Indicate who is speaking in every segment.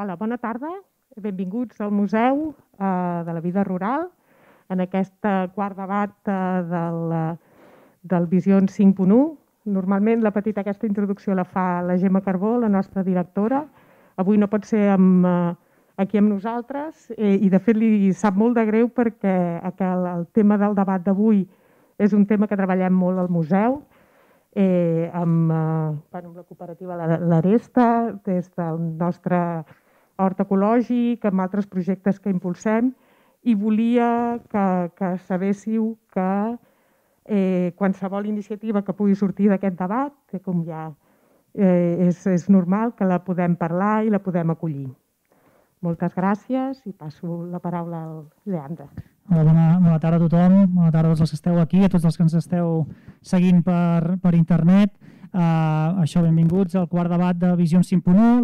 Speaker 1: Hola, bona tarda. Benvinguts al Museu eh, de la Vida Rural en aquest quart debat eh, del, del Visions 5.1. Normalment la petita aquesta introducció la fa la Gemma Carbó, la nostra directora. Avui no pot ser amb, eh, aquí amb nosaltres eh, i de fet li sap molt de greu perquè el, el tema del debat d'avui és un tema que treballem molt al museu eh, amb, eh, amb la cooperativa L'Aresta, des del nostre hort ecològic, amb altres projectes que impulsem, i volia que, que sabéssiu que eh, qualsevol iniciativa que pugui sortir d'aquest debat, que com ja eh, és, és normal, que la podem parlar i la podem acollir. Moltes gràcies i passo la paraula al Leandre.
Speaker 2: Hola, bona, bona tarda a tothom, bona tarda a tots els que esteu aquí, a tots els que ens esteu seguint per, per internet. Uh, això, benvinguts al quart debat de Visions 5.1,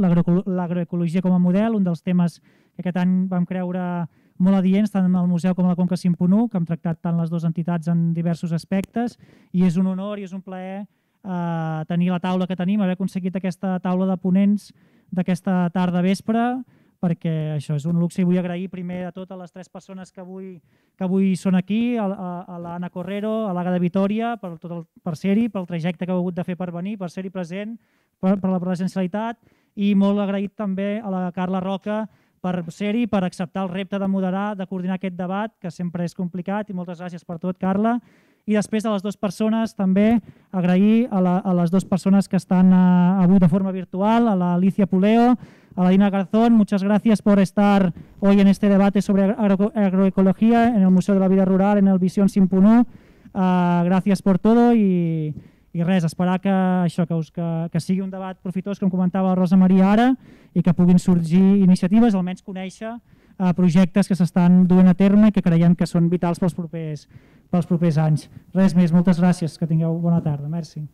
Speaker 2: l'agroecologia com a model, un dels temes que aquest any vam creure molt adients, tant al Museu com a la Conca 5.1, que hem tractat tant les dues entitats en diversos aspectes, i és un honor i és un plaer uh, tenir la taula que tenim, haver aconseguit aquesta taula de ponents d'aquesta tarda vespre, perquè això és un luxe. I vull agrair primer a totes les tres persones que avui, que avui són aquí, a, a, a l'Anna Correro, a l'Aga de Vitoria, per, tot el, per ser-hi, pel trajecte que heu hagut de fer per venir, per ser-hi present, per, per la presencialitat. I molt agraït també a la Carla Roca per ser-hi, per acceptar el repte de moderar, de coordinar aquest debat, que sempre és complicat. I moltes gràcies per tot, Carla. I després a les dues persones també agrair a, la, a les dues persones que estan uh, avui de forma virtual, a l'Alicia Puleo, a la Dina Garzón, muchas gracias por estar hoy en este debate sobre agro agroecología en el Museo de la Vida Rural, en el Vision 5.1. Uh, ah, gràcies per tot i, i res, esperar que, això, que, us, que, que sigui un debat profitós, com comentava Rosa Maria ara, i que puguin sorgir iniciatives, almenys conèixer uh, projectes que s'estan duent a terme i que creiem que són vitals pels propers, pels propers anys. Res més, moltes gràcies, que tingueu bona tarda. Merci.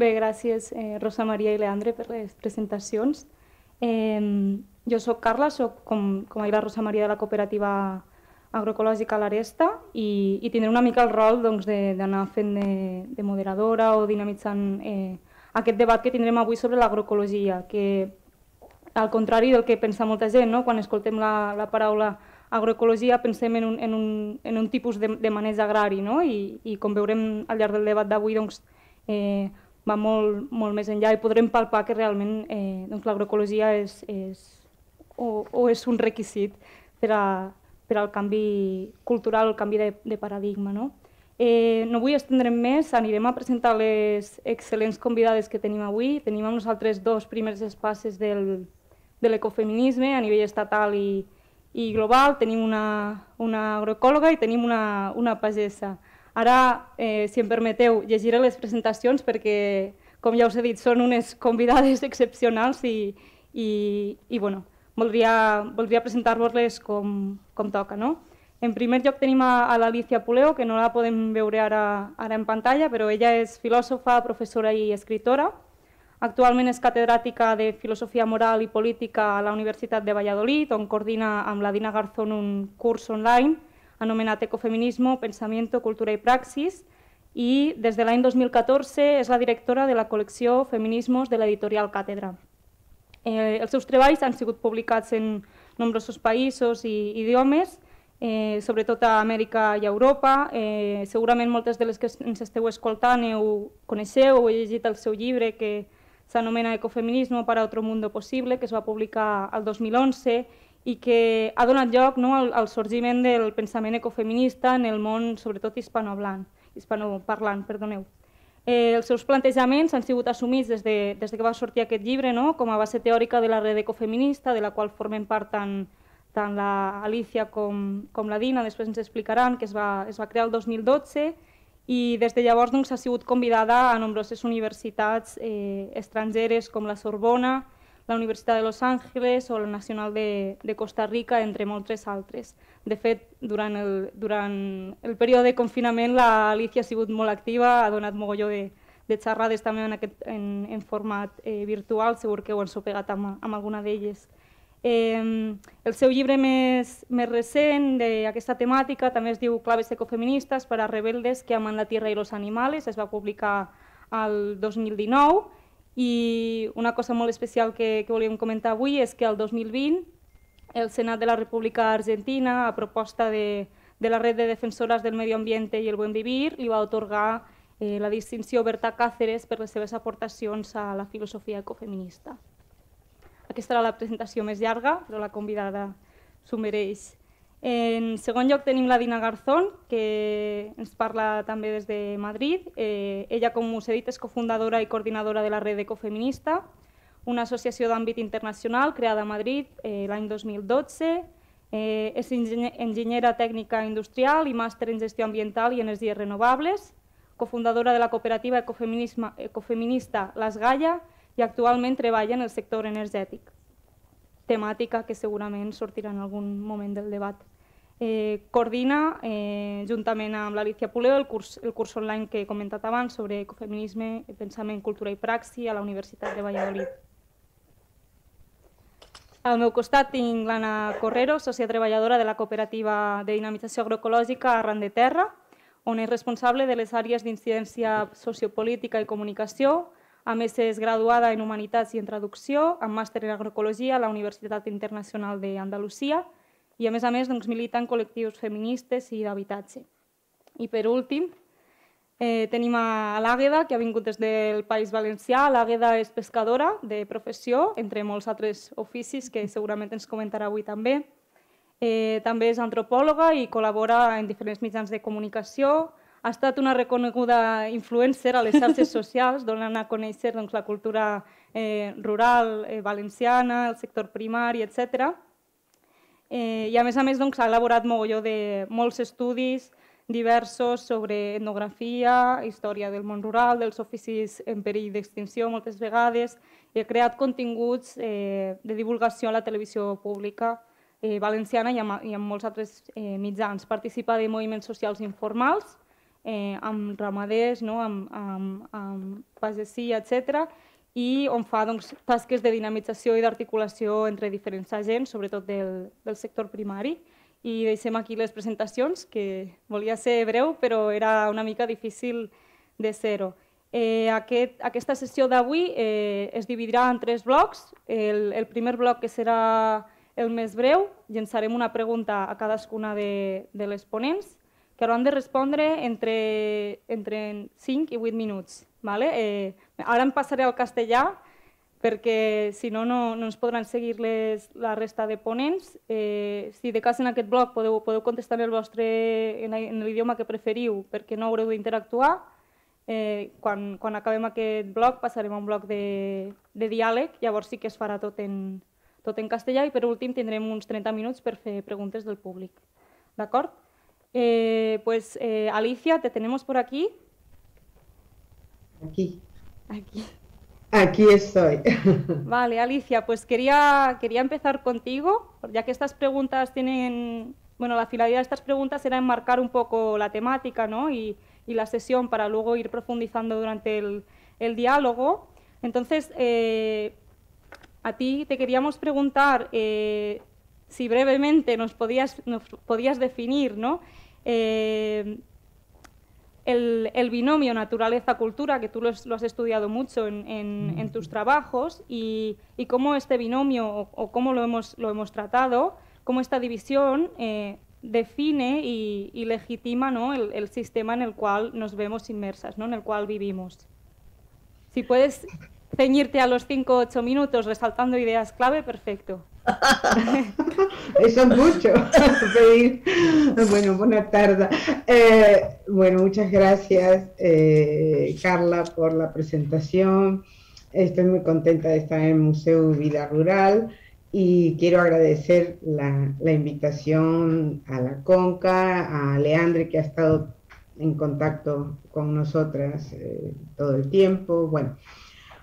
Speaker 3: Bé, gràcies eh, Rosa Maria i Leandre per les presentacions. Eh, jo sóc Carla, sóc, com, com la Rosa Maria de la cooperativa agroecològica l'Aresta i, i tindré una mica el rol doncs, d'anar doncs, fent de, de moderadora o dinamitzant eh, aquest debat que tindrem avui sobre l'agroecologia, que al contrari del que pensa molta gent, no? quan escoltem la, la paraula agroecologia pensem en un, en un, en un tipus de, de maneig agrari no? I, i com veurem al llarg del debat d'avui doncs, eh, va molt, molt més enllà i podrem palpar que realment eh, doncs l'agroecologia és, és, o, o és un requisit per, a, per al canvi cultural, el canvi de, de paradigma. No? Eh, no vull estendre'm més, anirem a presentar les excel·lents convidades que tenim avui. Tenim amb nosaltres dos primers espaces del, de l'ecofeminisme a nivell estatal i, i global. Tenim una, una agroecòloga i tenim una, una pagesa. Ara, eh, si em permeteu, llegiré les presentacions perquè, com ja us he dit, són unes convidades excepcionals i, i, i bueno, voldria, voldria presentar-vos-les com, com toca. No? En primer lloc tenim a, a l'Alicia Puleo, que no la podem veure ara, ara en pantalla, però ella és filòsofa, professora i escritora. Actualment és catedràtica de Filosofia Moral i Política a la Universitat de Valladolid, on coordina amb la Dina Garzón un curs online anomenat Ecofeminismo, Pensamiento, Cultura i Praxis, i des de l'any 2014 és la directora de la col·lecció Feminismos de l'editorial Càtedra. Eh, els seus treballs han sigut publicats en nombrosos països i idiomes, eh, sobretot a Amèrica i a Europa. Eh, segurament moltes de les que ens esteu escoltant heu, coneixeu o heu llegit el seu llibre que s'anomena Ecofeminismo para otro mundo posible, que es va publicar el 2011 i que ha donat lloc no, al, al sorgiment del pensament ecofeminista en el món, sobretot hispanoparlant. hispanoparlant. Perdoneu. Eh, els seus plantejaments han sigut assumits des de, des de que va sortir aquest llibre no? com a base teòrica de la red ecofeminista, de la qual formen part tant, tant la Alicia com, com la Dina, després ens explicaran, que es va, es va crear el 2012 i des de llavors doncs, ha sigut convidada a nombroses universitats eh, estrangeres com la Sorbona, la Universitat de Los Angeles o la Nacional de, de Costa Rica, entre moltes altres. De fet, durant el, durant el període de confinament l'Alicia ha sigut molt activa, ha donat mogolló de, de xerrades també en, aquest, en, en format eh, virtual, segur que ho han sopegat amb, amb alguna d'elles. Eh, el seu llibre més, més recent d'aquesta temàtica també es diu Claves ecofeministes per a rebeldes que aman la tierra i los animales, es va publicar al 2019 i una cosa molt especial que, que volíem comentar avui és que el 2020 el Senat de la República Argentina, a proposta de, de la Red de Defensoras del Medio Ambiente i el Buen Vivir, li va otorgar eh, la distinció Berta Cáceres per les seves aportacions a la filosofia ecofeminista. Aquesta era la presentació més llarga, però la convidada s'ho mereix. En segon lloc tenim la Dina Garzón, que ens parla també des de Madrid. Eh, ella, com us he dit, és cofundadora i coordinadora de la Red Ecofeminista, una associació d'àmbit internacional creada a Madrid eh, l'any 2012. Eh, és enginyera tècnica industrial i màster en gestió ambiental i energies renovables, cofundadora de la cooperativa ecofeminista Las Gaia i actualment treballa en el sector energètic temàtica que segurament sortirà en algun moment del debat. Eh, coordina, eh, juntament amb l'Alicia Puleo, el curs, el curs online que he comentat abans sobre ecofeminisme, pensament, cultura i praxi a la Universitat de Valladolid. Al meu costat tinc l'Anna Correro, sòcia treballadora de la cooperativa de dinamització agroecològica Arran de Terra, on és responsable de les àrees d'incidència sociopolítica i comunicació, a més, és graduada en Humanitats i en Traducció, amb màster en Agroecologia a la Universitat Internacional d'Andalusia i, a més a més, doncs, milita en col·lectius feministes i d'habitatge. I, per últim, eh, tenim a l'Àgueda, que ha vingut des del País Valencià. L'Àgueda és pescadora de professió, entre molts altres oficis que segurament ens comentarà avui també. Eh, també és antropòloga i col·labora en diferents mitjans de comunicació, ha estat una reconeguda influencer a les xarxes socials, donant a conèixer doncs, la cultura eh, rural eh, valenciana, el sector primari, etc. Eh, I a més a més doncs, ha elaborat mogolló de molts estudis diversos sobre etnografia, història del món rural, dels oficis en perill d'extinció moltes vegades, i ha creat continguts eh, de divulgació a la televisió pública eh, valenciana i amb, i amb molts altres eh, mitjans. Participa de moviments socials informals, eh, amb ramaders, no? amb, amb, amb pagesia, etc. i on fa doncs, tasques de dinamització i d'articulació entre diferents agents, sobretot del, del sector primari. I deixem aquí les presentacions, que volia ser breu, però era una mica difícil de ser-ho. Eh, aquest, aquesta sessió d'avui eh, es dividirà en tres blocs. El, el primer bloc, que serà el més breu, llançarem una pregunta a cadascuna de, de les ponents que hauran de respondre entre, entre 5 i 8 minuts. Vale? Eh, ara em passaré al castellà perquè si no, no, no ens podran seguir les, la resta de ponents. Eh, si de cas en aquest bloc podeu, podeu contestar el vostre en, en l'idioma que preferiu perquè no haureu d'interactuar. Eh, quan, quan acabem aquest bloc passarem a un bloc de, de diàleg, llavors sí que es farà tot en, tot en castellà i per últim tindrem uns 30 minuts per fer preguntes del públic. D'acord? Eh, pues eh, Alicia, te tenemos por aquí.
Speaker 4: Aquí.
Speaker 3: Aquí.
Speaker 4: Aquí estoy.
Speaker 3: Vale, Alicia, pues quería, quería empezar contigo, ya que estas preguntas tienen, bueno, la finalidad de estas preguntas era enmarcar un poco la temática ¿no? y, y la sesión para luego ir profundizando durante el, el diálogo. Entonces, eh, a ti te queríamos preguntar eh, si brevemente nos podías, nos podías definir ¿no? Eh, el, binomio naturaleza-cultura, que tú lo, has estudiado mucho en, tus trabajos, y, cómo este binomio, o, cómo lo hemos, lo hemos tratado, cómo esta división eh, define y, legitima ¿no? el, sistema en el cual nos vemos inmersas, ¿no? en el cual vivimos. Si puedes ceñirte a los 5 o 8 minutos resaltando ideas clave, perfecto.
Speaker 4: Eso es mucho Bueno, buena tarde. Eh, bueno, muchas gracias, eh, Carla, por la presentación. Estoy muy contenta de estar en el Museo Vida Rural y quiero agradecer la, invitación a la Conca, a Leandre, que ha estado en contacto con nosotras eh, todo el tiempo. Bueno,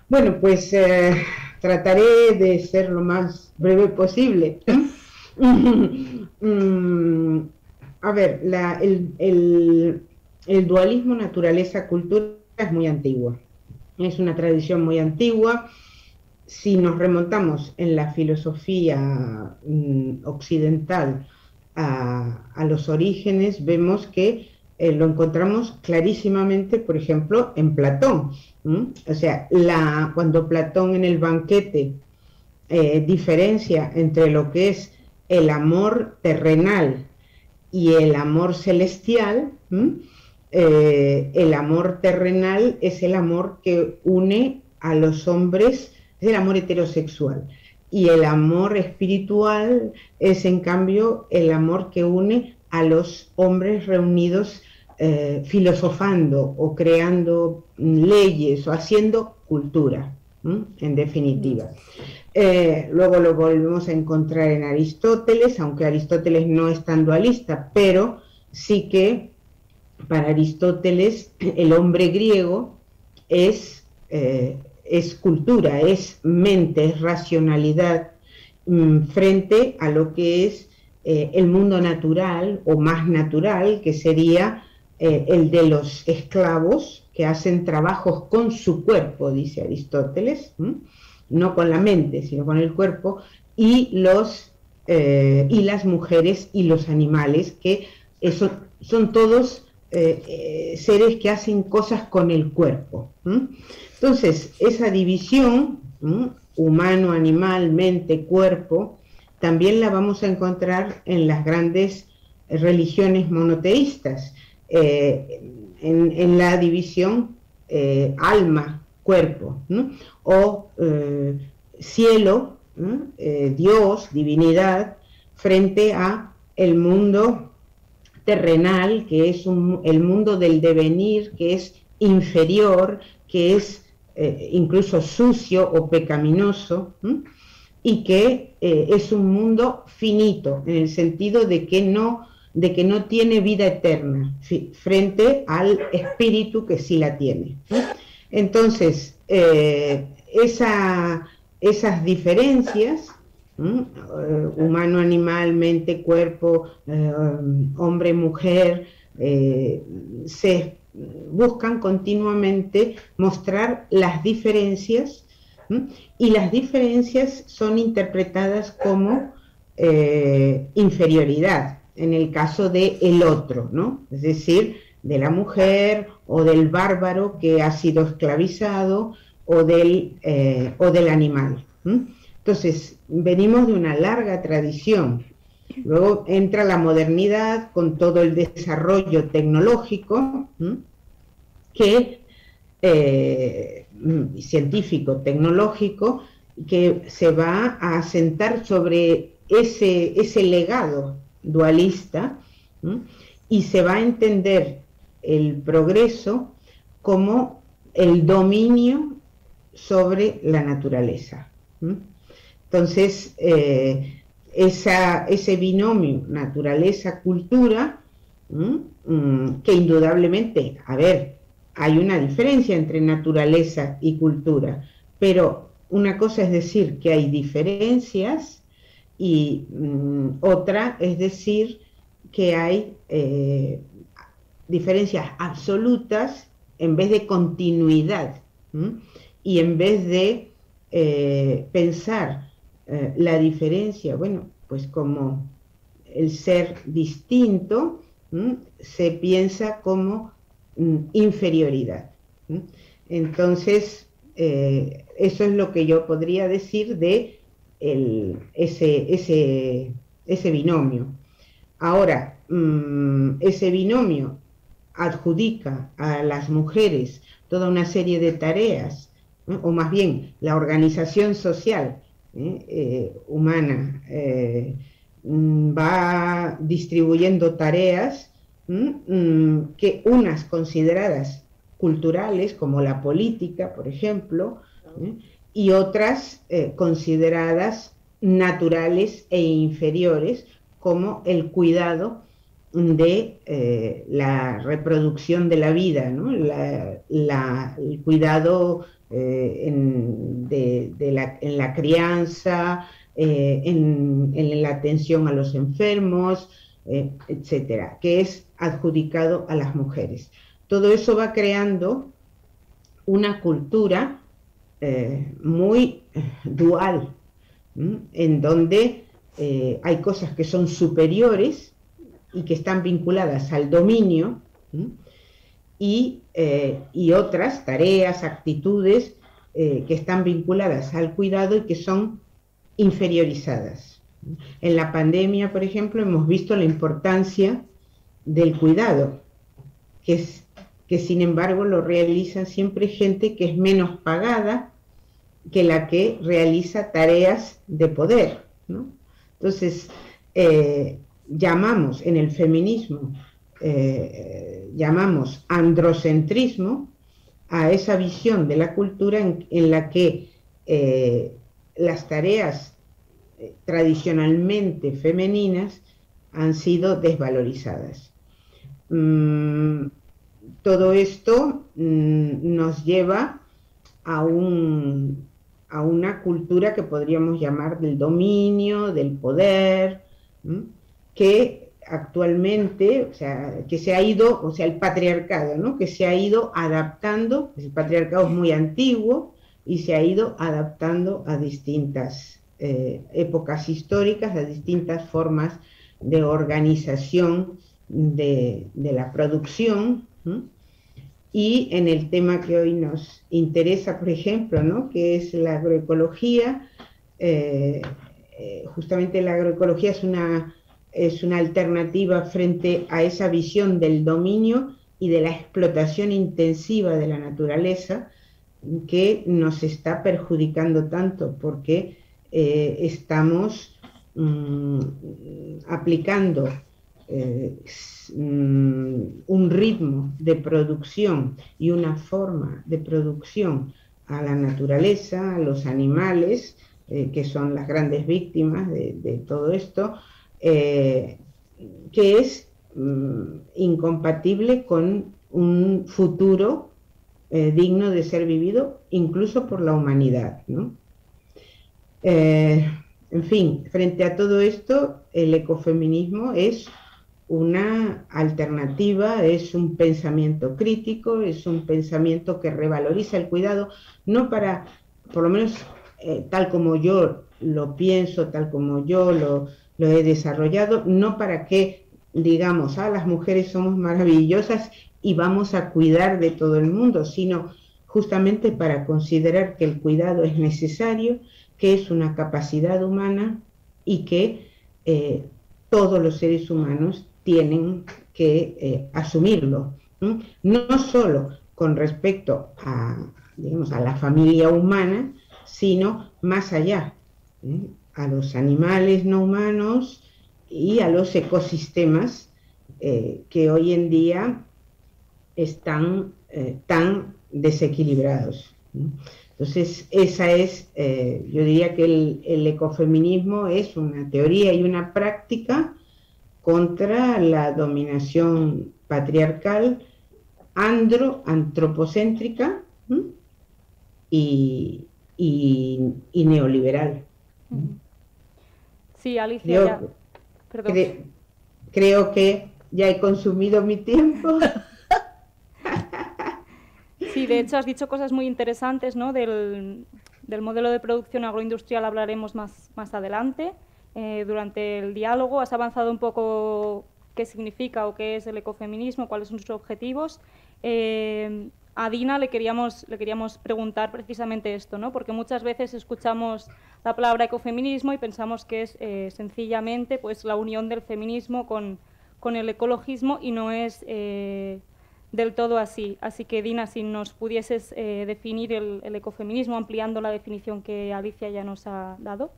Speaker 4: bueno, pues eh, trataré de ser lo más breve posible. Mm, a ver, el, dualismo naturaleza-cultura es muy antiguo. Es una tradición muy antigua. Si nos remontamos en la filosofía mm, occidental a, los orígenes, vemos que eh, lo encontramos clarísimamente, por ejemplo, en Platón O sea, la, cuando Platón en el banquete eh, diferencia entre lo que es el amor terrenal y el amor celestial, eh, el amor terrenal es el amor que une a los hombres, es el amor heterosexual. Y el amor espiritual es en cambio el amor que une a los hombres reunidos eh, filosofando o creando leyes o haciendo cultura, en definitiva. Eh, luego lo volvemos a encontrar en Aristóteles, aunque Aristóteles no es tan dualista, pero sí que para Aristóteles el hombre griego es, eh, es cultura, es mente, es racionalidad mm, frente a lo que es eh, el mundo natural o más natural, que sería el de los esclavos que hacen trabajos con su cuerpo, dice Aristóteles no con la mente, sino con el cuerpo, y, los, eh, y las mujeres y los animales, que eso, son todos eh, eh, seres que hacen cosas con el cuerpo. Entonces, esa división, humano, animal, mente, cuerpo, también la vamos a encontrar en las grandes religiones monoteístas, en, la división alma, cuerpo, o eh, cielo, eh, Dios, divinidad, frente a el mundo terrenal, que es el mundo del devenir, que es inferior, que es eh, incluso sucio o pecaminoso, y que es un mundo finito, en el sentido de que no de que no tiene vida eterna frente al espíritu que sí la tiene. Entonces, eh, esas diferencias, eh, humano, animal, mente, cuerpo, eh, hombre, mujer, se buscan continuamente mostrar las diferencias y las diferencias son interpretadas como inferioridad en el caso de el otro, ¿no? Es decir, de la mujer o del bárbaro que ha sido esclavizado o del, eh, o del animal. Entonces, venimos de una larga tradición. Luego entra la modernidad con todo el desarrollo tecnológico, eh, científico, tecnológico, que se va a asentar sobre ese, ese legado dualista y se va a entender el progreso como el dominio sobre la naturaleza. Entonces, eh, ese binomio naturaleza-cultura, mm, que indudablemente, a ver, hay una diferencia entre naturaleza y cultura, pero una cosa es decir que hay diferencias y mm, otra es decir que hay eh, diferencias absolutas en vez de continuidad y en vez de eh, pensar eh, la diferencia, bueno, pues como el ser distinto, se piensa como mm, inferioridad. Entonces, eso es lo que yo podría decir de ese, binomio. Ahora, mm, ese binomio adjudica a las mujeres toda una serie de tareas, o más bien la organización social ¿eh? Eh, humana eh, mm, va distribuyendo tareas mm, que unas consideradas culturales, como la política, por ejemplo, y otras consideradas naturales e inferiores, como el cuidado de eh, la reproducción de la vida, el cuidado eh, en, la, crianza, eh, en, la atención a los enfermos, etcétera, que es adjudicado a las mujeres. Todo eso va creando una cultura muy dual, en donde hay cosas que son superiores y que están vinculadas al dominio y, y otras tareas, actitudes que están vinculadas al cuidado y que son inferiorizadas. En la pandemia, por ejemplo, hemos visto la importancia del cuidado, que, es, que sin embargo lo realiza siempre gente que es menos pagada que la que realiza tareas de poder. Entonces, eh, llamamos en el feminismo, eh, llamamos androcentrismo a esa visión de la cultura en, la que eh, las tareas tradicionalmente femeninas han sido desvalorizadas. Mm, todo esto mm, nos lleva a, un, a, una cultura que podríamos llamar del dominio, del poder, que actualmente, o sea, que se ha ido, o sea, el patriarcado, ¿no? que se ha ido adaptando, el patriarcado es muy antiguo, y se ha ido adaptando a distintas eh, épocas históricas, a distintas formas de organización de, la producción. Y en el tema que hoy nos interesa, por ejemplo, ¿no? que es la agroecología, eh, eh, justamente la agroecología es una, es una alternativa frente a esa visión del dominio y de la explotación intensiva de la naturaleza, que nos está perjudicando tanto porque eh, estamos mm, aplicando mm, un ritmo de producción y una forma de producción a la naturaleza, a los animales, eh, que son las grandes víctimas de, todo esto, que es mm, incompatible con un futuro eh, digno de ser vivido incluso por la humanidad. Eh, en fin, frente a todo esto, el ecofeminismo es una alternativa, es un pensamiento crítico, es un pensamiento que revaloriza el cuidado, no para, por lo menos eh, tal como yo lo pienso, tal como yo lo, lo he desarrollado, no para que digamos, ah, las mujeres somos maravillosas y vamos a cuidar de todo el mundo, sino justamente para considerar que el cuidado es necesario, que es una capacidad humana y que eh, todos los seres humanos tienen que eh, asumirlo. No solo con respecto a, digamos, a la familia humana, sino más allá, a los animales no humanos y a los ecosistemas eh, que hoy en día están eh, tan desequilibrados. Entonces, esa es, eh, yo diría que el, ecofeminismo es una teoría y una práctica contra la dominación patriarcal, andro, antropocéntrica y, neoliberal.
Speaker 3: Sí, Alicia,
Speaker 4: creo que ya he consumido mi tiempo.
Speaker 3: Sí, de hecho has dicho cosas muy interesantes, ¿no? Del, modelo de producción agroindustrial hablaremos más, más adelante. Eh, durante el diálogo has avanzado un poco qué significa o qué es el ecofeminismo, cuáles son sus objetivos. Eh, a Dina le queríamos, le queríamos preguntar precisamente esto, ¿no? porque muchas veces escuchamos la palabra ecofeminismo y pensamos que es eh, sencillamente pues, la unión del feminismo con, con el ecologismo y no es del todo así. Así que, Dina, si nos pudieses eh, definir el, ecofeminismo ampliando la definición que Alicia ya nos ha dado.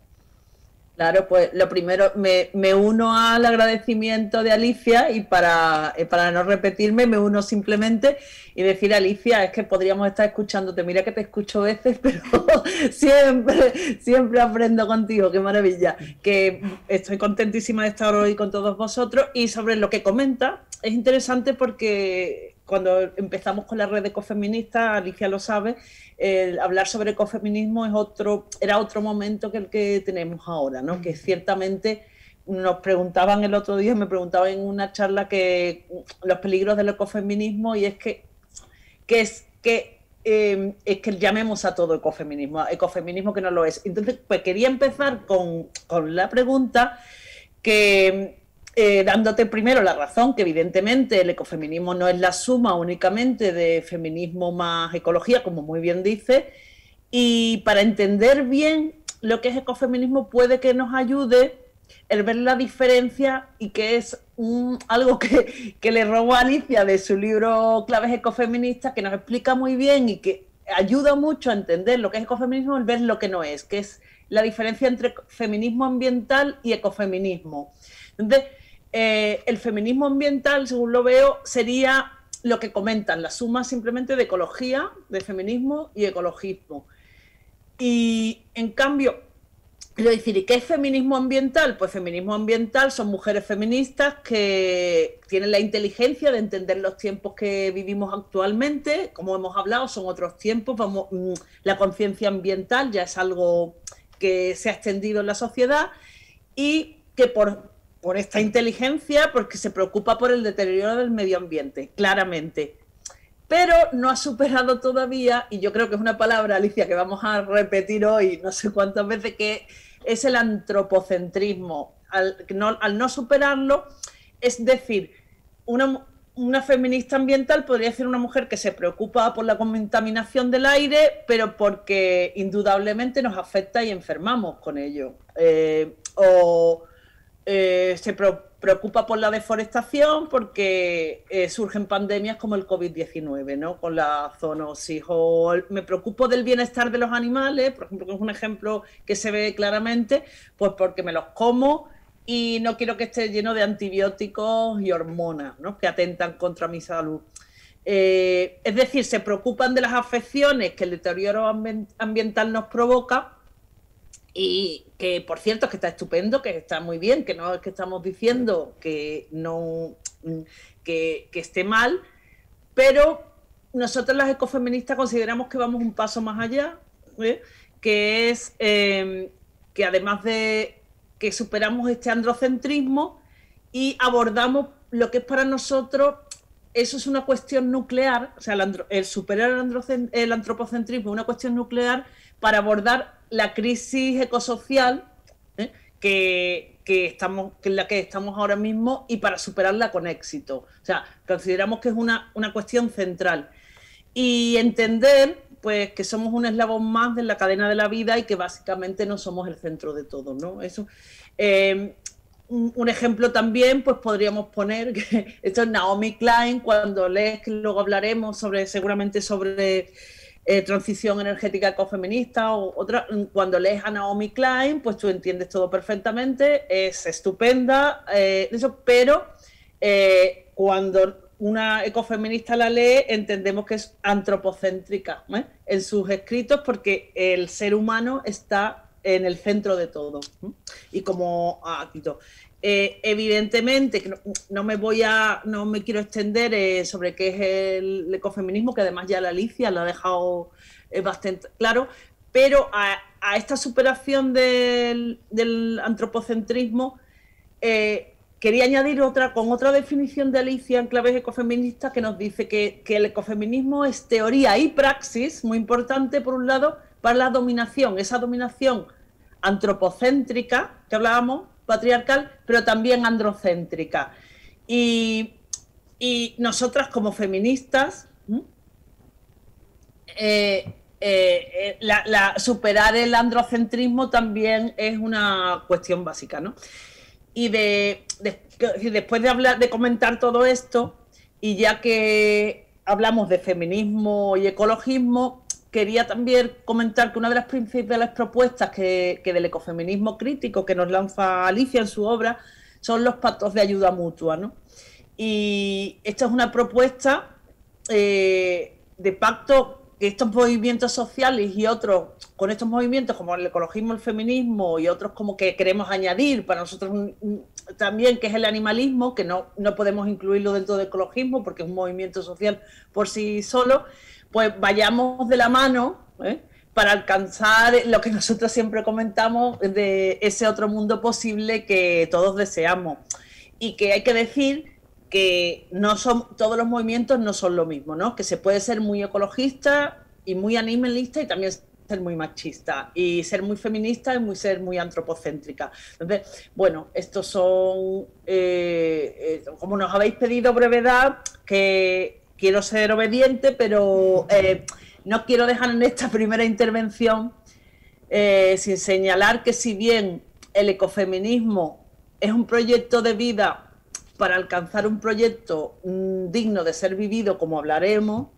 Speaker 5: Claro, pues lo primero, me, uno al agradecimiento de Alicia y para, eh, para no repetirme, me uno simplemente y decir, Alicia, es que podríamos estar escuchándote, mira que te escucho veces, pero siempre, siempre aprendo contigo, qué maravilla, que estoy contentísima de estar hoy con todos vosotros y sobre lo que comenta, es interesante porque cuando empezamos con la red ecofeminista, Alicia lo sabe, hablar sobre ecofeminismo es otro, era otro momento que el que tenemos ahora, ¿no? Que ciertamente nos preguntaban el otro día, me preguntaban en una charla que los peligros del ecofeminismo y es que, que es que em, es que llamemos a todo ecofeminismo, ecofeminismo que no lo es. Entonces, pues quería empezar con, con la pregunta que eh, dándote primero la razón que evidentemente el ecofeminismo no es la suma únicamente de feminismo más ecología, como muy bien dice, y para entender bien lo que es ecofeminismo puede que nos ayude el ver la diferencia y que es algo que, que, le robó a Alicia de su libro Claves Ecofeministas, que nos explica muy bien y que ayuda mucho a entender lo que es ecofeminismo, el ver lo que no es, que es la diferencia entre feminismo ambiental y ecofeminismo. Entonces, eh, el feminismo ambiental, según lo veo, sería lo que comentan, la suma simplemente de ecología, de feminismo y ecologismo. Y en cambio, Quiero decir, ¿y qué es feminismo ambiental? Pues feminismo ambiental son mujeres feministas que tienen la inteligencia de entender los tiempos que vivimos actualmente. Como hemos hablado, son otros tiempos. Vamos, mm, la conciencia ambiental ya es algo que se ha extendido en la sociedad y que por, por esta inteligencia, porque se preocupa por el deterioro del medio ambiente, claramente pero no ha superado todavía, y yo creo que es una palabra, Alicia, que vamos a repetir hoy no sé cuántas veces, que es el antropocentrismo. Al no, superarlo, es decir, una, feminista ambiental podría ser una mujer que se preocupa por la contaminación del aire, pero porque indudablemente nos afecta y enfermamos con ello. Eh, o eh, se preocupa por la deforestación porque eh, surgen pandemias como el COVID-19, ¿no? Con la zoonosis. O me preocupo del bienestar de los animales, por ejemplo, que es un ejemplo que se ve claramente, pues porque me los como y no quiero que esté lleno de antibióticos y hormonas, ¿no? Que atentan contra mi salud. Eh, es decir, se preocupan de las afecciones que el deterioro ambiental nos provoca y que, por cierto, que está estupendo, que está muy bien, que no es que estamos diciendo que no que, esté mal, pero nosotros las ecofeministas consideramos que vamos un paso más allá, ¿eh? que es em, que además de que superamos este androcentrismo y abordamos lo que es para nosotros, eso es una cuestión nuclear, o sea, el, superar el, el antropocentrismo es una cuestión nuclear para abordar la crisis ecosocial ¿eh? que, estamos, que en la que estamos ahora mismo y para superarla con éxito. O sea, consideramos que es una, cuestión central. Y entender pues que somos un eslabón más de la cadena de la vida y que básicamente no somos el centro de todo, ¿no? Eso, eh, un, ejemplo también, pues podríamos poner que esto es Naomi Klein, cuando lees, que luego hablaremos sobre, seguramente sobre eh, transición energética ecofeminista o otra, cuando lees a Naomi Klein, pues tú entiendes todo perfectamente, es estupenda, eh, eso, pero eh, cuando una ecofeminista la lee, entendemos que es antropocéntrica en sus escritos porque el ser humano está en el centro de todo. Y como ah, eh, evidentemente, no, me voy a, no me quiero extender eh, sobre qué es el ecofeminismo, que además ya la Alicia lo ha dejado eh, bastante claro, pero a, esta superación del, antropocentrismo quería añadir otra, con otra definición de Alicia en claves ecofeministas que nos dice que el ecofeminismo es teoría y praxis, muy importante por un lado, para la dominación, esa dominación antropocéntrica que hablábamos, patriarcal, pero también androcéntrica. Y, nosotras como feministas, eh, eh, la, superar el androcentrismo también es una cuestión básica, ¿no? Y de, después de hablar, de comentar todo esto, y ya que hablamos de feminismo y ecologismo, quería también comentar que una de las principales propuestas que, del ecofeminismo crítico que nos lanza Alicia en su obra son los pactos de ayuda mutua. ¿no? Y esta es una propuesta eh, de pacto que estos movimientos sociales y otros, con estos movimientos como el ecologismo, el feminismo y otros como que queremos añadir para nosotros también, que es el animalismo, que no, no podemos incluirlo dentro del ecologismo porque es un movimiento social por sí solo, pues vayamos de la mano ¿eh? para alcanzar lo que nosotros siempre comentamos de ese otro mundo posible que todos deseamos. Y que hay que decir que no son todos los movimientos no son lo mismo, ¿no? Que se puede ser muy ecologista y muy animalista y también ser muy machista y ser muy feminista es muy ser muy antropocéntrica. Entonces, bueno, estos son, eh, eh, como nos habéis pedido brevedad, que quiero ser obediente, pero eh, no quiero dejar en esta primera intervención sin señalar que si bien el ecofeminismo es un proyecto de vida para alcanzar un proyecto mm, digno de ser vivido, como hablaremos,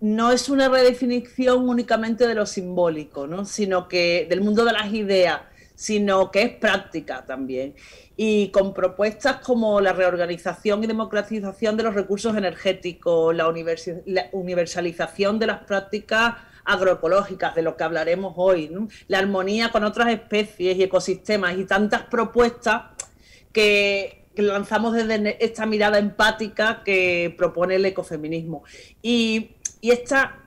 Speaker 5: no es una redefinición únicamente de lo simbólico, ¿no? sino que del mundo de las ideas, sino que es práctica también. Y con propuestas como la reorganización y democratización de los recursos energéticos, la, universalización de las prácticas agroecológicas, de lo que hablaremos hoy, la armonía con otras especies y ecosistemas y tantas propuestas que, lanzamos desde esta mirada empática que propone el ecofeminismo. Y esta,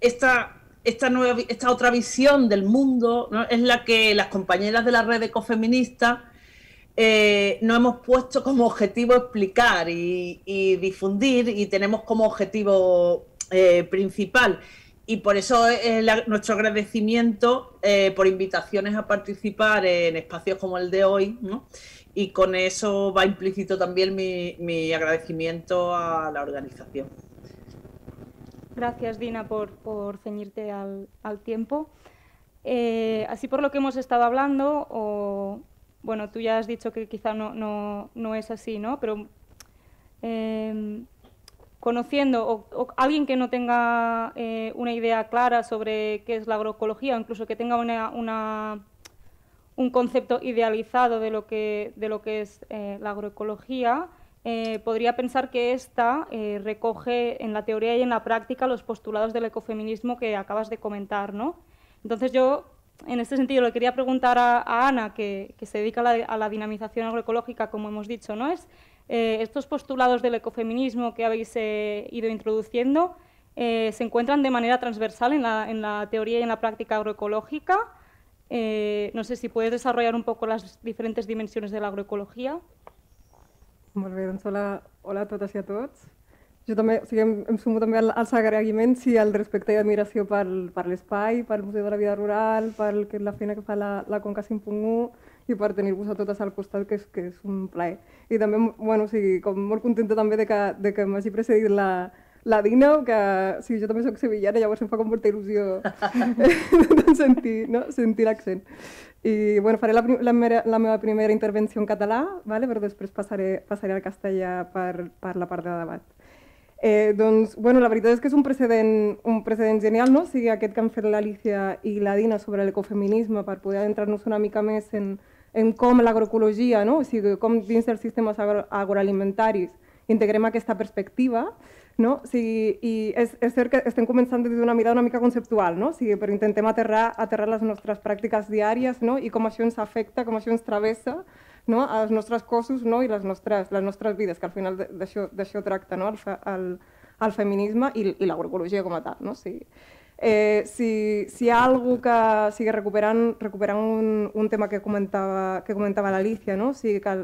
Speaker 5: esta, esta, nueva, esta otra visión del mundo es la que las compañeras de la red ecofeminista eh, nos hemos puesto como objetivo explicar y, difundir y tenemos como objetivo eh, principal. Y por eso es nuestro agradecimiento eh, por invitaciones a participar en espacios como el de hoy. Y con eso va implícito también mi agradecimiento a la organización.
Speaker 3: Gracias, Dina, por, por ceñirte al, tiempo. Eh, así por lo que hemos estado hablando, o, bueno, tú ya has dicho que quizá no, no, es así, ¿no? Pero em, conociendo, o, alguien que no tenga eh, una idea clara sobre qué es la agroecología, o incluso que tenga una, un concepto idealizado de lo que, de lo que es eh, la agroecología, eh, podría pensar que esta recoge en la teoría y en la práctica los postulados del ecofeminismo que acabas de comentar. ¿no? Entonces yo, en este sentido, le quería preguntar a, Ana, que, se dedica a la, dinamización agroecológica, como hemos dicho, ¿no? es eh, estos postulados del ecofeminismo que habéis ido introduciendo, ¿se encuentran de manera transversal en la, teoría y en la práctica agroecológica? no sé si puedes desarrollar un poco las diferentes dimensiones de la agroecología.
Speaker 6: Hola, hola a totes i a tots. Jo també, o sigui, em, em sumo també als agraïments i al respecte i admiració per, per l'espai, pel Museu de la Vida Rural, per la feina que fa la, la Conca 5.1 i per tenir-vos a totes al costat, que és, que és un plaer. I també, bueno, o sigui, com molt contenta també de que, de que m'hagi precedit la, la Dina, que o sigui, jo també soc sevillana, llavors em fa com molta il·lusió sentir, no? sentir l'accent. I bueno, faré la, la, meva, la meva primera intervenció en català, vale? però després passaré, passaré al castellà per, per la part de debat. Eh, doncs, bueno, la veritat és que és un precedent, un precedent genial, no? O sigui, aquest que han fet l'Alicia i la Dina sobre l'ecofeminisme per poder adentrar-nos una mica més en, en com l'agroecologia, no? o sigui, com dins dels sistemes agro agroalimentaris integrem aquesta perspectiva, no? O sigui, I és, és cert que estem començant des d'una mirada una mica conceptual, no? o sigui, però intentem aterrar, aterrar les nostres pràctiques diàries no? i com això ens afecta, com això ens travessa no? als nostres cossos no? i les nostres, les nostres vides, que al final d'això tracta no? el, el, el feminisme i, i l'agroecologia com a tal. No? Sigui, eh, si, si hi ha alguna que sigui recuperant, recuperant un, un tema que comentava, que comentava l'Alicia, no? o sigui, que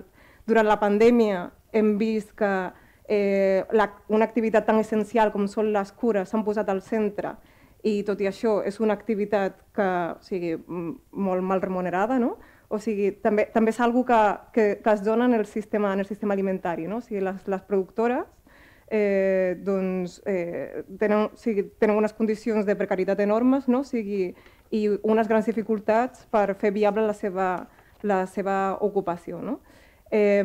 Speaker 6: durant la pandèmia hem vist que eh, la, una activitat tan essencial com són les cures s'han posat al centre i tot i això és una activitat que o sigui, molt mal remunerada, no? O sigui, també, també és una que, que, que es dona en el sistema, en el sistema alimentari, no? O sigui, les, les productores eh, doncs, eh, tenen, o sigui, tenen unes condicions de precarietat enormes no? o sigui, i unes grans dificultats per fer viable la seva, la seva ocupació. No? Eh,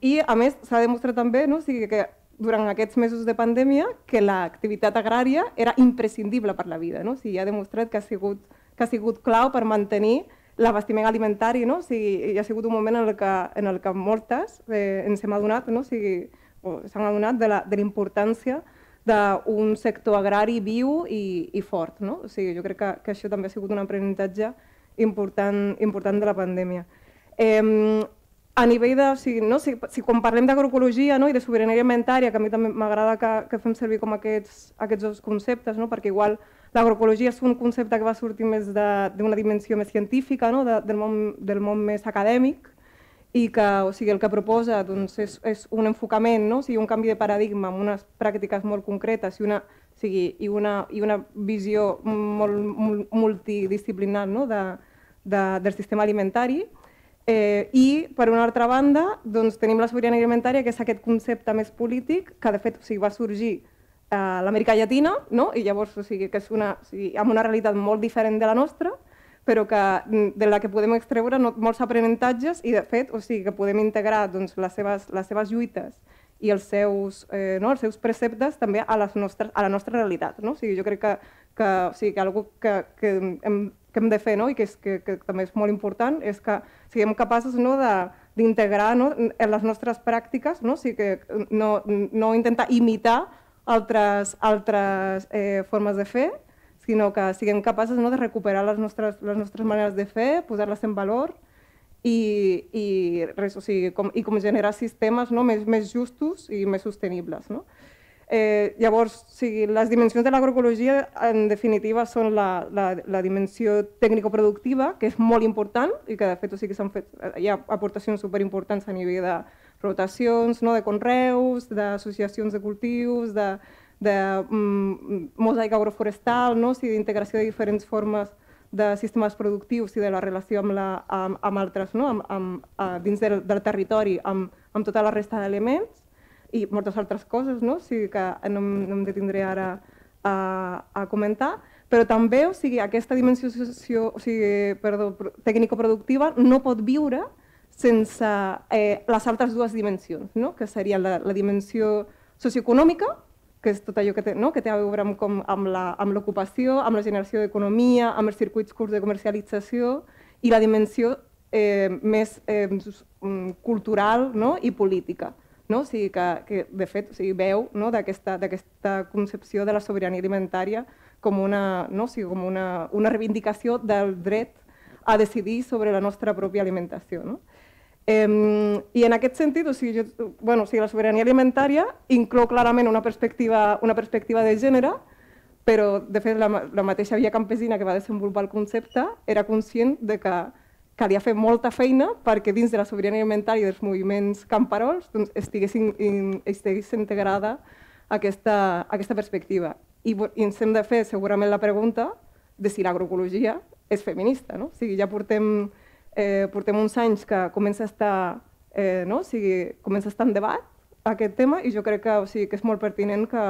Speaker 6: I, a més, s'ha demostrat també no? o sigui, que durant aquests mesos de pandèmia que l'activitat agrària era imprescindible per la vida. No? O sigui, ha demostrat que ha sigut, que ha sigut clau per mantenir l'abastiment alimentari. No? O sigui, hi ha sigut un moment en el que, en el que moltes eh, ens hem adonat, no? o sigui, s'han adonat de la, de la importància d'un sector agrari viu i, i fort. No? O sigui, jo crec que, que això també ha sigut un aprenentatge important, important de la pandèmia. Eh, a nivell de... O sigui, no? si, si quan parlem d'agroecologia no? i de sobirania alimentària, que a mi també m'agrada que, que fem servir com aquests, aquests dos conceptes, no? perquè igual l'agroecologia és un concepte que va sortir més d'una dimensió més científica, no? de, del, món, del món més acadèmic, i que o sigui, el que proposa doncs, és, és un enfocament, no? o sigui, un canvi de paradigma amb unes pràctiques molt concretes i una O sigui, i una, i una visió molt, multidisciplinar no? de, de, del sistema alimentari. Eh, I, per una altra banda, doncs, tenim la sobirania alimentària, que és aquest concepte més polític, que de fet o sigui, va sorgir l'Amèrica Llatina, no? i llavors o sigui, que és una, o sigui, amb una realitat molt diferent de la nostra, però que, de la que podem extreure no, molts aprenentatges i, de fet, o sigui, que podem integrar doncs, les, seves, les seves lluites i els seus, eh, no, els seus preceptes també a, les nostres, a la nostra realitat. No? O sigui, jo crec que, que, o sigui, que algo que, que, hem, que hem de fer no? i que, és, que, que també és molt important és que siguem capaços no, d'integrar no, en les nostres pràctiques, no? O sigui, que no, no intentar imitar altres, altres eh, formes de fer, sinó que siguem capaços no, de recuperar les nostres, les nostres maneres de fer, posar-les en valor i, i, res, o sigui, com, i com generar sistemes no, més, més justos i més sostenibles. No? Eh, llavors, o sigui, les dimensions de l'agroecologia, en definitiva, són la, la, la dimensió tècnico-productiva, que és molt important i que, de fet, o sigui, s'han fet, hi ha aportacions superimportants a nivell de rotacions, no, de conreus, d'associacions de cultius, de, de mm, mosaic agroforestal, no, o sigui, d'integració de diferents formes de sistemes productius i de la relació amb, la, amb, amb altres, no? amb, amb, a, dins del, del territori, amb, amb tota la resta d'elements i moltes altres coses no? o sigui, que no, no em detindré ara a, a comentar, però també o sigui, aquesta dimensió o sigui, perdó, tècnico-productiva no pot viure sense eh, les altres dues dimensions, no? que serien la, la dimensió socioeconòmica, que és tot allò que té, no? que té a veure amb, com, amb l'ocupació, amb, amb la generació d'economia, amb els circuits curts de comercialització i la dimensió eh, més eh, mm, cultural no? i política. No? O sigui, que, que de fet o sigui, veu no? d'aquesta concepció de la sobirania alimentària com una, no? o sigui, com una, una reivindicació del dret a decidir sobre la nostra pròpia alimentació. No? Eh, I en aquest sentit, o sigui, jo, bueno, o sigui, la sobirania alimentària inclou clarament una perspectiva, una perspectiva de gènere, però, de fet, la, la mateixa via campesina que va desenvolupar el concepte era conscient de que calia fer molta feina perquè dins de la sobirania alimentària dels moviments camperols doncs, estigués, in, estigués integrada aquesta, aquesta perspectiva. I, I ens hem de fer segurament la pregunta de si l'agroecologia és feminista. No? O sigui, ja portem eh, portem uns anys que comença a estar, eh, no? o sigui, comença a estar en debat aquest tema i jo crec que, o sigui, que és molt pertinent que,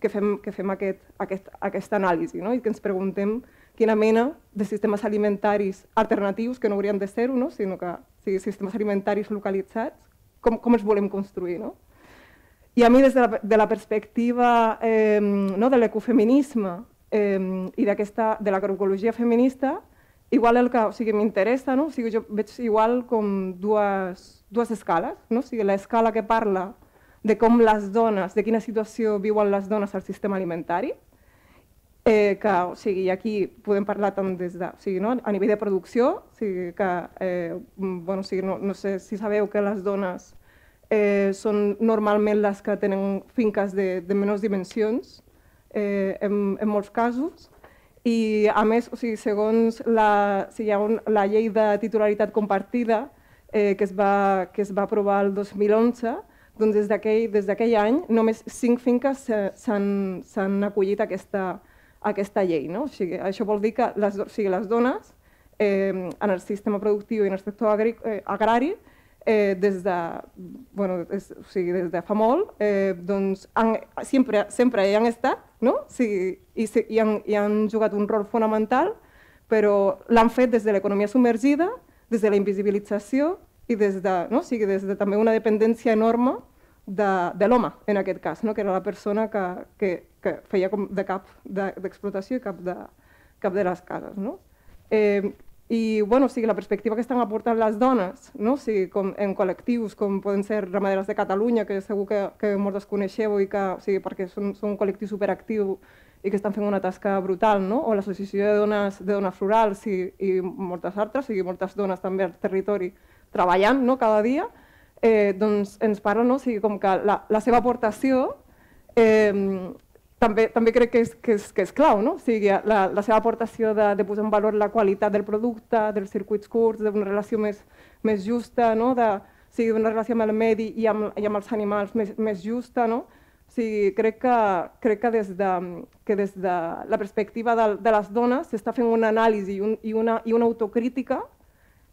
Speaker 6: que fem, que fem aquest, aquest, aquesta anàlisi no? i que ens preguntem quina mena de sistemes alimentaris alternatius, que no haurien de ser-ho, no? sinó que o sigui, sistemes alimentaris localitzats, com, com els volem construir. No? I a mi, des de la, de la perspectiva eh, no, de l'ecofeminisme eh, i de l'agroecologia feminista, igual el que o sigui, m'interessa, no? o sigui, jo veig igual com dues, dues escales, no? o sigui, l'escala que parla de com les dones, de quina situació viuen les dones al sistema alimentari, eh, que o sigui, aquí podem parlar tant des de, o sigui, no? a nivell de producció, o sigui, que eh, bueno, o sigui, no, no sé si sabeu que les dones eh, són normalment les que tenen finques de, de menors dimensions, eh, en, en molts casos, i, a més, o sigui, segons la, si hi ha un, la llei de titularitat compartida eh, que, es va, que es va aprovar el 2011, doncs des d'aquell any només cinc finques s'han acollit a aquesta, a aquesta llei. No? O sigui, això vol dir que les, o sigui, les dones eh, en el sistema productiu i en el sector agri, eh, agrari eh, des, de, bueno, és, o sigui, des de fa molt, eh, doncs han, sempre, sempre hi han estat, no? O sigui, i, i, han, i han jugat un rol fonamental, però l'han fet des de l'economia submergida, des de la invisibilització i des de, no? o sigui, des de també una dependència enorme de, de l'home, en aquest cas, no? que era la persona que, que, que feia com de cap d'explotació de, i cap de, cap de les cases. No? Eh, i bueno, o sigui, la perspectiva que estan aportant les dones, no? o sigui, com en col·lectius com poden ser Ramaderes de Catalunya, que segur que, que moltes coneixeu i que, o sigui, perquè són, són un col·lectiu superactiu i que estan fent una tasca brutal, no? o l'Associació de Dones, de Dones Rurals i, i moltes altres, o sigui, moltes dones també al territori treballant no? cada dia, eh, doncs ens parlen no? o sigui, com que la, la seva aportació eh, també, també crec que és, que és, que és clau, no? o sigui, la, la seva aportació de, de posar en valor la qualitat del producte, dels circuits curts, d'una relació més, més justa, no? de, o sigui, una relació amb el medi i amb, i amb els animals més, més justa, no? O sigui, crec que, crec que, des de, que des de la perspectiva de, de les dones s'està fent una anàlisi i, un, i, una, i una autocrítica,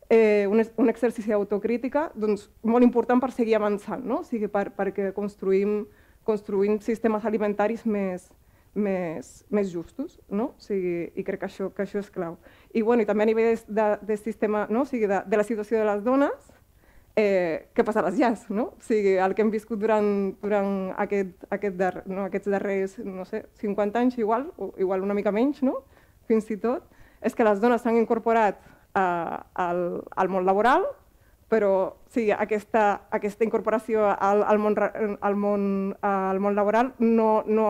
Speaker 6: eh, un, un exercici d'autocrítica doncs, molt important per seguir avançant, no? o sigui, per, perquè construïm, construïm sistemes alimentaris més, més, més justos, no? o sigui, i crec que això, que això és clau. I, bueno, i també a nivell de, de sistema, no? o sigui, de, de la situació de les dones, eh, què passa a les llars, no? O sigui, el que hem viscut durant, durant aquest, aquest dar, no, aquests darrers, no sé, 50 anys igual, o igual una mica menys, no? Fins i tot, és que les dones s'han incorporat eh, al, al món laboral, però sí, aquesta, aquesta incorporació al, al, món, al, món, al món laboral no, no,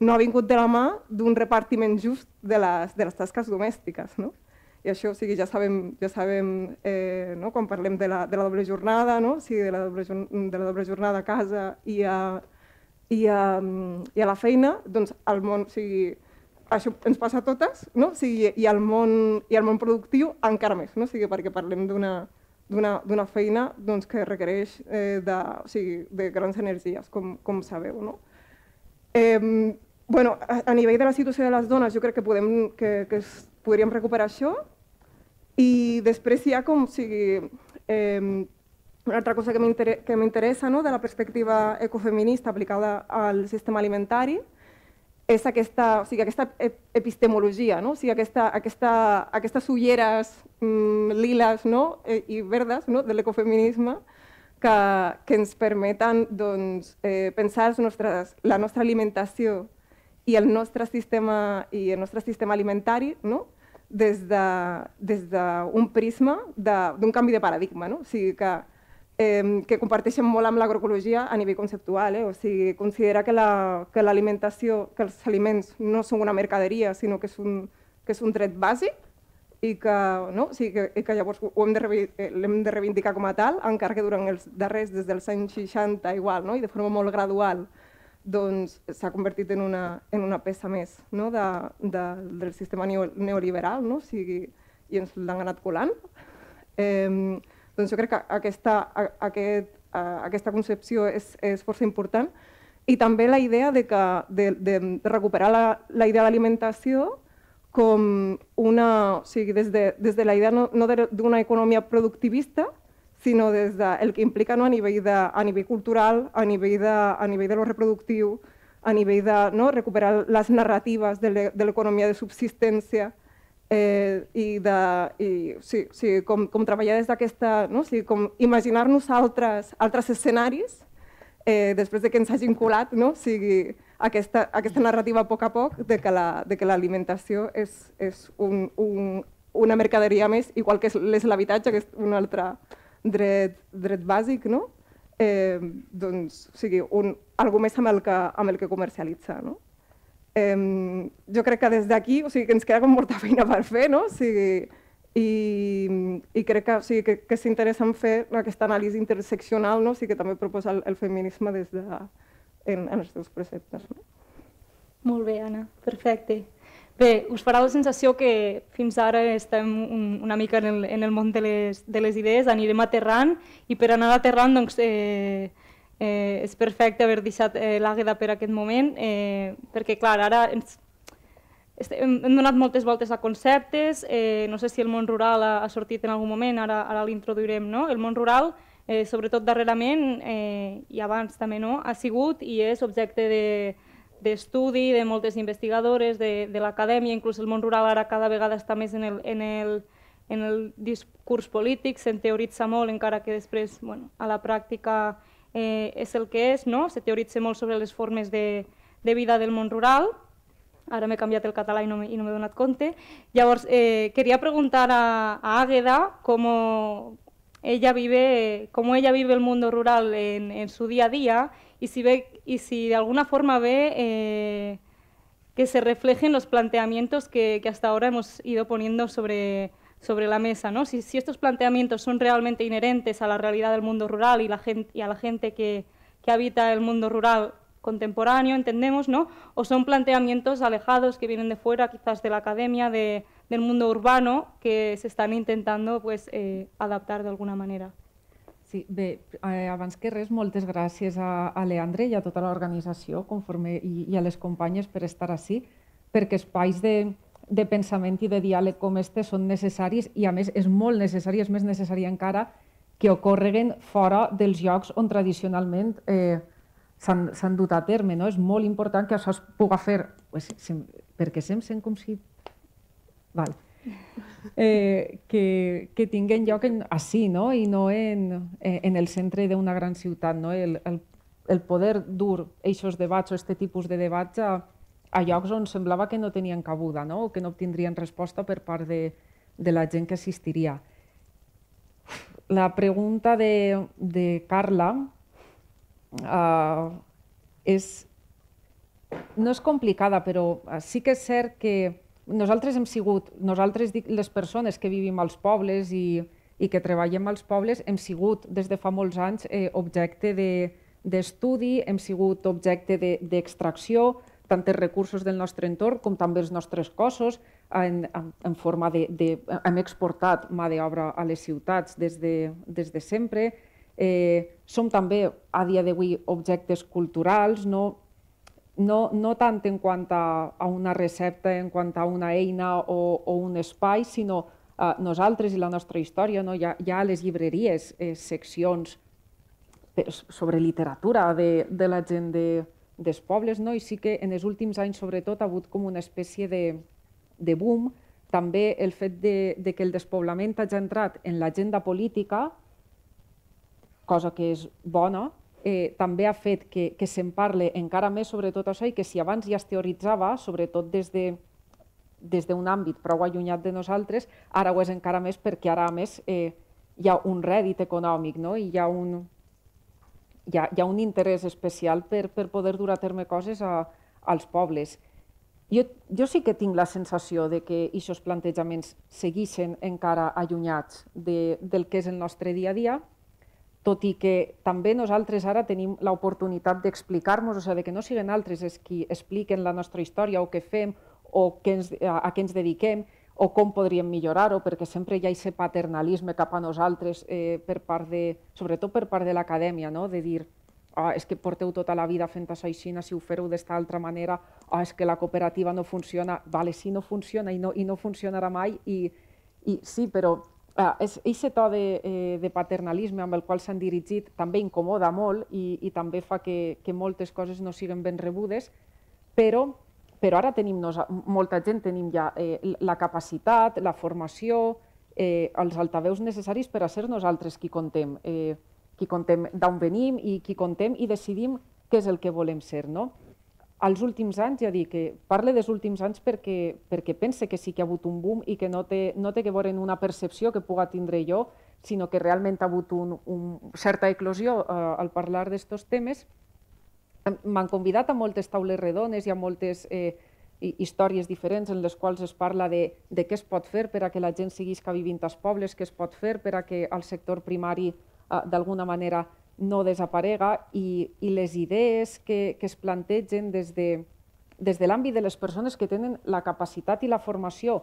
Speaker 6: no ha vingut de la mà d'un repartiment just de les, de les tasques domèstiques. No? I això, o sigui, ja sabem, ja sabem eh, no? quan parlem de la, de la doble jornada, no? o sigui, de, la doble, de la doble jornada a casa i a, i a, i a la feina, doncs el món, o sigui, això ens passa a totes, no? o sigui, i, el món, i el món productiu encara més, no? o sigui, perquè parlem d'una d'una feina doncs, que requereix eh, de, o sigui, de grans energies, com, com sabeu. No? Eh, bueno, a, a nivell de la situació de les dones, jo crec que, podem, que, que es, podríem recuperar això. I després hi ha com, o sigui, eh, una altra cosa que m'interessa no, de la perspectiva ecofeminista aplicada al sistema alimentari és aquesta, o sigui, aquesta epistemologia, no? o sigui, aquesta, aquesta, aquestes ulleres mm, liles no? E, i verdes no? de l'ecofeminisme que, que ens permeten doncs, eh, pensar les nostres, la nostra alimentació i el nostre sistema, i el nostre sistema alimentari no? des d'un de, des prisma d'un canvi de paradigma. No? O sigui que, que comparteixen molt amb l'agroecologia a nivell conceptual. Eh? O sigui, considera que l'alimentació, la, que, que els aliments no són una mercaderia, sinó que és un, que és un dret bàsic i que, no? o sigui, que, que llavors ho hem de, eh, l'hem de reivindicar com a tal, encara que durant els darrers, des dels anys 60 igual, no? i de forma molt gradual, doncs s'ha convertit en una, en una peça més no? de, de, del sistema neoliberal, no? o sigui, i ens l'han anat colant. Eh, doncs jo crec que aquesta, aquest, aquesta concepció és, és força important. I també la idea de, que, de, de, de recuperar la, la idea d'alimentació com una, o sigui, des de, des de la idea no, no d'una economia productivista, sinó des del que implica no, a, nivell de, a nivell cultural, a nivell de, a nivell de lo reproductiu, a nivell de no, recuperar les narratives de l'economia de subsistència eh, i, de, i sí, sí, com, com treballar des d'aquesta, no? sí, com imaginar-nos altres, altres escenaris eh, després de que ens hagin colat no? o sigui, aquesta, aquesta narrativa a poc a poc de que la, és, és un, un, una mercaderia més, igual que és l'habitatge, que és una altra, dret, dret bàsic, no? eh, doncs, o sigui, un, algo més amb el que, amb el que comercialitza. No? Eh, jo crec que des d'aquí o sigui, que ens queda com molta feina per fer, no? o sigui, i, i crec que, o sigui, que, que és interessant fer aquesta anàlisi interseccional, no? o sigui, que també proposa el, el feminisme des de, en, en els seus preceptes. No?
Speaker 3: Molt bé, Anna, perfecte. Bé, us farà la sensació que fins ara estem una mica en el, en el món de les, de les idees, anirem aterrant i per anar aterrant doncs, eh, eh, és perfecte haver deixat eh, l'Àgueda per aquest moment eh, perquè clar, ara ens, hem, hem donat moltes voltes a conceptes, eh, no sé si el món rural ha, ha sortit en algun moment, ara, ara l'introduirem, no? El món rural, eh, sobretot darrerament, eh, i abans també, no? ha sigut i és objecte de, d'estudi de moltes investigadores de, de l'acadèmia, inclús el món rural ara cada vegada està més en el, en el, en el discurs polític, se'n teoritza molt, encara que després bueno, a la pràctica eh, és el que és, no? se teoritza molt sobre les formes de, de vida del món rural, ara m'he canviat el català i no m'he no donat compte. Llavors, eh, quería preguntar a, a Águeda cómo ella vive, cómo ella vive el mundo rural en, en su día a día y si, ve, y si de alguna forma ve eh, que se reflejen los planteamientos que, que, hasta ahora hemos ido poniendo sobre, sobre la mesa. ¿no? Si, si, estos planteamientos son realmente inherentes a la realidad del mundo rural y, la gente, y a la gente que, que habita el mundo rural contemporáneo, entendemos, ¿no? o son planteamientos alejados que vienen de fuera, quizás de la academia, de, del mundo urbano, que se están intentando pues, eh, adaptar de alguna manera.
Speaker 7: Sí, bé, eh, abans que res, moltes gràcies a, a Leandre i a tota l'organització conforme i, i a les companyes per estar així, perquè espais de, de pensament i de diàleg com este són necessaris i a més és molt necessari, és més necessari encara que ocorreguen fora dels llocs on tradicionalment eh, s'han dut a terme. No? És molt important que això es pugui fer, pues, sem, perquè sem sent com si... Val. Eh, que, que tinguen lloc en, així no? i no en, eh, en el centre d'una gran ciutat. No? El, el, el poder dur aquests debats o aquest tipus de debats a, a llocs on semblava que no tenien cabuda no? o que no obtindrien resposta per part de, de la gent que assistiria la pregunta de, de Carla uh, és, no és complicada, però sí que és cert que nosaltres hem sigut, nosaltres dic les persones que vivim als pobles i, i que treballem als pobles, hem sigut des de fa molts anys eh, objecte d'estudi, de, hem sigut objecte d'extracció, de, tant els recursos del nostre entorn com també els nostres cossos, en, en, en forma de, de... Hem exportat mà d'obra a les ciutats des de, des de sempre. Eh, som també, a dia d'avui, objectes culturals, no, no, no tant en quant a, a una recepta, en quant a una eina o, o un espai, sinó eh, nosaltres i la nostra història. No? Hi, ha, hi ha a les llibreries eh, seccions sobre literatura de, de la gent de, dels pobles, no? i sí que en els últims anys, sobretot, ha hagut com una espècie de, de boom. També el fet de, de que el despoblament hagi entrat en l'agenda política, cosa que és bona, eh, també ha fet que, que se'n parle encara més sobre tot això i que si abans ja es teoritzava, sobretot des de des d'un àmbit prou allunyat de nosaltres, ara ho és encara més perquè ara, a més, eh, hi ha un rèdit econòmic no? i hi ha un, hi ha, hi ha un interès especial per, per poder dur a terme coses a, als pobles. Jo, jo sí que tinc la sensació de que aquests plantejaments segueixen encara allunyats de, del que és el nostre dia a dia, tot i que també nosaltres ara tenim l'oportunitat d'explicar-nos, o sigui, que no siguin altres els qui expliquen la nostra història o què fem o què ens, a, a què ens dediquem, o com podríem millorar-ho, perquè sempre hi ha aquest paternalisme cap a nosaltres, eh, per part de, sobretot per part de l'acadèmia, no? de dir ah, és que porteu tota la vida fent això així, si ho fereu d'esta altra manera, ah, és que la cooperativa no funciona, vale, sí, no funciona i no, i no funcionarà mai, i, i sí, però ah, és aquest to de, eh, de paternalisme amb el qual s'han dirigit també incomoda molt i, i també fa que, que moltes coses no siguin ben rebudes, però però ara tenim molta gent, tenim ja eh, la capacitat, la formació, eh, els altaveus necessaris per a ser nosaltres qui contem, eh, qui contem d'on venim i qui contem i decidim què és el que volem ser. No? Als últims anys, ja dic, que parle dels últims anys perquè, perquè pense que sí que ha hagut un boom i que no té, no té que veure una percepció que puga tindre jo, sinó que realment ha hagut un, un certa eclosió eh, al parlar d'aquests temes M'han convidat a moltes taules redones i a moltes eh, històries diferents en les quals es parla de, de què es pot fer per a que la gent seguisca vivint als pobles, què es pot fer per a que el sector primari eh, d'alguna manera no desaparega i, i les idees que, que es plantegen des de, des de l'àmbit de les persones que tenen la capacitat i la formació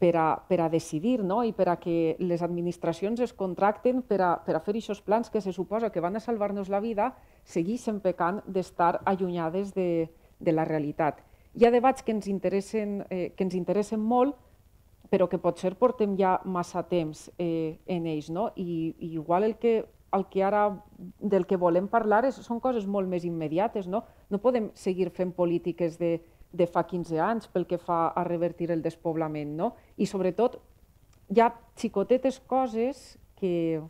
Speaker 7: per a, per a decidir no? i per a que les administracions es contracten per a, per a fer aquests plans que se suposa que van a salvar-nos la vida, segueixen pecant d'estar allunyades de, de la realitat. Hi ha debats que ens interessen, eh, que ens interessen molt, però que potser portem ja massa temps eh, en ells. No? I, I igual el que, el que ara del que volem parlar és, són coses molt més immediates. No, no podem seguir fent polítiques de de fa 15 anys pel que fa a revertir el despoblament. No? I sobretot hi ha xicotetes coses que,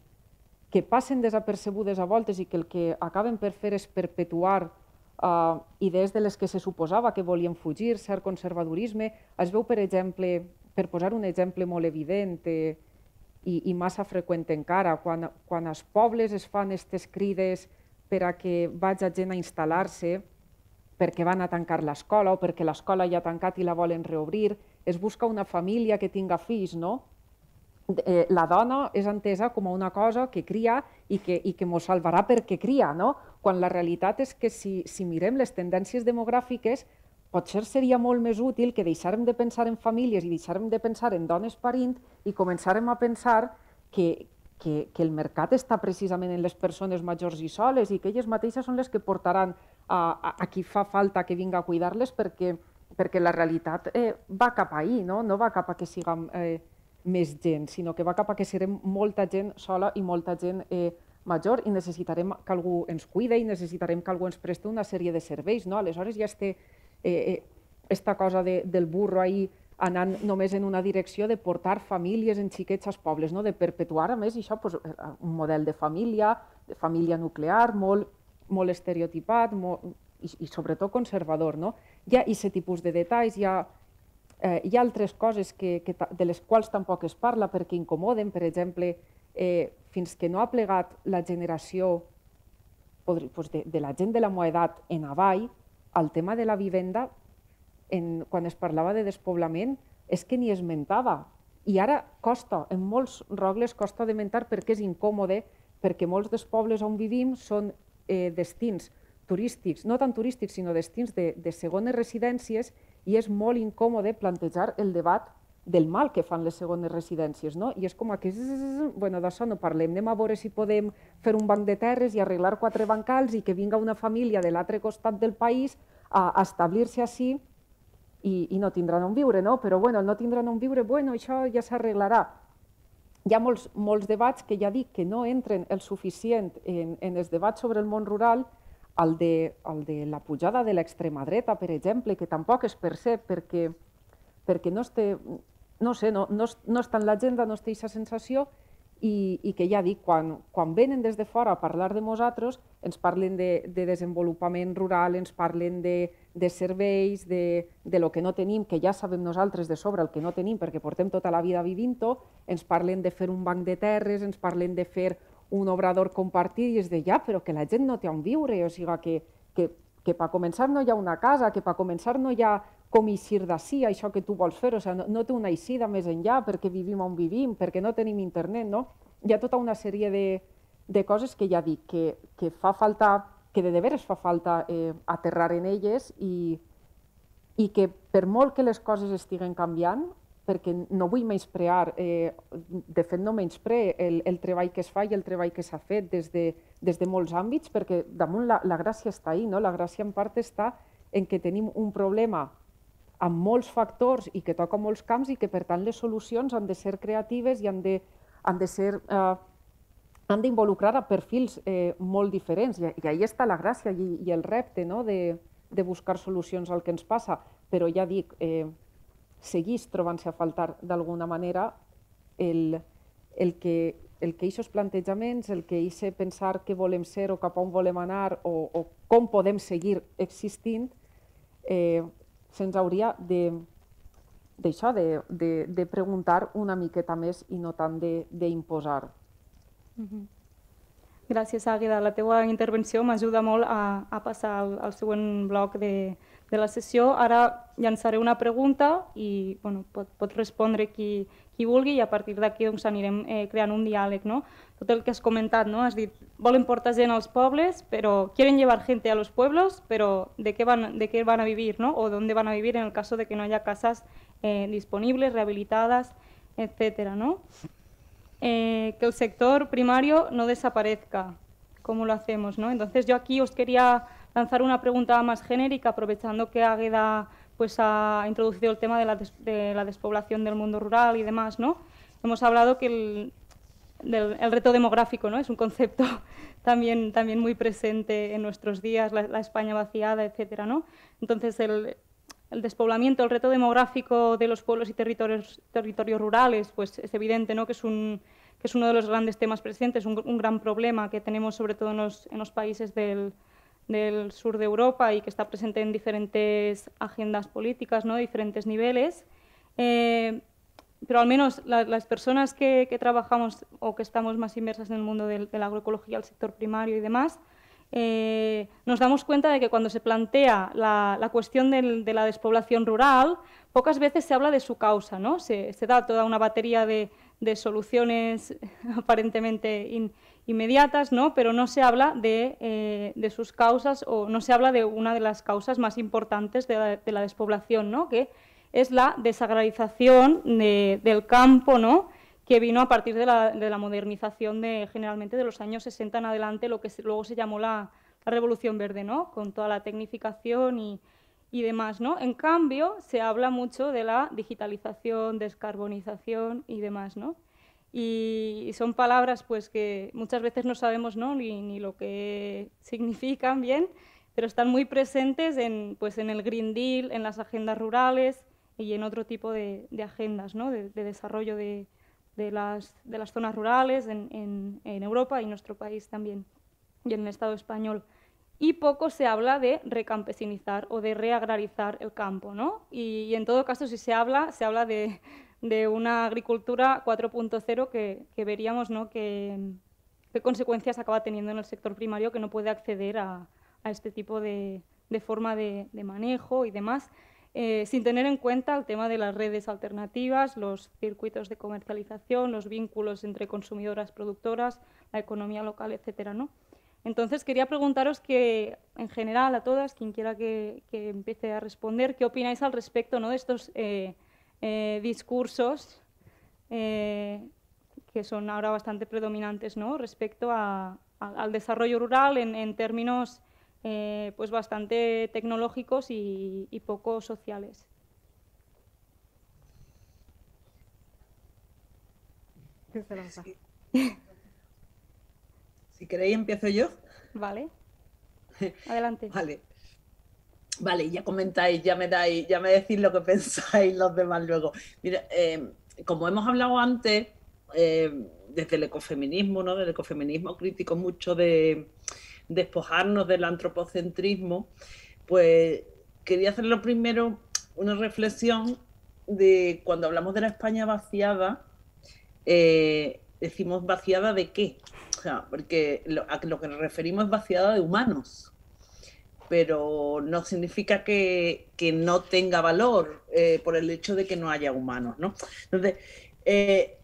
Speaker 7: que passen desapercebudes a voltes i que el que acaben per fer és perpetuar uh, idees de les que se suposava que volien fugir, cert conservadorisme. Es veu, per exemple, per posar un exemple molt evident eh, i, i massa freqüent encara, quan, quan als pobles es fan aquestes crides per a que vaig a gent a instal·lar-se, perquè van a tancar l'escola o perquè l'escola ja ha tancat i la volen reobrir, es busca una família que tinga fills, no? Eh, la dona és entesa com una cosa que cria i que, i que mos salvarà perquè cria, no? quan la realitat és que si, si mirem les tendències demogràfiques, potser seria molt més útil que deixarem de pensar en famílies i deixarem de pensar en dones parint i començarem a pensar que, que, que el mercat està precisament en les persones majors i soles i que elles mateixes són les que portaran a, a, qui fa falta que vinga a cuidar-les perquè, perquè la realitat eh, va cap ahí, no? no va cap a que siguem eh, més gent, sinó que va cap a que serem molta gent sola i molta gent eh, major i necessitarem que algú ens cuide i necessitarem que algú ens preste una sèrie de serveis. No? Aleshores ja este, eh, eh, esta cosa de, del burro ahí anant només en una direcció de portar famílies en xiquets als pobles, no? de perpetuar a més això, pues, un model de família, de família nuclear, molt, molt estereotipat molt, i, i sobretot conservador. No? Hi ha aquest tipus de detalls, hi ha, eh, hi ha altres coses que, que, de les quals tampoc es parla perquè incomoden, per exemple, eh, fins que no ha plegat la generació pues de, de la gent de la meva edat en avall, el tema de la vivenda en, quan es parlava de despoblament, és que ni esmentava. I ara costa, en molts rogles costa de mentar perquè és incòmode, perquè molts dels pobles on vivim són eh, destins turístics, no tan turístics, sinó destins de, de segones residències, i és molt incòmode plantejar el debat del mal que fan les segones residències, no? I és com que, bueno, d'això no parlem, anem a veure si podem fer un banc de terres i arreglar quatre bancals i que vinga una família de l'altre costat del país a, a establir-se així i, i no tindran on viure, no? Però bueno, no tindran on viure, bueno, això ja s'arreglarà. Hi ha molts, molts debats que ja dic que no entren el suficient en, en els debats sobre el món rural, el de, el de la pujada de l'extrema dreta, per exemple, que tampoc es percep perquè, perquè no, té, no, sé, no, no, no està en l'agenda, no té aquesta sensació i, i que ja dic, quan, quan venen des de fora a parlar de nosaltres, ens parlen de, de desenvolupament rural, ens parlen de, de serveis, de, de lo que no tenim, que ja sabem nosaltres de sobre el que no tenim perquè portem tota la vida vivint-ho, ens parlen de fer un banc de terres, ens parlen de fer un obrador compartit i és de ja, però que la gent no té on viure, o sigui que, que, que per començar no hi ha una casa, que per començar no hi ha com eixir d'ací, això que tu vols fer, o sigui, no, no té una eixida més enllà perquè vivim on vivim, perquè no tenim internet, no? Hi ha tota una sèrie de, de coses que ja dic, que, que fa falta, que de deberes fa falta eh, aterrar en elles i, i que per molt que les coses estiguen canviant, perquè no vull menysprear, eh, de fet no menyspre el, el treball que es fa i el treball que s'ha fet des de, des de molts àmbits, perquè damunt la, la gràcia està ahí, no? la gràcia en part està en que tenim un problema amb molts factors i que toca molts camps i que per tant les solucions han de ser creatives i han de, han de ser eh, han d'involucrar a perfils eh, molt diferents i, i ahí està la gràcia i, i el repte no? de, de buscar solucions al que ens passa, però ja dic, eh, seguís trobant-se a faltar d'alguna manera el, el que el que aquests plantejaments, el que aquest pensar què volem ser o cap a on volem anar o, o com podem seguir existint, eh, se'ns hauria de d'això, de, de, de preguntar una miqueta més i no tant d'imposar.
Speaker 3: -hmm. Gràcies, Àgueda. La teua intervenció m'ajuda molt a, a passar al, al següent bloc de, de la sessió. Ara llançaré una pregunta i bueno, pot, pot respondre qui, qui vulgui i a partir d'aquí doncs, anirem eh, creant un diàleg. No? Tot el que has comentat, no? has dit, volen portar gent als pobles, però quieren llevar gente a los pueblos, però de què van, de què van a vivir no? o dónde van a vivir en el caso de que no haya casas eh, disponibles, rehabilitadas, etc. ¿no? Eh, que el sector primario no desaparezca. ¿Cómo lo hacemos? ¿no? Entonces yo aquí os quería lanzar una pregunta más genérica, aprovechando que Águeda pues, ha introducido el tema de la, de la despoblación del mundo rural y demás. ¿no? Hemos hablado que el, del, el reto demográfico ¿no? es un concepto también, también muy presente en nuestros días, la, España vaciada, etc. ¿no? Entonces, el, el, despoblamiento, el reto demográfico de los pueblos y territorios, territorios rurales, pues es evidente ¿no? que, es un, que es uno de los grandes temas presentes, un, un gran problema que tenemos sobre todo en los, en los países del, del sur de Europa y que está presente en diferentes agendas políticas, ¿no? diferentes niveles. Eh, pero al menos la, las personas que, trabajamos o que estamos más inmersas en el mundo de, la agroecología, el sector primario y demás, eh, nos damos cuenta de que cuando se plantea la, cuestión de la despoblación rural, pocas veces se habla de su causa, ¿no? se, da toda una batería de, de soluciones aparentemente in, inmediatas, ¿no? pero no se habla de, eh, de, sus causas o no se habla de una de las causas más importantes de la, de la despoblación, ¿no? que es la desagrarización de, del campo, ¿no? que vino a partir de la, de la, modernización de generalmente de los años 60 en adelante, lo que luego se llamó la, la, Revolución Verde, ¿no? con toda la tecnificación y, y, demás. ¿no? En cambio, se habla mucho de la digitalización, descarbonización y demás. ¿no? Y, son palabras pues, que muchas veces no sabemos ¿no? Ni, ni, lo que significan bien, pero están muy presentes en, pues, en el Green Deal, en las agendas rurales y en otro tipo de, de agendas ¿no? de, de desarrollo de, de las, de las zonas rurales en, en, en, Europa y en nuestro país también, y en el Estado español. Y poco se habla de recampesinizar o de reagrarizar el campo, ¿no? Y, y en todo caso, si se habla, se habla de, de una agricultura 4.0 que, que, veríamos, ¿no? Que, qué consecuencias acaba teniendo en el sector primario que no puede acceder a, a este tipo de, de forma de, de manejo y demás. Eh, sin tener en cuenta el tema de las redes alternativas, los circuitos de comercialización, los vínculos entre consumidoras, productoras, la economía local, etcétera, ¿no? Entonces, quería preguntaros que, en general, a todas, quien quiera que, que empiece a responder, ¿qué opináis al respecto ¿no? de estos eh, eh, discursos eh, que son ahora bastante predominantes ¿no? respecto a, a, al desarrollo rural en, en términos eh, pues bastante tecnológicos y, y poco sociales.
Speaker 5: Sí. Si queréis, empiezo yo.
Speaker 3: Vale. Adelante.
Speaker 5: vale. Vale, ya comentáis, ya me dais, ya me decís lo que pensáis los demás luego. Mira, eh, como hemos hablado antes, eh, desde el ecofeminismo, ¿no? Del ecofeminismo crítico mucho de, despojarnos del antropocentrismo, pues quería hacer lo primero una reflexión de cuando hablamos de la España vaciada, eh, decimos vaciada de qué, o sea, porque a lo que nos referimos es vaciada de humanos, pero no significa que, que no tenga valor eh, por el hecho de que no haya humanos, ¿no? Entonces, eh,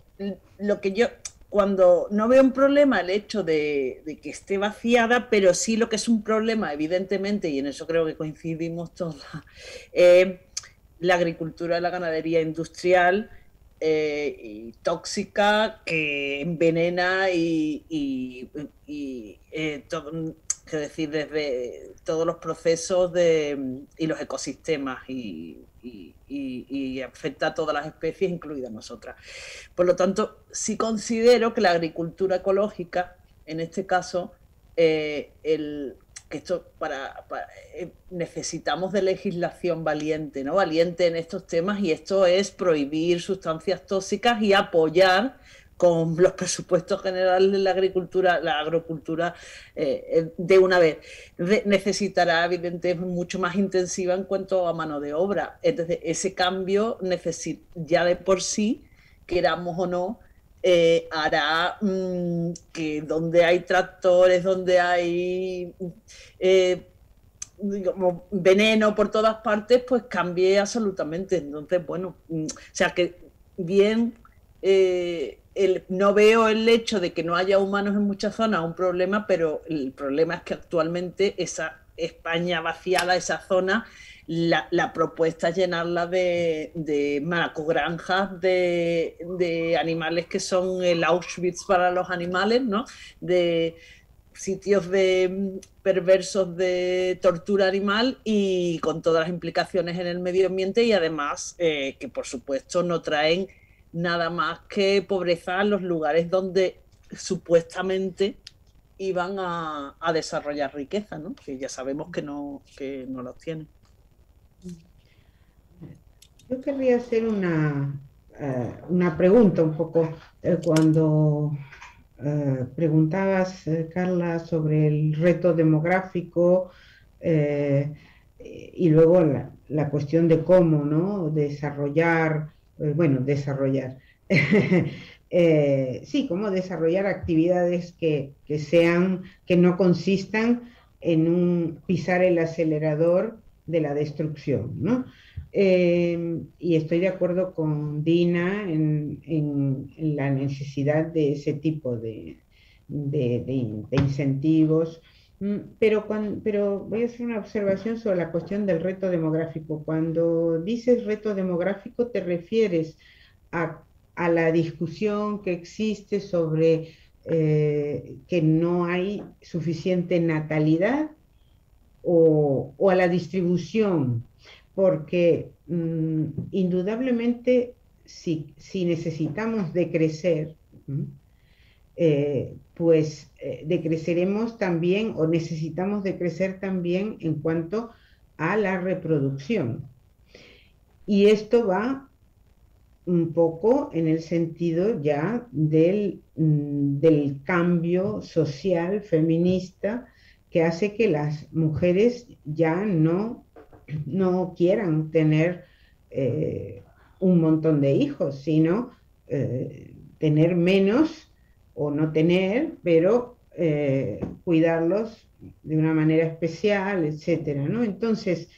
Speaker 5: lo que yo, cuando no veo un problema el hecho de, que esté vaciada, pero sí lo que es un problema, evidentemente, y en eso creo que coincidimos todos, eh, la agricultura, la ganadería industrial eh, y tóxica que envenena y, y, es decir, desde todos los procesos de, y los ecosistemas y, afecta a todas las especies, incluidas nosotras. Por lo tanto, sí considero que la agricultura ecológica, en este caso, eh, el, que esto para, para eh, necesitamos de legislación valiente, ¿no? Valiente en estos temas y esto es prohibir sustancias tóxicas y apoyar con los presupuestos generales de la agricultura, la agrocultura eh, de una vez. Necesitará, evidentemente, mucho más intensiva en cuanto a mano de obra. Entonces, ese cambio ya de por sí, queramos o no, eh, hará mmm, que donde hay tractores, donde hay eh, veneno por todas partes, pues cambie absolutamente. Entonces, bueno, mm, o sea que bien eh, no veo el hecho de que no haya humanos en muchas zonas un problema, pero el problema es que actualmente esa España vaciada, esa zona, la, propuesta es llenarla de, de maracogranjas de, animales que son el Auschwitz para los animales, ¿no? De sitios de perversos de tortura animal y con todas las implicaciones en el medio ambiente y además eh, que por supuesto no traen nada más que pobreza en los lugares donde supuestamente iban a, desarrollar riqueza, ¿no? que ya sabemos que no, que no los tienen.
Speaker 4: Yo querría hacer una, uh, una pregunta un poco eh, cuando uh, preguntabas, eh, Carla, sobre el reto demográfico eh, y luego la, la, cuestión de cómo ¿no? desarrollar eh, bueno, desarrollar. eh, sí, cómo desarrollar actividades que, que, sean, que no consistan en un pisar el acelerador de la destrucción, ¿no? Eh, y estoy de acuerdo con Dina en, en, la necesidad de ese tipo de, de, de, incentivos pero, cuando, pero voy a hacer una observación sobre la cuestión del reto demográfico. Cuando dices reto demográfico, te refieres a a la discusión que existe sobre eh, que no hay suficiente natalidad o, a la distribución, porque mm, indudablemente si, necesitamos decrecer, eh, pues eh, decreceremos también o necesitamos decrecer también en cuanto a la reproducción. Y esto va un poco en el sentido ya del, mm, del cambio social feminista que hace que las mujeres ya no, no quieran tener eh, un montón de hijos, sino tener menos o no tener, pero eh, cuidarlos de una manera especial, etcétera, ¿no? Entonces,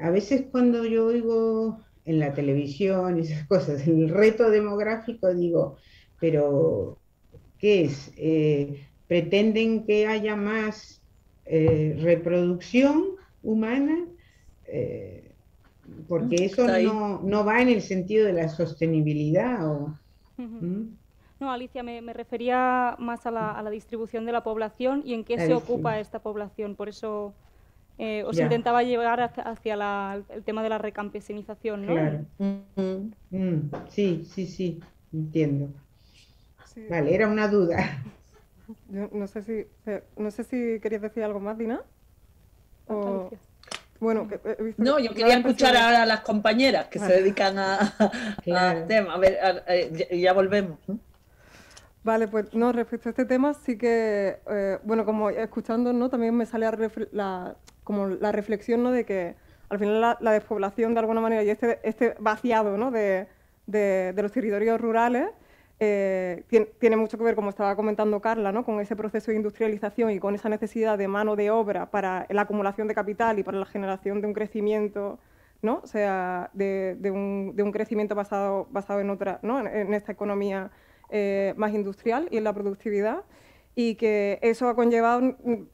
Speaker 4: a veces cuando yo oigo en la televisión esas cosas, el reto demográfico, digo, pero ¿qué es? ¿Pretenden que haya más eh, reproducción humana, eh, porque mm, eso no, va en el sentido de la sostenibilidad. O.
Speaker 3: No, Alicia, me, refería más a la, distribución de la población y en qué se ocupa esta población. Por eso eh, os intentaba llevar hacia, el tema de la recampesinización, ¿no?
Speaker 4: Claro. Mm, sí, sí, sí, entiendo. Vale, era una duda.
Speaker 6: Yo no sé si, eh, no sé si querías decir algo más, Dina.
Speaker 5: Bueno, no, yo quería escuchar ahora a las compañeras que se dedican a, al tema. A ver, ya, volvemos.
Speaker 6: Vale, pues no, respecto a este tema sí que, eh, bueno, como escuchando, ¿no? También me sale la, como la reflexión, ¿no? De que al final la, despoblación de alguna manera y este, este vaciado, ¿no? De, de, de los territorios rurales eh, tiene, mucho que ver, como estaba comentando Carla, ¿no? con ese proceso de industrialización y con esa necesidad de mano de obra para la acumulación de capital y para la generación de un crecimiento, ¿no? o sea, de, un, crecimiento basado, basado en, otra, ¿no? en, esta economía eh, más industrial y en la productividad y que eso ha conllevado, mm,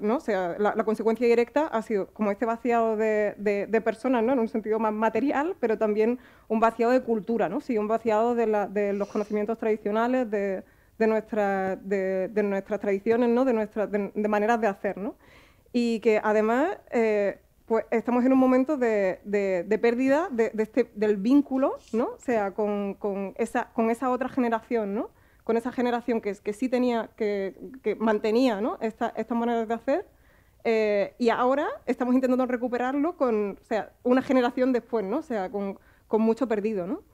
Speaker 6: ¿no? O sea, la, consecuencia directa ha sido como este vaciado de, de, personas, ¿no? En un sentido más material, pero también un vaciado de cultura, ¿no? Sí, un vaciado de, la, de los conocimientos tradicionales, de, de, nuestra, de, nuestras tradiciones, ¿no? De, nuestras, de, maneras de hacer, ¿no? Y que además, eh, pues estamos en un momento de, pérdida de, este, del vínculo, ¿no? O sea, con, con, esa, con esa otra generación, ¿no? con esa generación que, que sí tenía, que, mantenía ¿no? estas maneras de hacer, eh, y ahora estamos intentando recuperarlo con o sea, una generación después, ¿no? o sea, con, con mucho perdido. ¿no?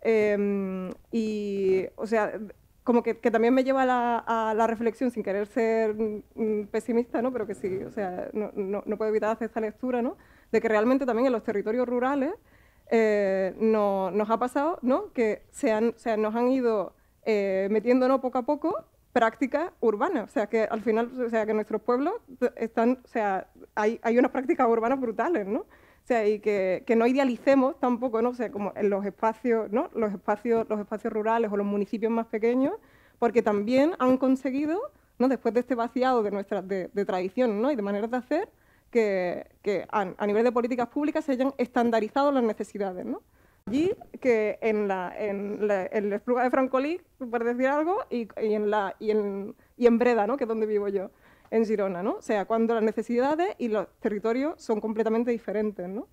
Speaker 6: Em, y, o sea, como que, que también me lleva a la, reflexión, sin querer ser mm, pesimista, ¿no? pero que sí, o sea, no, no, no, puedo evitar hacer esta lectura, ¿no? de que realmente también en los territorios rurales eh, no, nos ha pasado ¿no? que se han, o sea, nos han ido eh, metiéndonos poco a poco prácticas urbanas. O sea, que al final, o sea, que nuestros pueblos están, o sea, hay, hay unas prácticas urbanas brutales, ¿no? O sea, y que, que, no idealicemos tampoco, ¿no? O sea, como en los espacios, ¿no? Los espacios, los espacios rurales o los municipios más pequeños, porque también han conseguido, ¿no? Después de este vaciado de nuestras de, tradición, ¿no? Y de maneras de hacer, que, que a, a, nivel de políticas públicas se hayan estandarizado las necesidades, ¿no? allí que en, la, en, la, en Espluga de Francolí, por decir algo, y, y, en la, y, en, y en Breda, ¿no? que es donde vivo yo, en Girona. ¿no? O sea, cuando las necesidades y los territorios son completamente diferentes. ¿no?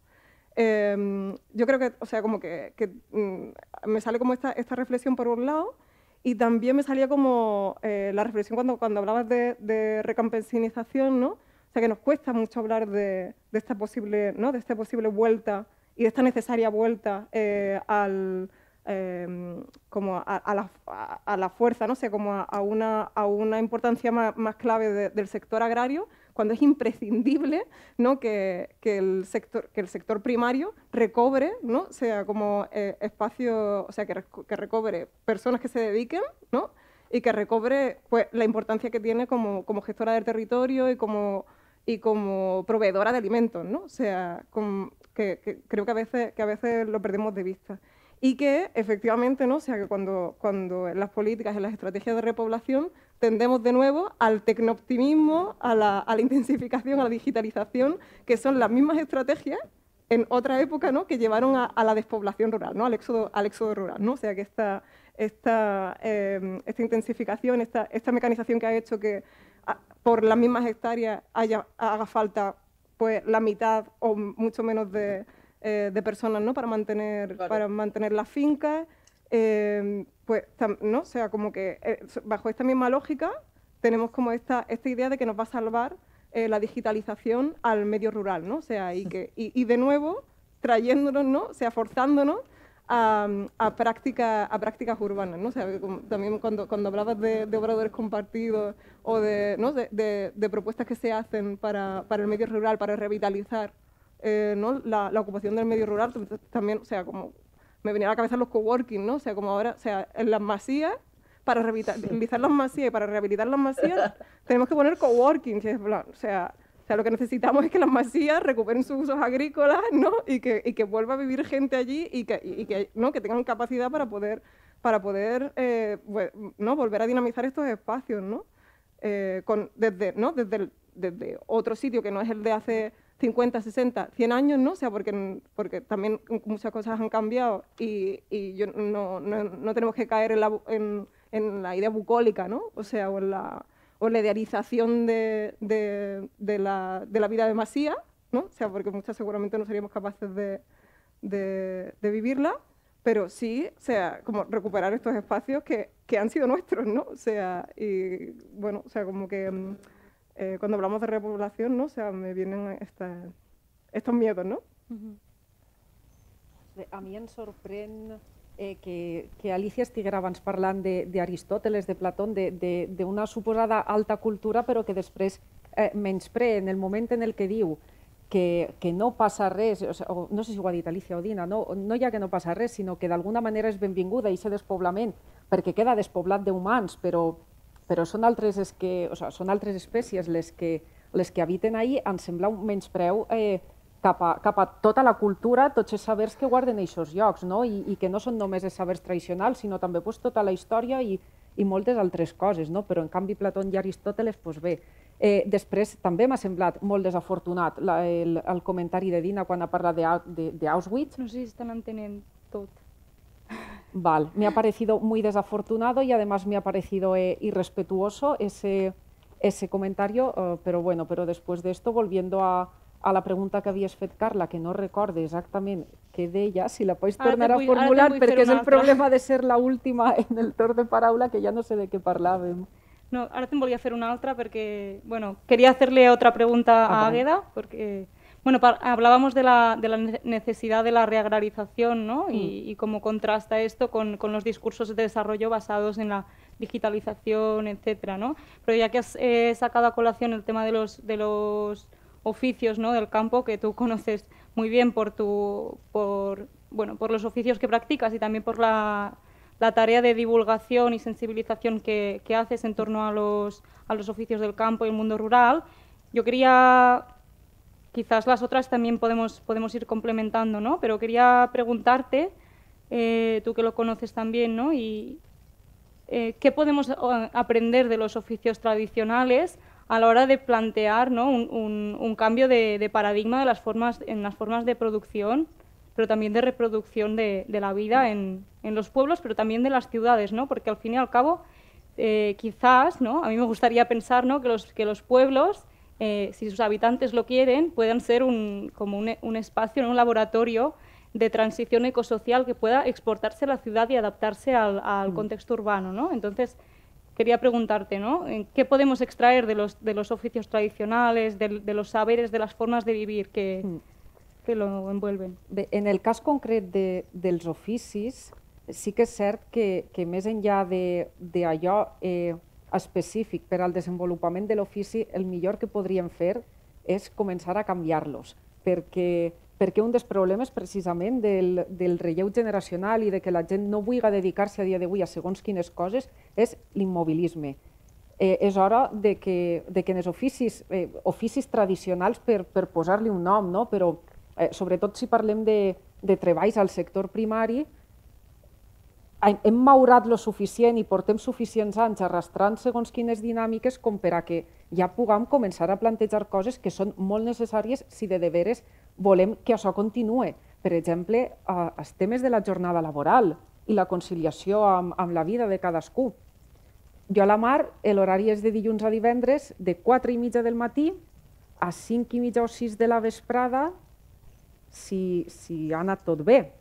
Speaker 6: Eh, yo creo que, o sea, como que, que mm, me sale como esta, esta, reflexión por un lado y también me salía como eh, la reflexión cuando, cuando hablabas de, de recampesinización, ¿no? O sea, que nos cuesta mucho hablar de, de esta posible, ¿no? De esta posible vuelta y de esta necesaria vuelta eh, al, em, como a, la, a, la, fuerza, ¿no? sé como a, una, importancia más, clave del sector agrario, cuando es imprescindible ¿no? que, el sector, que el sector primario recobre, ¿no? sea como eh, espacio, o sea, que, recobre personas que se dediquen, ¿no? y que recobre pues, la importancia que tiene como, gestora del territorio y como, y como proveedora de alimentos, ¿no? O sea, que, creo que a, veces, que a veces lo perdemos de vista. Y que efectivamente, ¿no? o sea, que cuando, cuando en las políticas, en las estrategias de repoblación, tendemos de nuevo al tecnooptimismo, a la, intensificación, a la digitalización, que son las mismas estrategias en otra época, ¿no? Que llevaron a, la despoblación rural, ¿no? Al éxodo, al éxodo rural, ¿no? O sea, que esta, esta, eh, esta intensificación, esta, esta mecanización que ha hecho que por las mismas hectáreas haya, haga falta pues la mitad o mucho menos de, eh, de personas ¿no? para, mantener, para mantener las fincas. eh, pues, ¿no? O sea, como que eh, bajo esta misma lógica tenemos como esta, esta idea de que nos va a salvar eh, la digitalización al medio rural, ¿no? O sea, y, que, y, y de nuevo trayéndonos, ¿no? O sea, forzándonos a, a, práctica- a prácticas urbanas, ¿no? O sea, también cuando, cuando hablabas de, de obradores compartidos o de, ¿no? de- de propuestas que se hacen para, para el medio rural, para revitalizar eh, ¿no? la, la ocupación del medio rural, tam- también, o sea, como me venía a la cabeza los coworking, ¿no? O sea, como ahora, o sea, en las masías, para revitalizar las masías y para rehabilitar las masías, tenemos que poner coworking, que es plan, o sea, o sea, lo que necesitamos es que las masías recuperen sus usos agrícolas, ¿no? Y que, y que vuelva a vivir gente allí y que, y que, ¿no? que tengan capacidad para poder, para poder eh, ¿no? volver a dinamizar estos espacios, ¿no? Eh, con, desde, ¿no? desde, el- desde otro sitio que no es el de hace 50, 60, 100 años, ¿no? O sea, porque, porque también muchas cosas han cambiado y, y yo no, no, no tenemos que caer en la, en, la idea bucólica, ¿no? O sea, o en la, o la idealización de, de, la, de la vida de Masía, ¿no? O sea, porque muchas seguramente no seríamos capaces de, vivirla, pero sí, o sea, como recuperar estos espacios que, que han sido nuestros, ¿no? Sea, y bueno, o sea, como que mm, eh, cuando hablamos de repoblación, ¿no? O sea, me vienen esta- estos miedos, ¿no?
Speaker 7: Bé, A mi em sorprèn eh, que, que Alicia estiguera abans parlant d'Aristòteles, de, de Platón, de- de- d'una suposada alta cultura, però que després eh, menyspre en el moment en el que diu que, que no passa res, o, o no sé si ho ha dit Alicia o Dina, no, no ja que no passa res, sinó que d'alguna manera és benvinguda i aquest despoblament, perquè queda despoblat d'humans, però, però són, altres es que, o sigui, són altres espècies les que, les que habiten ahí, em sembla un menyspreu eh, cap, a, cap a tota la cultura, tots els sabers que guarden aquests llocs, no? I, i que no són només els sabers tradicionals, sinó també pues, tota la història i, i moltes altres coses, no? però en canvi Platón i Aristòteles, pues bé. Eh, després també m'ha semblat molt desafortunat la, el, el comentari de Dina quan ha parlat de, Au- de, de Auschwitz,
Speaker 3: No sé si estan entenent tot.
Speaker 7: Vale, me ha parecido muy desafortunado y además me ha parecido eh, irrespetuoso ese, ese comentario, eh, pero bueno, pero después de esto, volviendo a, a la pregunta que havies fet, Carla, que no recorde exactament què deia, si la pots
Speaker 3: Ara te'n
Speaker 7: tornar a
Speaker 3: vull- ara te'n
Speaker 7: formular, perquè és el
Speaker 3: altra.
Speaker 7: problema de ser la última en el torn de paraula, que ja no sé de què parlàvem.
Speaker 3: No, ahora te voy a hacer una otra porque, bueno, quería hacerle otra pregunta
Speaker 7: Ah,
Speaker 3: a. Águeda, porque, bueno, hablábamos de la, de la ne- necesidad de la reagrarización, ¿no? Y, y cómo contrasta esto con, con los discursos de desarrollo basados en la digitalización, etcétera, ¿no? Pero ya que has eh, sacado a colación el tema de los, de los oficios, ¿no? Del campo, que tú conoces muy bien por tu, por, bueno, por los oficios que practicas y también por la, la tarea de divulgación y sensibilización que, que haces en torno a los, a los oficios del campo y el mundo rural. Yo quería, quizás las otras también podemos, podemos ir complementando, ¿no? Pero quería preguntarte, eh, tú que lo conoces también, ¿no? Y, eh, ¿Qué podemos aprender de los oficios tradicionales a la hora de plantear ¿no? un, cambio de, paradigma de las formas, en las formas de producción, pero también de reproducción de, de la vida en, en los pueblos, pero también de las ciudades, ¿no? Porque al fin y al cabo, eh, quizás, ¿no? A mí me gustaría pensar, ¿no? Que los, que los pueblos, eh, si sus habitantes lo quieren, puedan ser un, como un, un espacio, un laboratorio de transición ecosocial que pueda exportarse a la ciudad y adaptarse al, al contexto urbano, ¿no? Entonces, quería preguntarte, ¿no? ¿En ¿Qué podemos extraer de los, de los oficios tradicionales, del- de, los saberes, de las formas de vivir que, que lo envuelven?
Speaker 7: Bé, en el cas concret de, dels oficis, sí que és cert que, que més enllà de- d'allò eh, específic per al desenvolupament de l'ofici, el millor que podríem fer és començar a canviar-los, perquè, perquè un dels problemes precisament del, del relleu generacional i de que la gent no vulgui dedicar-se a dia d'avui a segons quines coses és l'immobilisme. Eh, és hora de que, de que en els oficis, eh, oficis tradicionals, per, per posar-li un nom, no? però eh, sobretot si parlem de, de treballs al sector primari, hem maurat lo suficient i portem suficients anys arrastrant segons quines dinàmiques com per a que ja puguem començar a plantejar coses que són molt necessàries si de deberes volem que això continue. Per exemple, eh, els temes de la jornada laboral i la conciliació amb, amb la vida de cadascú. Jo a la mar, l'horari és de dilluns a divendres, de 4 i mitja del matí a 5 i mitja o 6 de la vesprada, si, si ha anat tot bé.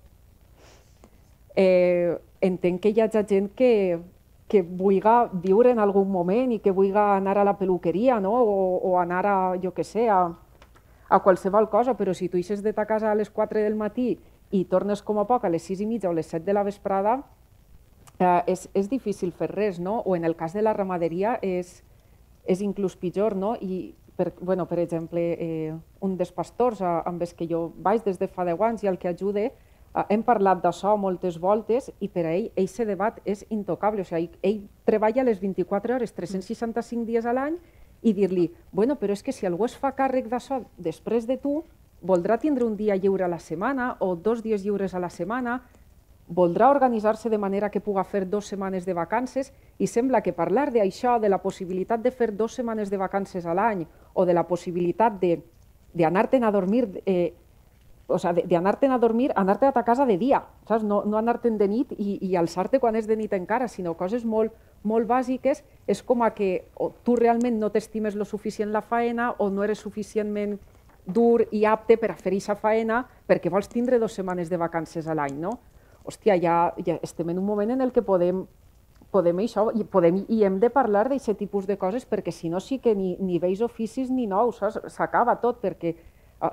Speaker 7: Eh, entenc que hi hagi gent que, que vulga viure en algun moment i que vulga anar a la peluqueria no? o, o anar a, jo que sé, a, a qualsevol cosa, però si tu eixes de ta casa a les 4 del matí i tornes com a poc a les 6 i mitja o les 7 de la vesprada, eh, és, és difícil fer res, no? O en el cas de la ramaderia és, és inclús pitjor, no? I, per, bueno, per exemple, eh, un dels pastors eh, amb els que jo vaig des de fa 10 anys i el que ajude, hem parlat d'això moltes voltes i per a ell, aquest debat és intocable. O sigui, ell, ell treballa les 24 hores, 365 dies a l'any i dir-li, bueno, però és que si algú es fa càrrec d'això després de tu, voldrà tindre un dia lliure a la setmana o dos dies lliures a la setmana, voldrà organitzar-se de manera que puga fer dues setmanes de vacances i sembla que parlar d'això, de la possibilitat de fer dues setmanes de vacances a l'any o de la possibilitat d'anar-te'n a dormir eh, o sea, d'anar-te'n a dormir, anar-te a ta casa de dia, saps? no, no anar-te'n de nit i, i alçar-te quan és de nit encara, sinó coses molt, molt bàsiques, és com a que o tu realment no t'estimes lo suficient la faena o no eres suficientment dur i apte per a fer aquesta faena perquè vols tindre dues setmanes de vacances a l'any, no? Hòstia, ja, ja estem en un moment en el que podem podem això, i, podem, i hem de parlar d'aquest tipus de coses perquè si no sí que ni, ni vells oficis ni nous, s'acaba tot, perquè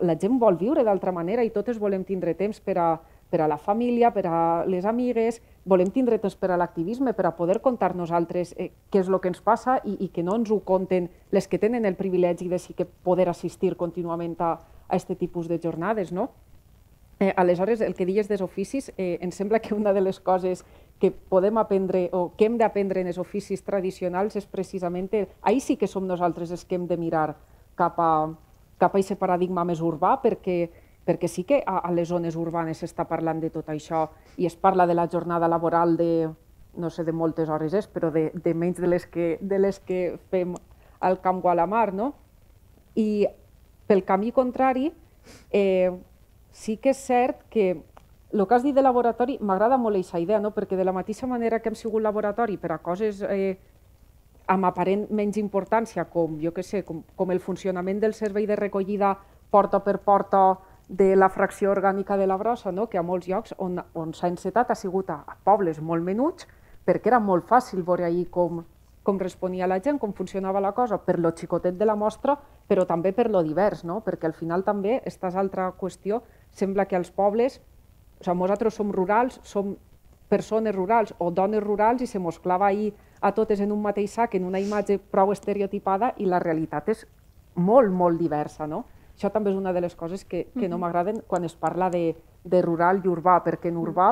Speaker 7: la gent vol viure d'altra manera i totes volem tindre temps per a, per a la família, per a les amigues, volem tindre temps per a l'activisme, per a poder contar nosaltres eh, què és el que ens passa i, i que no ens ho conten les que tenen el privilegi de sí que poder assistir contínuament a, a aquest tipus de jornades. No? Eh, aleshores, el que digues dels oficis, eh, em sembla que una de les coses que podem aprendre o que hem d'aprendre en els oficis tradicionals és precisament, ahir sí que som nosaltres els que hem de mirar cap a, cap a aquest paradigma més urbà, perquè, perquè sí que a, a les zones urbanes s'està parlant de tot això i es parla de la jornada laboral de, no sé de moltes hores és, però de, de menys de les, que, de les que fem al Camp Gualamar, no? I pel camí contrari, eh, sí que és cert que el que has dit de laboratori m'agrada molt aquesta idea, no? perquè de la mateixa manera que hem sigut laboratori per a coses eh, amb aparent menys importància, com, jo que sé, com, com el funcionament del servei de recollida porta per porta de la fracció orgànica de la brossa, no? que a molts llocs on, on s'ha encetat ha sigut a, a pobles molt menuts, perquè era molt fàcil veure ahir com, com responia la gent, com funcionava la cosa, per lo xicotet de la mostra, però també per lo divers, no? perquè al final també, aquesta és altra qüestió, sembla que als pobles, o sigui, nosaltres som rurals, som persones rurals o dones rurals i se mos clava ahir a totes en un mateix sac, en una imatge prou estereotipada i la realitat és molt, molt diversa. No? Això també és una de les coses que, que no m'agraden quan es parla de, de rural i urbà, perquè en urbà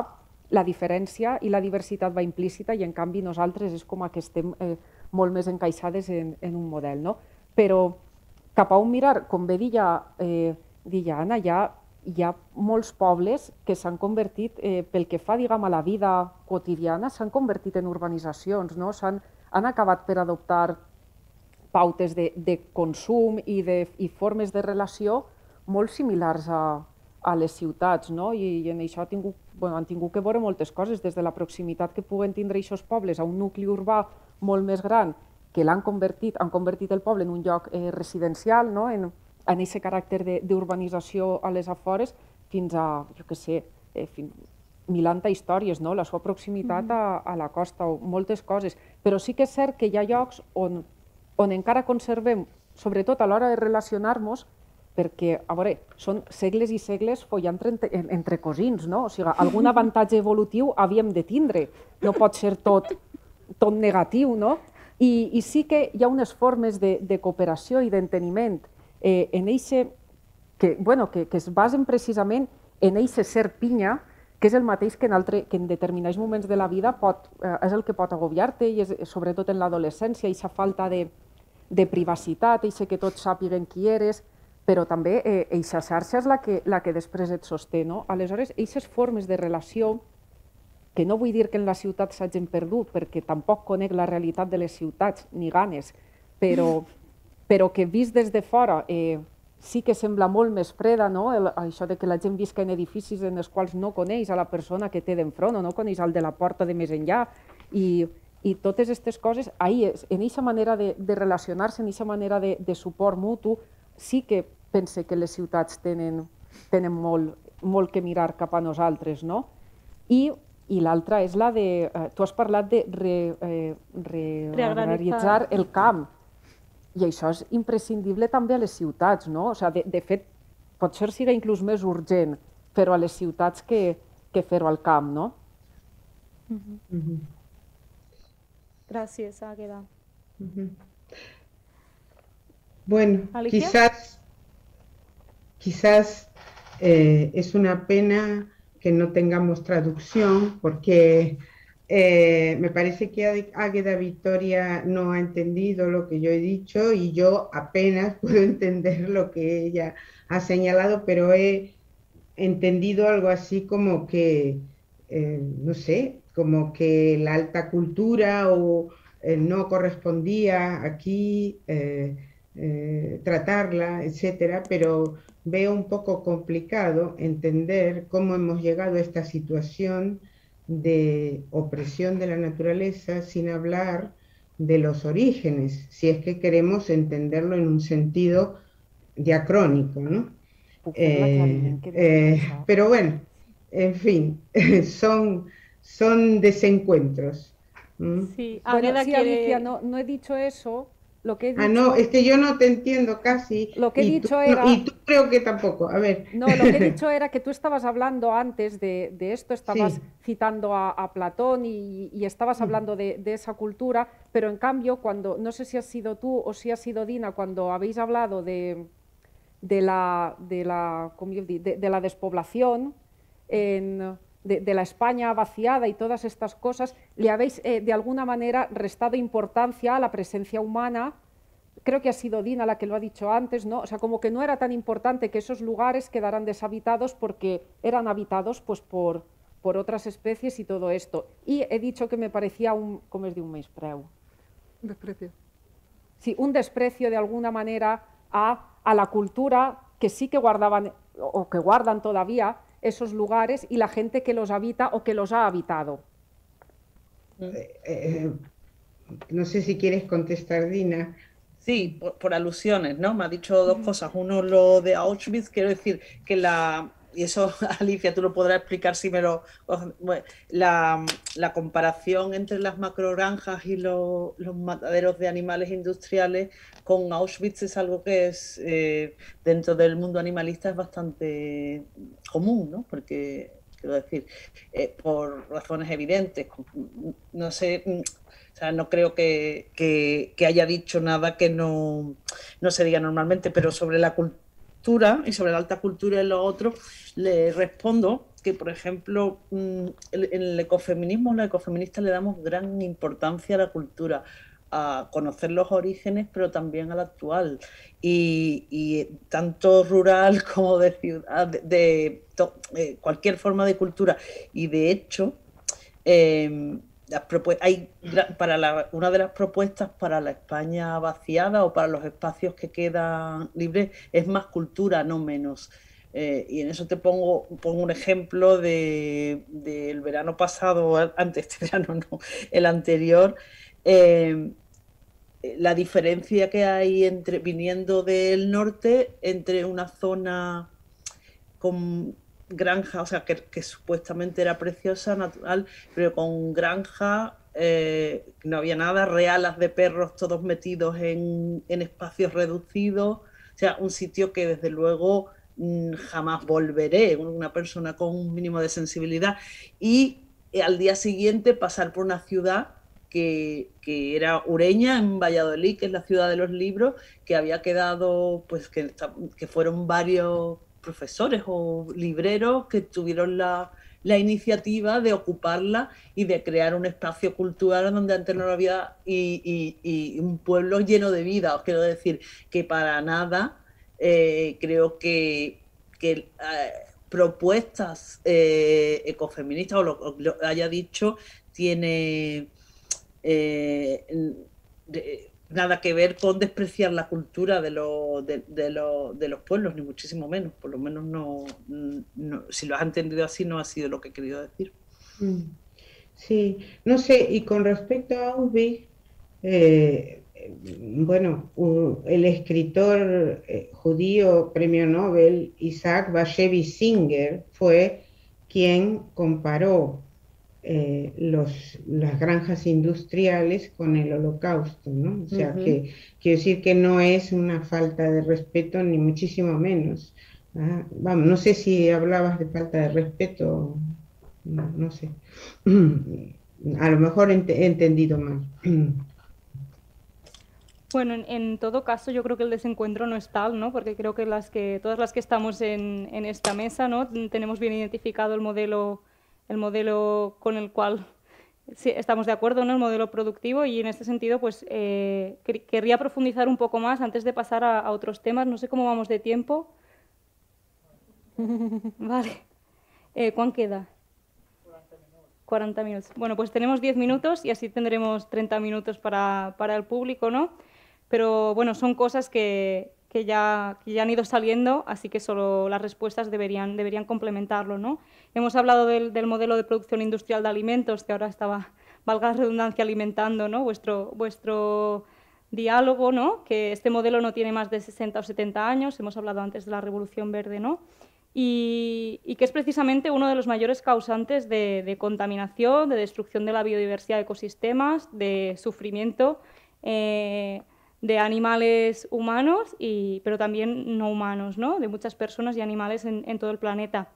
Speaker 7: la diferència i la diversitat va implícita i en canvi nosaltres és com que estem eh, molt més encaixades en, en un model. No? Però cap a on mirar, com bé deia, eh, deia Anna, hi ha hi ha molts pobles que s'han convertit, eh, pel que fa diguem, a la vida quotidiana, s'han convertit en urbanitzacions, no? han, han acabat per adoptar pautes de, de consum i, de, i formes de relació molt similars a, a les ciutats, no? I, i en això ha tingut, bueno, han tingut que veure moltes coses, des de la proximitat que puguen tindre aquests pobles a un nucli urbà molt més gran, que l'han convertit, han convertit el poble en un lloc eh, residencial, no? en, en aquest caràcter d'urbanització a les afores fins a, jo què sé, eh, fins, milanta històries, no? la seva proximitat a, a la costa, o moltes coses. Però sí que és cert que hi ha llocs on, on encara conservem, sobretot a l'hora de relacionar-nos, perquè, a veure, són segles i segles follant entre, entre cosins, no? O sigui, algun avantatge evolutiu havíem de tindre, no pot ser tot, tot negatiu, no? I, I sí que hi ha unes formes de, de cooperació i d'enteniment eh, en eixe, que, bueno, que, que es basen precisament en eixe ser pinya, que és el mateix que en, altre, que en determinats moments de la vida pot, eh, és el que pot agobiar-te, i és, sobretot en l'adolescència, aquesta falta de, de privacitat, eixe que tots sàpiguen qui eres, però també eh, eixa xarxa és la que, la que després et sosté. No? Aleshores, eixes formes de relació, que no vull dir que en la ciutat s'hagin perdut, perquè tampoc conec la realitat de les ciutats, ni ganes, però, però que vist des de fora eh, sí que sembla molt més freda, no? El, això de que la gent visca en edificis en els quals no coneix a la persona que té d'enfront o no coneix el de la porta de més enllà i, i totes aquestes coses, ahir, en aquesta manera de, de relacionar-se, en aquesta manera de, de suport mutu, sí que pense que les ciutats tenen, tenen molt, molt que mirar cap a nosaltres, no? I, i l'altra és la de... Eh, tu has parlat de re, eh, reagraritzar el camp, i això és imprescindible també a les ciutats, no? O sigui, de, de fet, potser siga inclús més urgent fer-ho a les ciutats que, que fer-ho al camp, no?
Speaker 3: Uh -huh. Uh -huh. Gràcies, Águeda. Uh -huh.
Speaker 4: Bueno, ¿Alicia? quizás, quizás eh, es una pena que no tengamos traducción porque eh, me parece que Águeda Victoria no ha entendido lo que yo he dicho y yo apenas puedo entender lo que ella ha señalado, pero he entendido algo así como que, eh, no sé, como que la alta cultura o eh, no correspondía aquí tratarla, etcétera, pero veo un poco complicado entender cómo hemos llegado a esta situación de opresión de la naturaleza sin hablar de los orígenes, si es que queremos entenderlo en un sentido diacrónico, ¿no? Eh, eh, pero bueno, en fin, son, son desencuentros.
Speaker 7: Sí, bueno, sí, Alicia, no, no he dicho eso, lo que
Speaker 4: Ah, no, es que yo no te entiendo casi.
Speaker 7: Lo que he dicho era...
Speaker 4: y tú creo que tampoco, a ver.
Speaker 7: No, lo que he dicho era que tú estabas hablando antes de, esto, estabas citando a, Platón y, estabas mm. hablando de, esa cultura, pero en cambio, cuando, no sé si has sido tú o si has sido Dina, cuando habéis hablado de, de, la, de, la, de, la despoblación, en, de, la España vaciada y todas estas cosas, le habéis eh, de alguna manera restado importancia a la presencia humana. Creo que ha sido Dina la que lo ha dicho antes, ¿no? O sea, como que no era tan importante que esos lugares quedaran deshabitados porque eran habitados pues, por, por otras especies y todo esto. Y he dicho que me parecía un, ¿cómo es de un Un
Speaker 6: Desprecio.
Speaker 7: Sí, un desprecio de alguna manera a, a la cultura que sí que guardaban o que guardan todavía esos lugares y la gente que los habita o que los ha habitado.
Speaker 4: Eh, eh, no sé si quieres contestar, Dina.
Speaker 5: Sí, por, alusiones, ¿no? Me ha dicho dos cosas. Uno, lo de Auschwitz, quiero decir que la, y eso Alicia tú lo podrás explicar si me lo... La, comparación entre las macrogranjas y los, mataderos de animales industriales con Auschwitz es algo que es eh, dentro del mundo animalista es bastante común, ¿no? Porque, quiero decir, eh, por razones evidentes, no sé... O sea, no creo que, que, que haya dicho nada que no, no se diga normalmente, pero sobre la cultura y sobre la alta cultura y lo otro, le respondo que, por ejemplo, mm, en el ecofeminismo, los ecofeministas le damos gran importancia a la cultura, a conocer los orígenes, pero también al actual. Y, tanto rural como de ciudad, de, eh, cualquier forma de cultura. Y de hecho, eh, hay para una de las propuestas para la España vaciada o para los espacios que quedan libres es más cultura, no menos. Eh, y en eso te pongo, pongo un ejemplo del de, verano pasado, antes este verano no, el anterior, eh, la diferencia que hay entre viniendo del norte entre una zona con granja, o sea, que, supuestamente era preciosa, natural, pero con granja eh, no había nada, realas de perros todos metidos en, espacios reducidos, o sea, un sitio que desde luego mm, jamás volveré, una persona con un mínimo de sensibilidad, y eh, al día siguiente pasar por una ciudad que, era Ureña, en Valladolid, que es la ciudad de los libros, que había quedado, pues que, que fueron varios profesores o libreros que tuvieron la, iniciativa de ocuparla y de crear un espacio cultural donde antes no lo había y, un pueblo lleno de vida. Os quiero decir que para nada eh, creo que, eh, propuestas eh, ecofeministas o lo, lo, haya dicho tiene nada que ver con despreciar la cultura de, de, los pueblos, ni muchísimo menos. Por lo menos no, si lo has entendido así, no ha sido lo que he querido decir. Mm.
Speaker 4: Sí, no sé, y con respecto a Auschwitz, eh, bueno, el escritor eh, judío premio Nobel Isaac Bashevis Singer fue quien comparó eh, los, las granjas industriales con el holocausto, ¿no? O sea, que quiero decir que no es una falta de respeto, ni muchísimo menos. ¿ah? Vamos, no sé si hablabas de falta de respeto, no, sé. A lo mejor he entendido mal.
Speaker 3: Bueno, en, todo caso, yo creo que el desencuentro no es tal, ¿no? Porque creo que, las que todas las que estamos en, en esta mesa, ¿no? Tenemos bien identificado el modelo el modelo con el cual estamos de acuerdo, ¿no? el modelo productivo y en este sentido pues eh, querría profundizar un poco más antes de pasar a, otros temas. No sé cómo vamos de tiempo. vale. Eh, ¿Cuán queda? 40 minutos. Bueno, pues tenemos 10 minutos y así tendremos 30 minutos para, para el público, ¿no? Pero bueno, son cosas que, que ya, ya han ido saliendo, así que solo las respuestas deberían, deberían complementarlo. ¿no? Hemos hablado del, del, modelo de producción industrial de alimentos, que ahora estaba, valga la redundancia, alimentando ¿no? vuestro, vuestro diálogo, ¿no? que este modelo no tiene más de 60 o 70 años, hemos hablado antes de la Revolución Verde, ¿no? y, y que es precisamente uno de los mayores causantes de, de, contaminación, de destrucción de la biodiversidad de ecosistemas, de sufrimiento. Eh, de animales humanos, y, pero también no humanos, ¿no? de muchas personas y animales en, todo el planeta.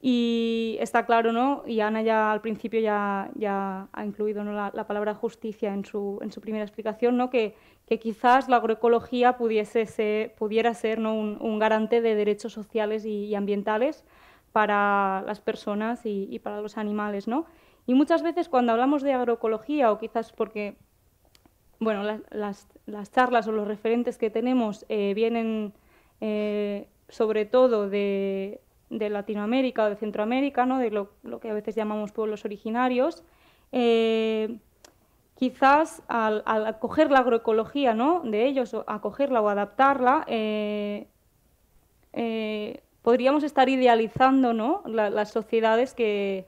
Speaker 3: Y está claro, ¿no? y Ana ya al principio ya, ya ha incluido ¿no? la, palabra justicia en su, en su primera explicación, ¿no? que, que quizás la agroecología pudiese ser, pudiera ser ¿no? un, garante de derechos sociales y, ambientales para las personas y, y, para los animales. ¿no? Y muchas veces cuando hablamos de agroecología, o quizás porque bueno, las, las, charlas o los referentes que tenemos eh, vienen eh, sobre todo de, Latinoamérica o de Centroamérica, ¿no? de lo, lo, que a veces llamamos pueblos originarios. Eh, quizás al, al, acoger la agroecología ¿no? de ellos, o acogerla o adaptarla, podríamos estar idealizando ¿no? las sociedades que,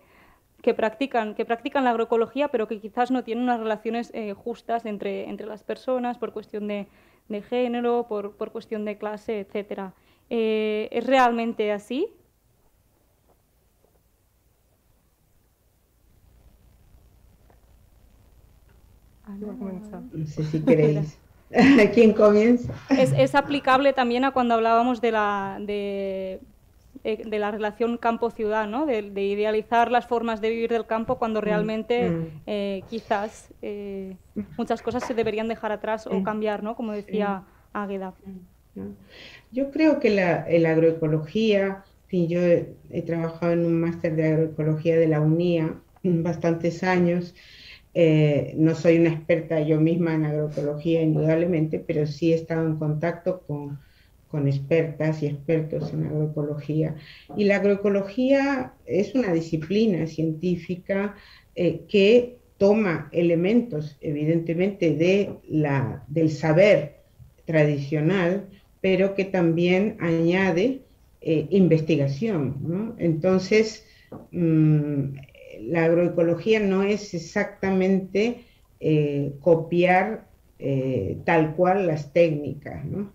Speaker 3: que practican, que practican la agroecología, pero que quizás no tienen unas relaciones eh, justas entre, entre las personas por cuestión de, de género, por, por, cuestión de clase, etc. Eh, ¿Es realmente así?
Speaker 4: No sé si queréis. ¿Quién comienza?
Speaker 3: Es, es, aplicable también a cuando hablábamos de la, de, eh, de la relación campo-ciudad, ¿no? de, idealizar las formas de vivir del campo cuando mm, realmente mm. eh, quizás eh, muchas cosas se deberían dejar atrás o cambiar, ¿no? como decía Águeda.
Speaker 4: Yo creo que la, agroecología, yo he, trabajado en un máster de agroecología de la UNIA bastantes años, no soy una experta yo misma en agroecología indudablemente, pero sí he estado en contacto con con expertas y expertos en agroecología. Y la agroecología es una disciplina científica eh, que toma elementos, evidentemente, de la, del saber tradicional, pero que también añade eh, investigación. Entonces, mm, la agroecología no es exactamente eh, copiar tal cual las técnicas, ¿no?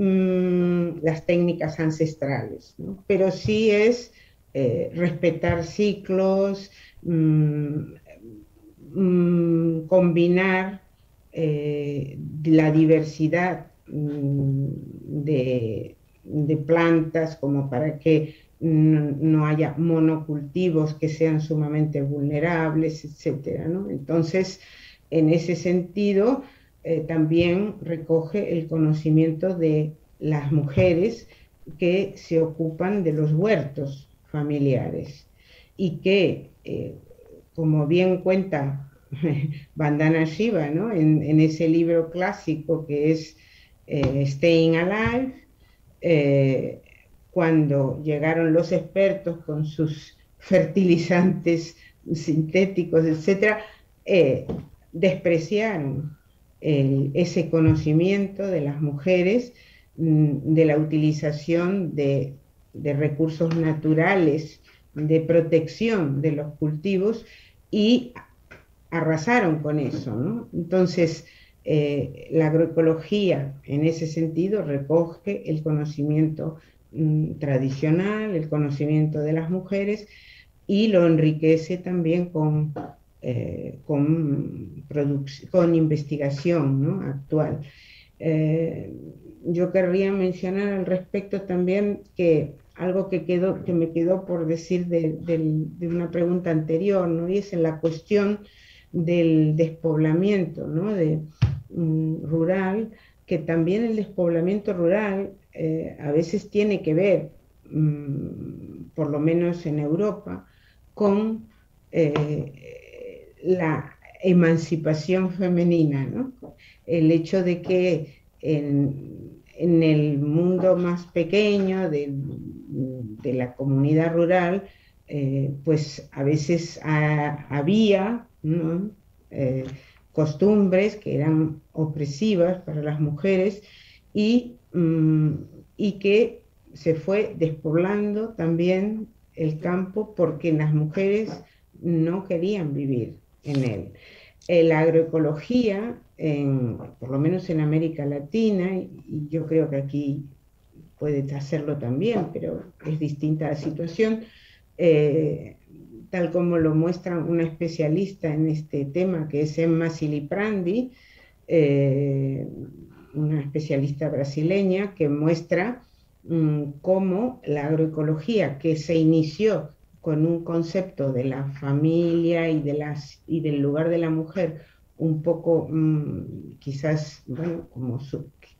Speaker 4: Mm, las técnicas ancestrales, pero sí es eh, respetar ciclos, mm, mm, combinar eh, la diversidad de, plantas como para que no, haya monocultivos que sean sumamente vulnerables, etc. Entonces, en ese sentido, eh, también recoge el conocimiento de las mujeres que se ocupan de los huertos familiares y que, eh, como bien cuenta Vandana Shiva ¿no? en, ese libro clásico que es eh, Staying Alive, cuando llegaron los expertos con sus fertilizantes sintéticos, etc., despreciaron ese conocimiento de las mujeres mm, de la utilización de, recursos naturales, de protección de los cultivos y arrasaron con eso. Entonces, eh, la agroecología en ese sentido recoge el conocimiento mm, tradicional, el conocimiento de las mujeres y lo enriquece también con, eh, con, con, investigación actual. Eh, yo querría mencionar al respecto también que algo que, quedó, que me quedó por decir de, una pregunta anterior, ¿no? y es en la cuestión del despoblamiento, ¿no? Mm, rural, que también el despoblamiento rural eh, a veces tiene que ver, mm, por lo menos en Europa, con la emancipación femenina, el hecho de que en, el mundo más pequeño de, la comunidad rural, eh, pues a veces había ¿no? costumbres que eran opresivas para las mujeres y, mm, y que se fue despoblando también el campo porque las mujeres no querían vivir en él. La agroecología, por lo menos en América Latina, y yo creo que aquí puede hacerlo también, pero es distinta la situación, eh, tal como lo muestra una especialista en este tema, que es Emma Siliprandi, eh, una especialista brasileña, que muestra mm, cómo la agroecología, que se inició con un concepto de la familia y, de las, y del lugar de la mujer, un poco mm, quizás, bueno, como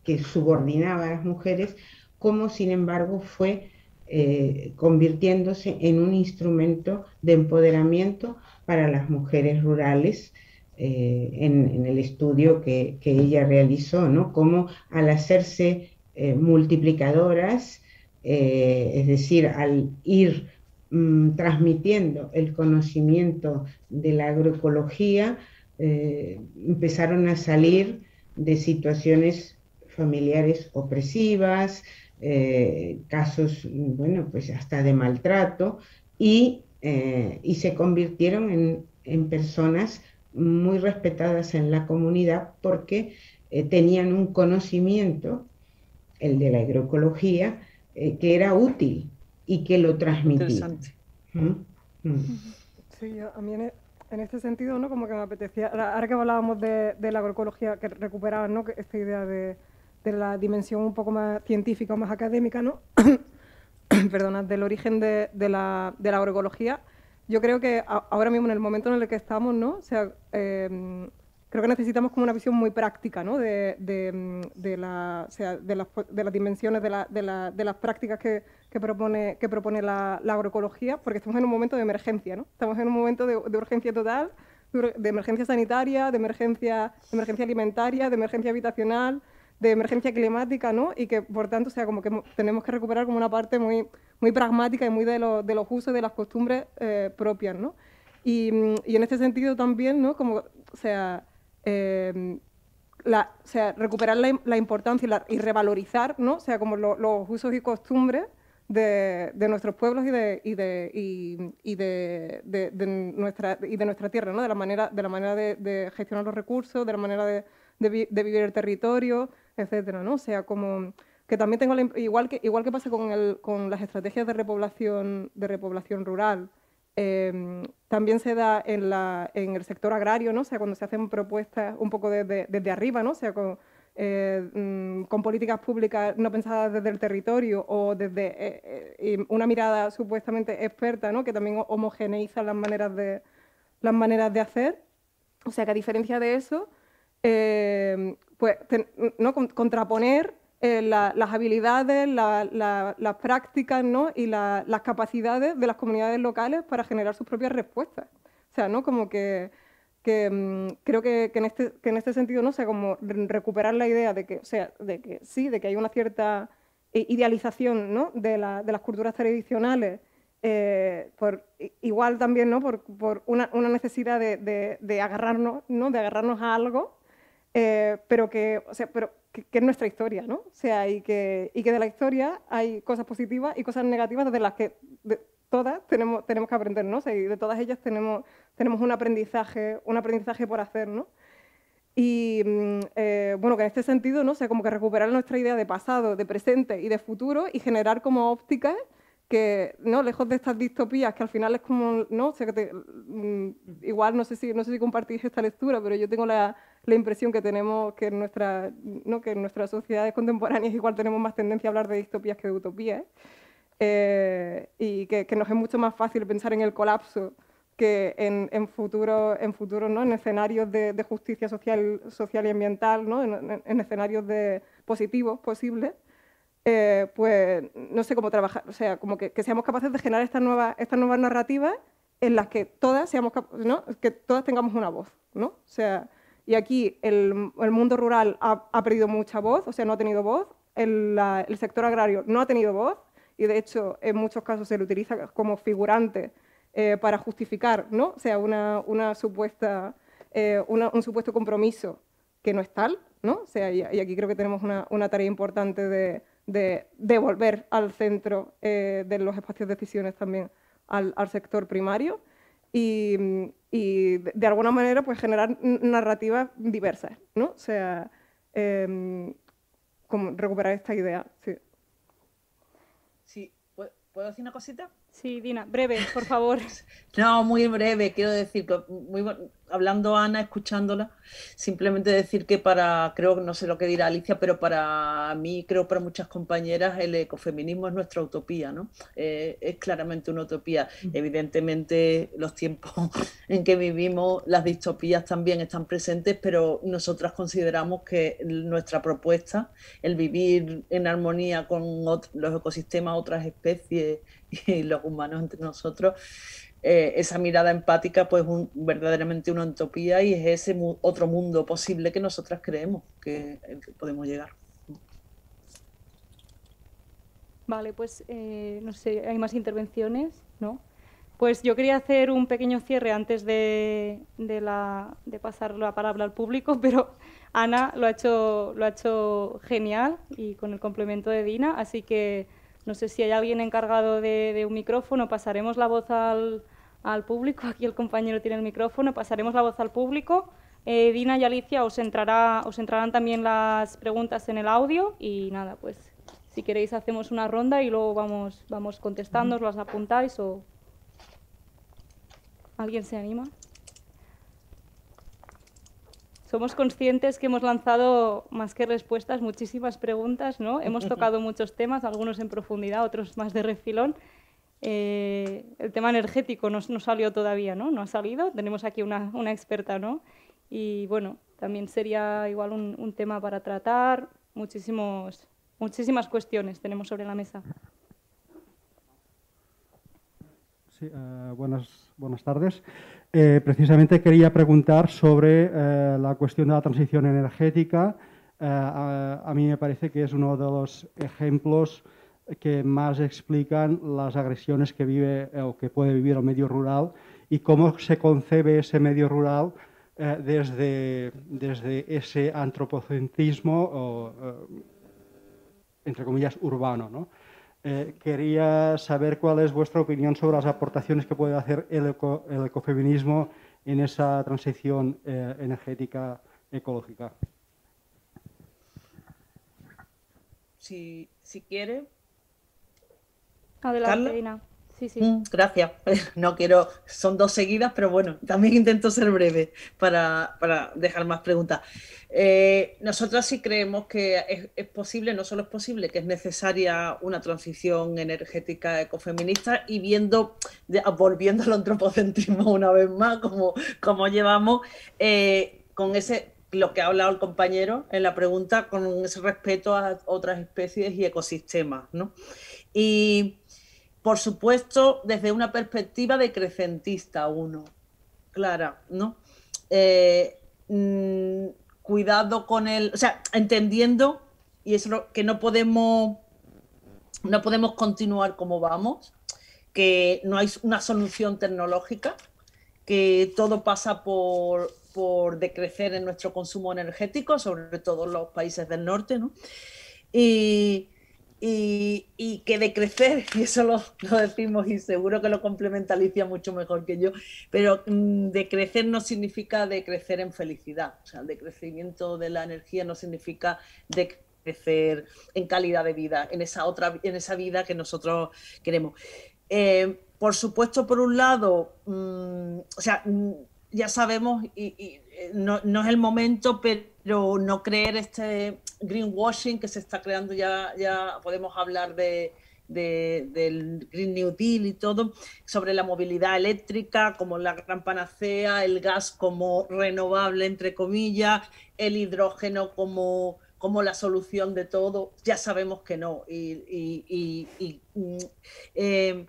Speaker 4: que subordinaba a las mujeres, como sin embargo fue eh, convirtiéndose en un instrumento de empoderamiento para las mujeres rurales eh, en, el estudio que, ella realizó, ¿no? Cómo al hacerse eh, multiplicadoras, es decir, al ir mm, transmitiendo el conocimiento de la agroecología, empezaron a salir de situaciones familiares opresivas, eh, casos, bueno, pues hasta de maltrato, y, eh, y se convirtieron en, en, personas muy respetadas en la comunidad porque eh, tenían un conocimiento, el de la agroecología, que era útil y que lo transmitían. ¿Mm?
Speaker 6: ¿Mm? Sí, a mí e, en, este sentido, ¿no? Como que me apetecía, ahora que hablábamos de, de la agroecología, que recuperaban, ¿no? Esta idea de, de la dimensión un poco más científica o más académica, ¿no? Perdona, del origen de, la, de, la, agroecología, yo creo que ahora mismo en el momento en el que estamos, ¿no? O sea, em, creo que necesitamos como una visión muy práctica, ¿no? De, de, la, o sea, de, las, de las dimensiones de, la, de, las prácticas que, que, propone, que propone la, agroecología, porque estamos en un momento de emergencia, ¿no? Estamos en un momento de, urgencia total, de emergencia sanitaria, de emergencia, de emergencia alimentaria, de emergencia habitacional, de emergencia climática, ¿no? Y que, por tanto, sea, como que tenemos que recuperar como una parte muy, muy pragmática y muy de, de los usos y de las costumbres eh, propias, ¿no? Y, y, en este sentido también, ¿no? Como, o sea, eh, la, o sea recuperar la, la importancia y, revalorizar, ¿no? O sea, como los usos y costumbres de, de, nuestros pueblos y de, y de, y, de, de, nuestra, y de nuestra tierra, ¿no? De la manera, de, la manera de, gestionar los recursos, de la manera de, vivir el territorio, etcétera, ¿no? O sea, como que también tengo igual que igual que pasa con, el, con las estrategias de repoblación de repoblación rural, em, también se da en, la, el sector agrario, ¿no? O sea, cuando se hacen propuestas un poco desde, arriba, ¿no? Sea, con, eh, mm, con políticas públicas no pensadas desde el territorio o desde eh, eh, una mirada supuestamente experta, ¿no? Que también homogeneiza las maneras de las maneras de hacer. O sea, que a diferencia de eso, pues, ¿no? contraponer eh, las habilidades, las prácticas ¿no? y las capacidades de las comunidades locales para generar sus propias respuestas. O sea, ¿no? como que, que mm, creo que, que, en este, que en este sentido no sea como recuperar la idea de que, o sea, de que sí, de que hay una cierta idealización ¿no? de, la, de las culturas tradicionales, eh, por, igual también ¿no? por, por una, una, necesidad de, de, de agarrarnos, ¿no? de agarrarnos a algo eh, pero, que, o sea, pero que, es nuestra historia, ¿no? O sea, y que, y que de la historia hay cosas positivas y cosas negativas de las que todas tenemos, tenemos que aprender, ¿no? y de todas ellas tenemos, tenemos un, aprendizaje, un aprendizaje por hacer, ¿no? Y mm, eh, bueno, que en este sentido, ¿no? O sea, como que recuperar nuestra idea de pasado, de presente y de futuro y generar como ópticas que, ¿no? Lejos de estas distopías, que al final es como, ¿no? O sea, que mm, igual no sé, si, no sé si compartís esta lectura, pero yo tengo la, la impresión que tenemos que en, nuestra, ¿no? que en nuestras sociedades contemporáneas igual tenemos más tendencia a hablar de distopías que de utopías. Eh, y que, que, nos es mucho más fácil pensar en el colapso que en, en futuro, en futuro, ¿no? en escenarios de, de, justicia social, social y ambiental, ¿no? en, en escenarios de positivos posibles, eh, pues no sé cómo trabajar, o sea, como que, que seamos capaces de generar estas nuevas, estas nuevas narrativas en las que todas, seamos ¿no? que todas tengamos una voz. ¿no? O sea, y aquí el, el mundo rural ha, ha, perdido mucha voz, o sea, no ha tenido voz, el, la, el sector agrario no ha tenido voz, y de hecho en muchos casos se le utiliza como figurante eh, para justificar ¿no? o sea, una, una supuesta, eh, una, un supuesto compromiso que no es tal. ¿no? O sea, y, y aquí creo que tenemos una, una tarea importante de, de, de, volver al centro eh, de los espacios de decisiones también al, al sector primario y, y de, alguna manera pues generar narrativas diversas, ¿no? O sea, eh, como recuperar esta idea. Sí.
Speaker 5: sí. ¿Puedo decir una cosita?
Speaker 3: Sí, Dina, breve, por favor.
Speaker 5: No, muy breve, quiero decir, muy, hablando Ana, escuchándola, simplemente decir que para, creo que no sé lo que dirá Alicia, pero para mí, creo para muchas compañeras, el ecofeminismo es nuestra utopía, ¿no? Eh, es claramente una utopía. Evidentemente, los tiempos en que vivimos, las distopías también están presentes, pero nosotras consideramos que nuestra propuesta, el vivir en armonía con los ecosistemas, otras especies, y los humanos entre nosotros, eh, esa mirada empática pues un, verdaderamente una utopía y es ese mu otro mundo posible que nosotras creemos que, podemos llegar.
Speaker 3: Vale, pues eh, no sé, ¿hay más intervenciones? ¿No? Pues yo quería hacer un pequeño cierre antes de, de, la, de pasar la palabra al público, pero Ana lo ha, hecho, lo ha hecho genial y con el complemento de Dina, así que no sé si hay alguien encargado de, un micrófono, pasaremos la voz al, al, público. Aquí el compañero tiene el micrófono, pasaremos la voz al público. Eh, Dina y Alicia os, entrará, os entrarán también las preguntas en el audio y nada, pues si queréis hacemos una ronda y luego vamos, vamos contestando, os las apuntáis o... ¿Alguien se anima? Somos conscientes que hemos lanzado más que respuestas muchísimas preguntas, ¿no? Hemos tocado muchos temas, algunos en profundidad, otros más de refilón. Eh, el tema energético no, no, salió todavía, ¿no? No ha salido. Tenemos aquí una, una experta, ¿no? Y bueno, también sería igual un, un tema para tratar. Muchísimos, muchísimas cuestiones tenemos sobre la mesa.
Speaker 8: Uh, buenas, buenas tardes. Eh, precisamente quería preguntar sobre eh, la cuestión de la transición energética. Eh, a, a, mí me parece que es uno de los ejemplos que más explican las agresiones que vive o que puede vivir el medio rural y cómo se concebe ese medio rural eh, desde, desde, ese antropocentrismo, o, eh, entre comillas, urbano. ¿no? Eh, quería saber cuál es vuestra opinión sobre las aportaciones que puede hacer el, eco, el ecofeminismo en esa transición eh, energética ecológica.
Speaker 5: Si, si quiere.
Speaker 3: Adelante, Ina.
Speaker 5: Mm, gracias. No quiero, son dos seguidas, pero bueno, también intento ser breve para, para dejar más preguntas. Eh, nosotros sí creemos que es, posible, no solo es posible, que es necesaria una transición energética ecofeminista y viendo, volviendo al antropocentrismo una vez más, como, como llevamos, eh, con ese lo que ha hablado el compañero en la pregunta, con ese respeto a otras especies y ecosistemas, ¿no? Y por supuesto, desde una perspectiva decrecentista uno, clara, ¿no? Eh, mmm, cuidado con el, o sea, entendiendo y es lo que no podemos no podemos continuar como vamos, que no hay una solución tecnológica, que todo pasa por, por decrecer en nuestro consumo energético, sobre todo en los países del norte, ¿no? Y, y, que decrecer, y eso lo, decimos y seguro que lo complementa Alicia mucho mejor que yo, pero mm, decrecer no significa decrecer en felicidad, o sea, el decrecimiento de la energía no significa decrecer en calidad de vida, en esa otra, en esa vida que nosotros queremos. Eh, por supuesto, por un lado, mm, o sea, mm, ya sabemos, y, eh, no, no, es el momento, pero no creer este greenwashing que se está creando, ya, ya podemos hablar de, del Green New Deal y todo, sobre la movilidad eléctrica como la gran panacea, el gas como renovable, entre comillas, el hidrógeno como, como la solución de todo, ya sabemos que no. Y, mm, eh,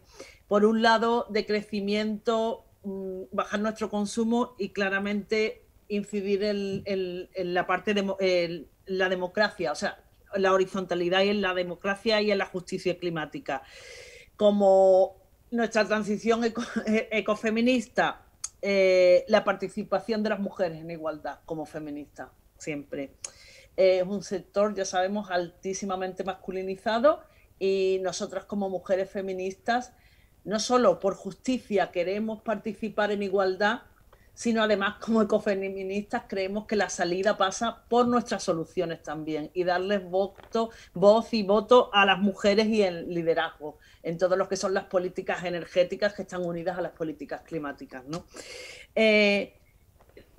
Speaker 5: por un lado, de crecimiento, mm, bajar nuestro consumo y claramente incidir en, la parte de la democracia, o sea, la horizontalidad y en la democracia y en la justicia climática. Como nuestra transición ecofeminista, eh, la participación de las mujeres en igualdad como feminista, siempre. es un sector, ya sabemos, altísimamente masculinizado y nosotras como mujeres feministas, no solo por justicia queremos participar en igualdad, sino además como ecofeministas creemos que la salida pasa por nuestras soluciones también y darles voz y voto a las mujeres y el liderazgo en todo lo que son las políticas energéticas que están unidas a las políticas climáticas. ¿no? Eh,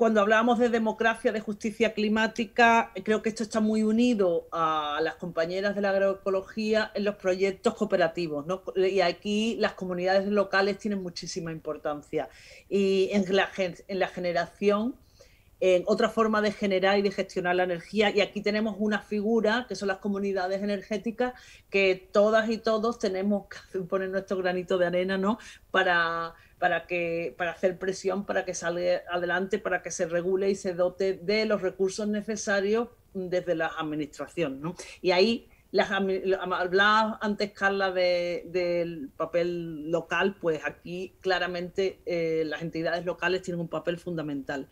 Speaker 5: cuando hablábamos de democracia, de justicia climática, creo que esto está muy unido a las compañeras de la agroecología en los proyectos cooperativos. Y aquí las comunidades locales tienen muchísima importancia. Y en la, en la generación, en otra forma de generar y de gestionar la energía. Y aquí tenemos una figura, que son las comunidades energéticas, que todas y todos tenemos que poner nuestro granito de arena ¿no? para para, que, para hacer presión para que salga adelante, para que se regule y se dote de los recursos necesarios desde la administración. Y ahí las, hablaba antes Carla del papel local, pues aquí claramente eh, las entidades locales tienen un papel fundamental.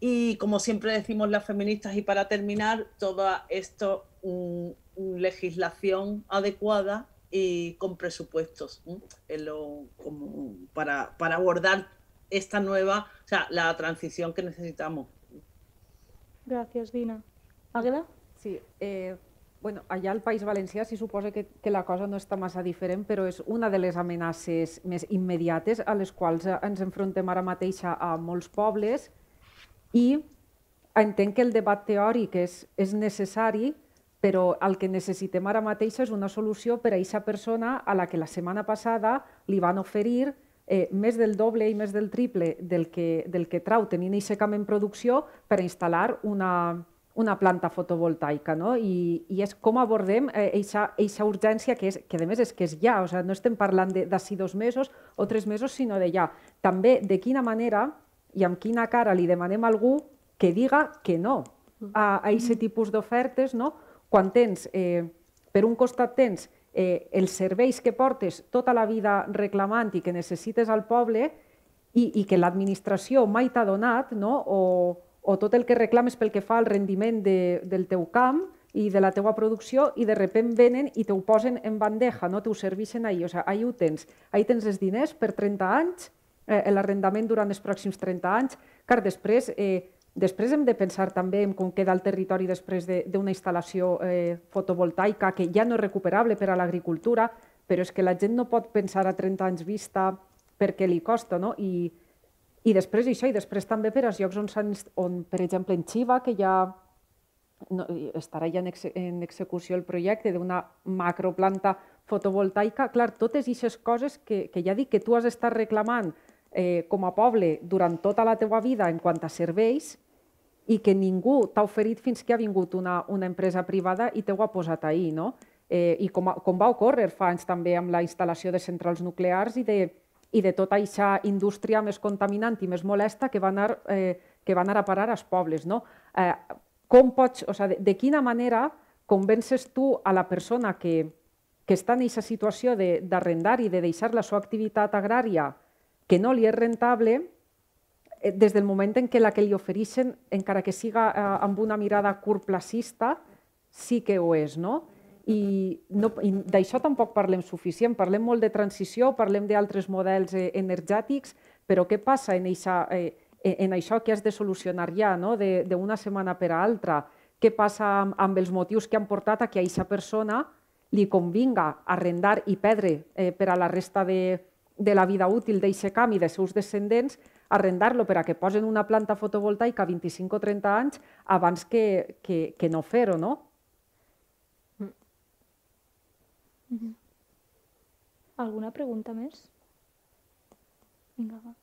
Speaker 5: Y como siempre decimos las feministas, y para terminar, toda esto, legislación adecuada y con presupuestos como para, para, abordar esta nueva, o sea, la transición que necesitamos.
Speaker 3: Gracias, Dina. Águeda?
Speaker 7: Sí, eh, bueno, allà al País Valencià s'hi suposa que, que la cosa no està massa diferent, però és una de les amenaces més immediates a les quals ens enfrontem ara mateix a molts pobles i entenc que el debat teòric és, és necessari, però el que necessitem ara mateix és una solució per a aquesta persona a la que la setmana passada li van oferir eh, més del doble i més del triple del que, del que trau tenint aquest camp en producció per a instal·lar una, una planta fotovoltaica. No? I, I és com abordem aquesta eh, urgència que, és, que a més és que és ja, o sigui, no estem parlant d'ací dos mesos o tres mesos, sinó de ja. També de quina manera i amb quina cara li demanem a algú que diga que no a aquest tipus d'ofertes, no? Quan tens, eh, per un costat tens eh, els serveis que portes tota la vida reclamant i que necessites al poble i, i que l'administració mai t'ha donat, no? o, o tot el que reclames pel que fa al rendiment de, del teu camp i de la teua producció i de repent venen i te ho posen en bandeja, no? te ho serveixen ahir. O sigui, ahir ho tens. Ahir tens els diners per 30 anys, eh, l'arrendament durant els pròxims 30 anys, car després eh, Després hem de pensar també en com queda el territori després d'una de, instal·lació eh, fotovoltaica que ja no és recuperable per a l'agricultura, però és que la gent no pot pensar a 30 anys vista perquè li costa, no? I, i després això, i després també per als llocs on, on per exemple, en Xiva, que ja no, estarà ja en, ex, en execució el projecte d'una macroplanta fotovoltaica, clar, totes aquestes coses que, que ja dic que tu has estat reclamant eh, com a poble durant tota la teua vida en quant a serveis i que ningú t'ha oferit fins que ha vingut una, una empresa privada i t'ho ha posat ahir. No? Eh, I com, com va ocórrer fa anys també amb la instal·lació de centrals nuclears i de, i de tota aquesta indústria més contaminant i més molesta que va anar, eh, que va anar a parar als pobles. No? Eh, com pots, o sigui, de, de quina manera convences tu a la persona que, que està en aquesta situació d'arrendar i de deixar la seva activitat agrària que no li és rentable eh, des del moment en què la que li ofereixen, encara que siga eh, amb una mirada curtplacista, sí que ho és, no? I, no, i d'això tampoc parlem suficient. Parlem molt de transició, parlem d'altres models eh, energètics, però què passa en, eixa, eh, en això que has de solucionar ja, no? d'una setmana per a altra? Què passa amb, amb els motius que han portat a que a aquesta persona li convinga arrendar i perdre eh, per a la resta de, de la vida útil d'aquest camp i de seus descendents, arrendar-lo per a que posen una planta fotovoltaica a 25 o 30 anys abans que, que, que no fer-ho, no?
Speaker 3: Mm -hmm. Alguna pregunta més? Vinga, va.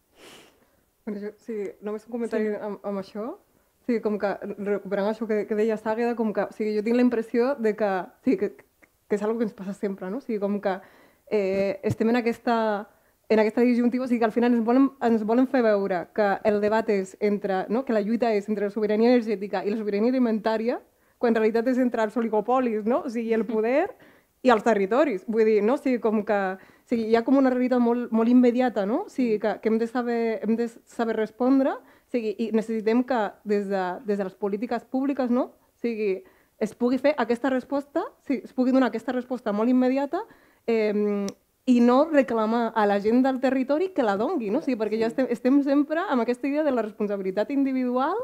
Speaker 6: Bueno, jo, sí, només un comentari sí. amb, amb això. Sí, com que, recuperant això que, que deia Sàgueda, com que, o sigui, jo tinc la impressió de que, sí, que, que és una que ens passa sempre, no? O sigui, com que eh, estem en aquesta, en aquesta disjuntiva, o sigui que al final ens volen, ens volen fer veure que el debat és entre, no? que la lluita és entre la sobirania energètica i la sobirania alimentària, quan en realitat és entre els oligopolis, no? o sigui, el poder i els territoris. Vull dir, no? o sigui, com que o sigui, hi ha com una realitat molt, molt immediata, no? o sigui, que, que hem, de saber, hem de saber respondre o sigui, i necessitem que des de, des de les polítiques públiques no? o sigui, es pugui fer aquesta resposta, sí, es pugui donar aquesta resposta molt immediata eh, i no reclamar a la gent del territori que la dongui, no? O sigui, perquè ja estem, estem sempre amb aquesta idea de la responsabilitat individual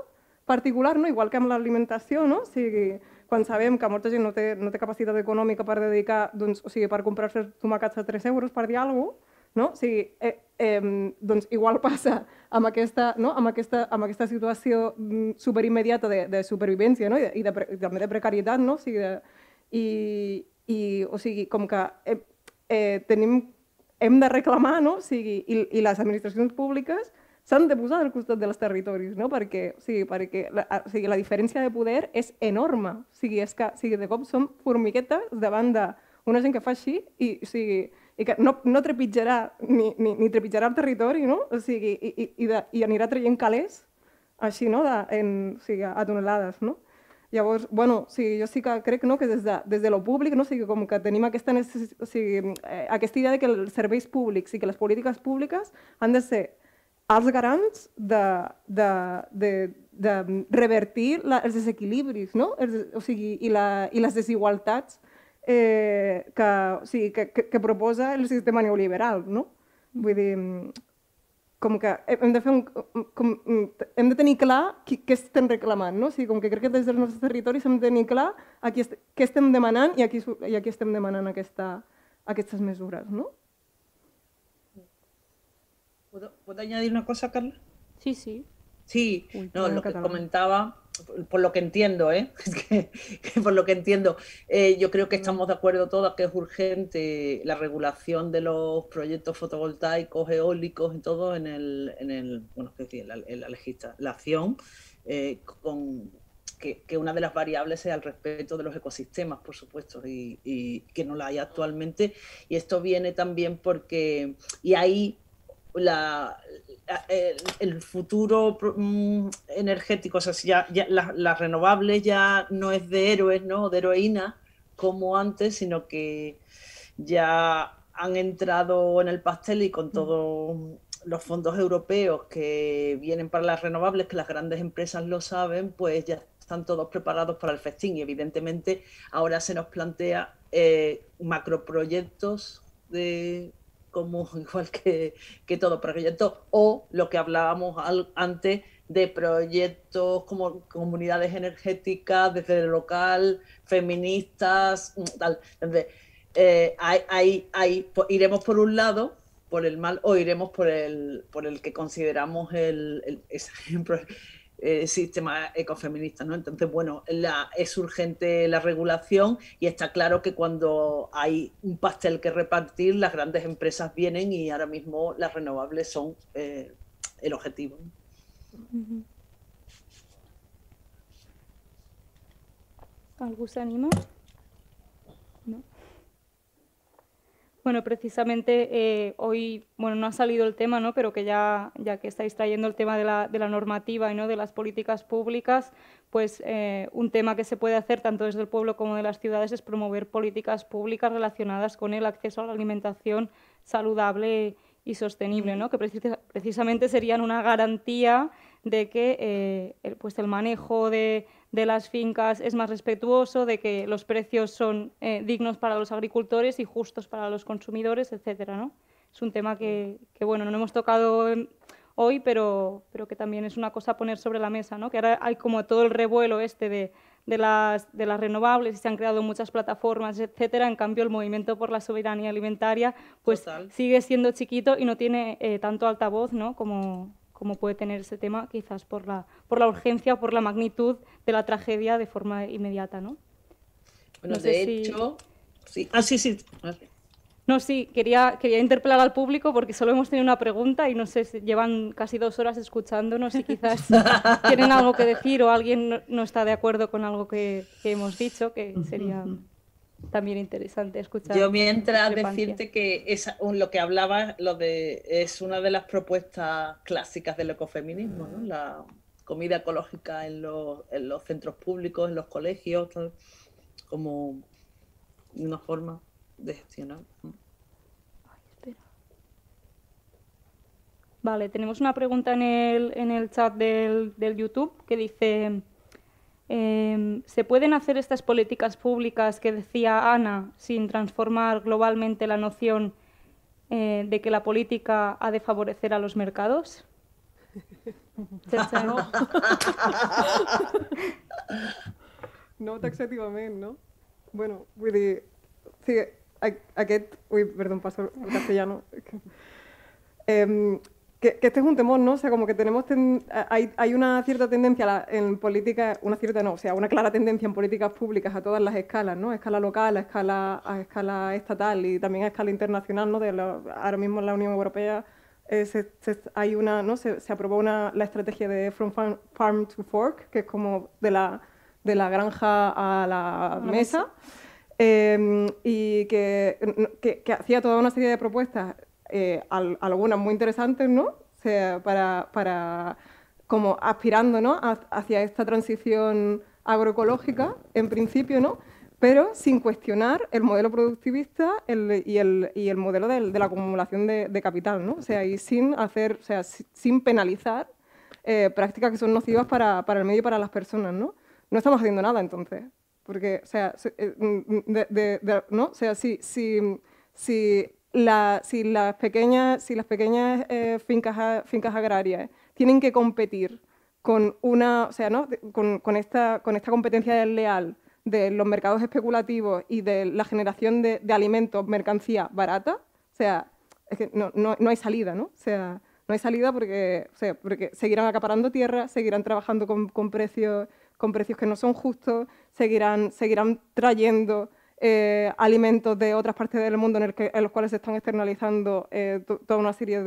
Speaker 6: particular, no? igual que amb l'alimentació, no? o sigui, quan sabem que molta gent no té, no té capacitat econòmica per dedicar, doncs, o sigui, per comprar-se tomàquets a 3 euros, per dir alguna cosa, no? O sigui, eh, eh, doncs igual passa amb aquesta, no? amb aquesta, amb aquesta situació mm, superimmediata de, de supervivència no? I, de, i, de, i també de precarietat, no? o sigui, de, i, i, o sigui, com que eh, eh, tenim, hem de reclamar, no? o sigui, i, i les administracions públiques s'han de posar al costat dels territoris, no? perquè, o sigui, perquè la, o sigui, la diferència de poder és enorme. O sigui, és que o sigui, de cop som formiguetes davant d'una gent que fa així i, o sigui, i que no, no trepitjarà ni, ni, ni trepitjarà el territori, no? O sigui, i, i, i, de, i anirà traient calés així, no? De, en, o sigui, a tonelades, no? Llavors, bueno, o sigui, jo sí que crec no, que des de, des de lo públic, no? o sigui, com que tenim aquesta, o sigui, eh, aquesta idea de que els serveis públics i que les polítiques públiques han de ser els garants de, de, de, de revertir la, els desequilibris no? els, o sigui, i, la, i les desigualtats eh, que, o sigui, que, que, que proposa el sistema neoliberal. No? Vull dir, com que hem de, fer un, com, hem de tenir clar qui, què estem reclamant, no? O sigui, com que crec que des dels nostres territoris hem de tenir clar a qui est, què estem demanant i a qui, i a qui estem demanant aquesta, aquestes mesures, no?
Speaker 5: ¿Puedo, ¿Puedo añadir una cosa, Carla?
Speaker 3: Sí, sí.
Speaker 5: Sí, Uy, no, lo que comentaba por lo que entiendo, ¿eh? por lo que entiendo, eh, yo creo que estamos de acuerdo todos que es urgente la regulación de los proyectos fotovoltaicos, eólicos y todo en el, en el bueno, es decir, la, en la legislación, eh, con que, que, una de las variables sea el respeto de los ecosistemas, por supuesto, y, y que no la hay actualmente. Y esto viene también porque, y ahí la, el, el, futuro mm, energético, o sea, si ya, ya las la renovables ya no es de héroes, ¿no? De heroína como antes, sino que ya han entrado en el pastel y con todos los fondos europeos que vienen para las renovables, que las grandes empresas lo saben, pues ya están todos preparados para el festín y evidentemente ahora se nos plantea eh, macroproyectos de como igual que, que todo proyecto, o lo que hablábamos antes de proyectos como comunidades energéticas desde el local, feministas, mm, tal. Entonces, eh, hay, hay, hay, iremos por un lado, por el mal, o iremos por el, por el que consideramos el, el ejemplo, eh, sistema ecofeminista. ¿no? Entonces, bueno, la, es urgente la regulación y está claro que cuando hay un pastel que repartir, las grandes empresas vienen y ahora mismo las renovables son eh, el objetivo.
Speaker 3: ¿Algún se? Bueno, precisamente eh, hoy, bueno, no ha salido el tema, ¿no? pero que ya, ya que estáis trayendo el tema de la, de la normativa y ¿no? de las políticas públicas, pues eh, un tema que se puede hacer tanto desde el pueblo como de las ciudades es promover políticas públicas relacionadas con el acceso a la alimentación saludable y sostenible, ¿no? que precisamente serían una garantía de que eh, el, pues el manejo de, de, las fincas es más respetuoso, de que los precios son eh, dignos para los agricultores y justos para los consumidores, etcétera, ¿no? Es un tema que, que bueno, no hemos tocado hoy, pero, pero que también es una cosa a poner sobre la mesa, ¿no? que ahora hay como todo el revuelo este de, de, las, de las renovables y se han creado muchas plataformas, etcétera. En cambio, el movimiento por la soberanía alimentaria pues sigue siendo chiquito y no tiene eh, tanto altavoz ¿no? como, como puede tener ese tema, quizás por la, por la urgencia o por la magnitud de la tragedia de forma inmediata. ¿no?
Speaker 5: Bueno, de hecho, sí. Ah, sí, sí.
Speaker 3: No, sí, quería, quería interpelar al público porque solo hemos tenido una pregunta y no sé, si llevan casi dos horas escuchándonos y quizás tienen algo que decir o alguien no, está de acuerdo con algo que, hemos dicho, que sería también interesante escuchar.
Speaker 5: Yo mientras decirte que es lo que hablaba lo de, es una de las propuestas clásicas del ecofeminismo, ¿no? la comida ecológica en los, en los centros públicos, en los colegios, como una forma de gestionar.
Speaker 3: Vale, tenemos una pregunta en el, en el chat del, del, YouTube que dice, em, ¿se pueden hacer estas políticas públicas que decía Ana sin transformar globalmente la noción eh, de que la política ha de favorecer a los mercados?
Speaker 6: no. no taxativamente, no? Bueno, vull dir, sí, aquest... Uy, perdón, paso al castellano. Eh, que, que, este es un temor, ¿no? O sea, como que tenemos... hay, hay, una cierta tendencia en política, una cierta no, o sea, una clara tendencia en políticas públicas a todas las escalas, ¿no? A escala local, a escala, a escala estatal y también a escala internacional, ¿no? De ahora mismo en la Unión Europea eh, se, hay una, ¿no? Se, se, aprobó una, la estrategia de From Farm, to Fork, que es como de la, de la granja a la, mesa. Em, y que, que, hacía toda una serie de propuestas, eh, algunas muy interesantes, ¿no? O sea, para, para, como aspirando ¿no? hacia esta transición agroecológica, en principio, ¿no? pero sin cuestionar el modelo productivista y, el, y, el, modelo de, de la acumulación de, de, capital, ¿no? O sea, y sin hacer, o sea, sin penalizar eh, prácticas que son nocivas para, para, el medio y para las personas, ¿no? No estamos haciendo nada, entonces. Porque, o sea, eh, de, ¿no? O sea, si, si, si, la, si las pequeñas, si las pequeñas eh, fincas, fincas agrarias tienen que competir con, una, o sea, ¿no? con, con, esta, con esta competencia desleal de los mercados especulativos y de la generación de, de alimentos, mercancía barata, o sea, es que no, no, no, hay salida, ¿no? O sea, no hay salida porque, o sea, porque seguirán acaparando tierra, seguirán trabajando con, con precios con precios que no son justos, seguirán, seguirán trayendo eh, alimentos de otras partes del mundo en, el los cuales se están externalizando eh, toda una serie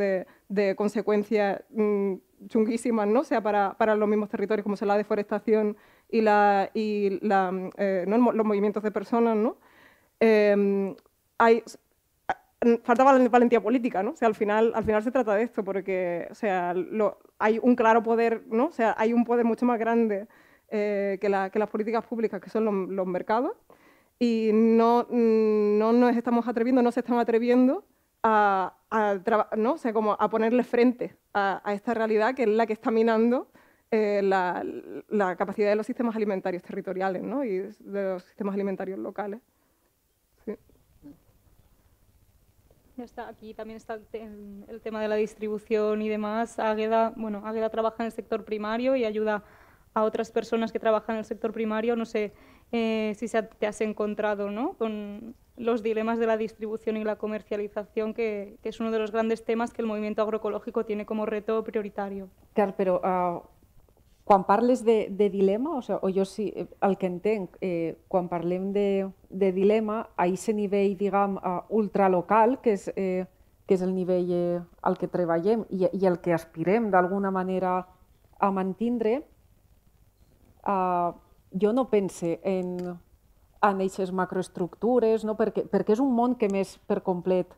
Speaker 6: de, consecuencias mm, chunguísimas, ¿no? sea, para, para, los mismos territorios, como son la deforestación y, la, y la, eh, los movimientos de personas. ¿no? Em, hay, falta valentía política, ¿no? O sea, al final, al final se trata de esto, porque o sea, hay un claro poder, ¿no? O sea, hay un poder mucho más grande eh, que, las políticas públicas, que son los, mercados, y no, no, nos estamos atreviendo, no se están atreviendo a, ¿no? o sea, como a ponerle frente a, esta realidad que es la que está minando eh, la, capacidad de los sistemas alimentarios territoriales ¿no? y de los sistemas alimentarios locales.
Speaker 3: Está, aquí también está el, tema de la distribución y demás. Águeda, bueno, Águeda trabaja en el sector primario y ayuda a otras personas que trabajan en el sector primario. No sé eh, si te has encontrado ¿no? con los dilemas de la distribución y la comercialización, que, que, es uno de los grandes temas que el movimiento agroecológico tiene como reto prioritario.
Speaker 7: Clar, però uh, quan parles de, de dilema, o, sea, o jo sí, el que entenc, eh, quan parlem de, de dilema, a aquest nivell, diguem, uh, ultralocal, que és, eh, que és el nivell eh, al que treballem i, i el que aspirem d'alguna manera a mantindre, uh, jo no pense en, en aquestes macroestructures, no? perquè, perquè és un món que més per complet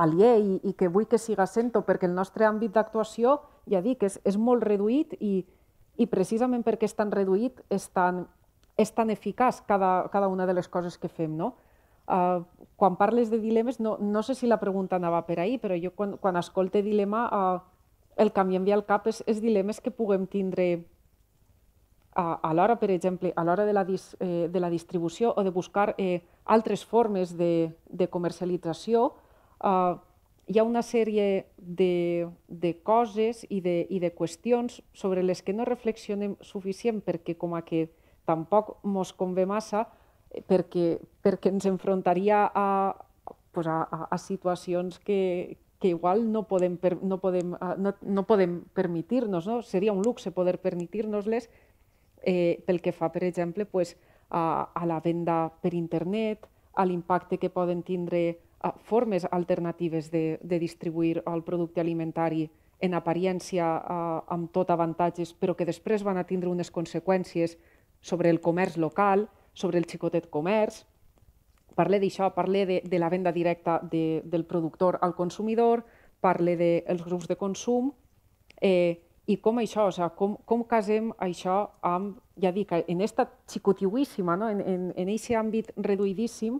Speaker 7: aliè i, i que vull que siga sento, perquè el nostre àmbit d'actuació, ja dic, és, és molt reduït i, i precisament perquè és tan reduït és tan, és tan eficaç cada, cada una de les coses que fem. No? Uh, quan parles de dilemes, no, no sé si la pregunta anava per ahir, però jo quan, quan escolte dilema, uh, el que em ve al cap és, és dilemes que puguem tindre a, a l'hora, per exemple, a l'hora de, la dis, eh, de la distribució o de buscar eh, altres formes de, de comercialització, eh, hi ha una sèrie de, de coses i de, i de qüestions sobre les que no reflexionem suficient perquè com a que tampoc mos convé massa, eh, perquè, perquè ens enfrontaria a, pues a, a, a situacions que, que igual no podem, no podem, eh, no, no podem permitir-nos, no? seria un luxe poder permitir-nos-les eh, pel que fa, per exemple, pues, a, a la venda per internet, a l'impacte que poden tindre a formes alternatives de, de distribuir el producte alimentari en apariència eh, amb tot avantatges, però que després van a tindre unes conseqüències sobre el comerç local, sobre el xicotet comerç. Parle d'això, parle de, de la venda directa de, del productor al consumidor, parle dels de grups de consum, eh, i com això, o sigui, com, com casem això amb, ja dic, en aquesta xicotiuíssima, no? en, en, en aquest àmbit reduïdíssim,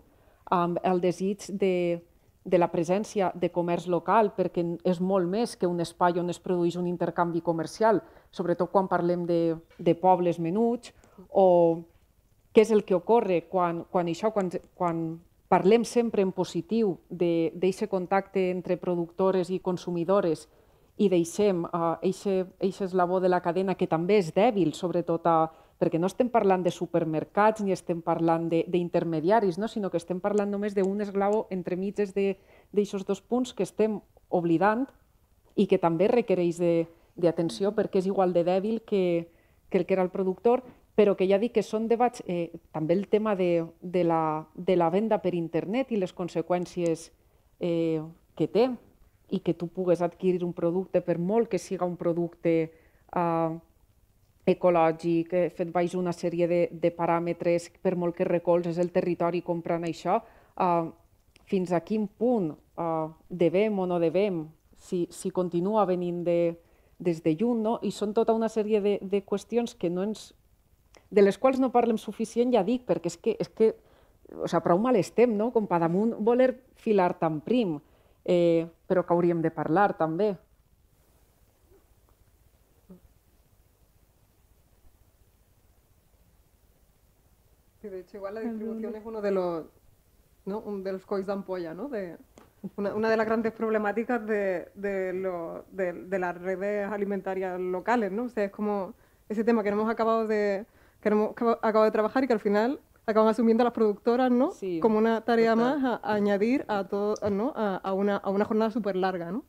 Speaker 7: amb el desig de, de la presència de comerç local, perquè és molt més que un espai on es produeix un intercanvi comercial, sobretot quan parlem de, de pobles menuts, o què és el que ocorre quan, quan això, quan, quan parlem sempre en positiu d'aquest contacte entre productores i consumidores i deixem aquest uh, eslabó de la cadena que també és dèbil, sobretot a, perquè no estem parlant de supermercats ni estem parlant d'intermediaris, no? sinó que estem parlant només d'un esglaó entre mitges d'aixòs dos punts que estem oblidant i que també requereix d'atenció perquè és igual de dèbil que, que el que era el productor, però que ja dic que són debats, eh, també el tema de, de, la, de la venda per internet i les conseqüències eh, que té, i que tu pugues adquirir un producte, per molt que siga un producte eh, ecològic, eh, fet baix una sèrie de, de paràmetres, per molt que recolzes el territori comprant això, eh, fins a quin punt eh, devem o no devem, si, si continua venint de, des de lluny, no? i són tota una sèrie de, de qüestions que no ens, de les quals no parlem suficient, ja dic, perquè és que, és que o sigui, prou mal estem, no? com per damunt voler filar tan prim eh, però que hauríem de parlar també.
Speaker 6: Sí, de hecho, igual la distribución es uno de los, ¿no? Un de los cois de ampolla, ¿no? De, una, una, de las grandes problemáticas de, de, lo, de, de, las redes alimentarias locales, ¿no? O sea, es como ese tema que hemos acabado de, que hemos acabado de trabajar y que al final acaban asumiendo las productoras, ¿no? Sí, Como una tarea más a, a, añadir a todo, ¿no? A, a, una, a una jornada súper larga, ¿no?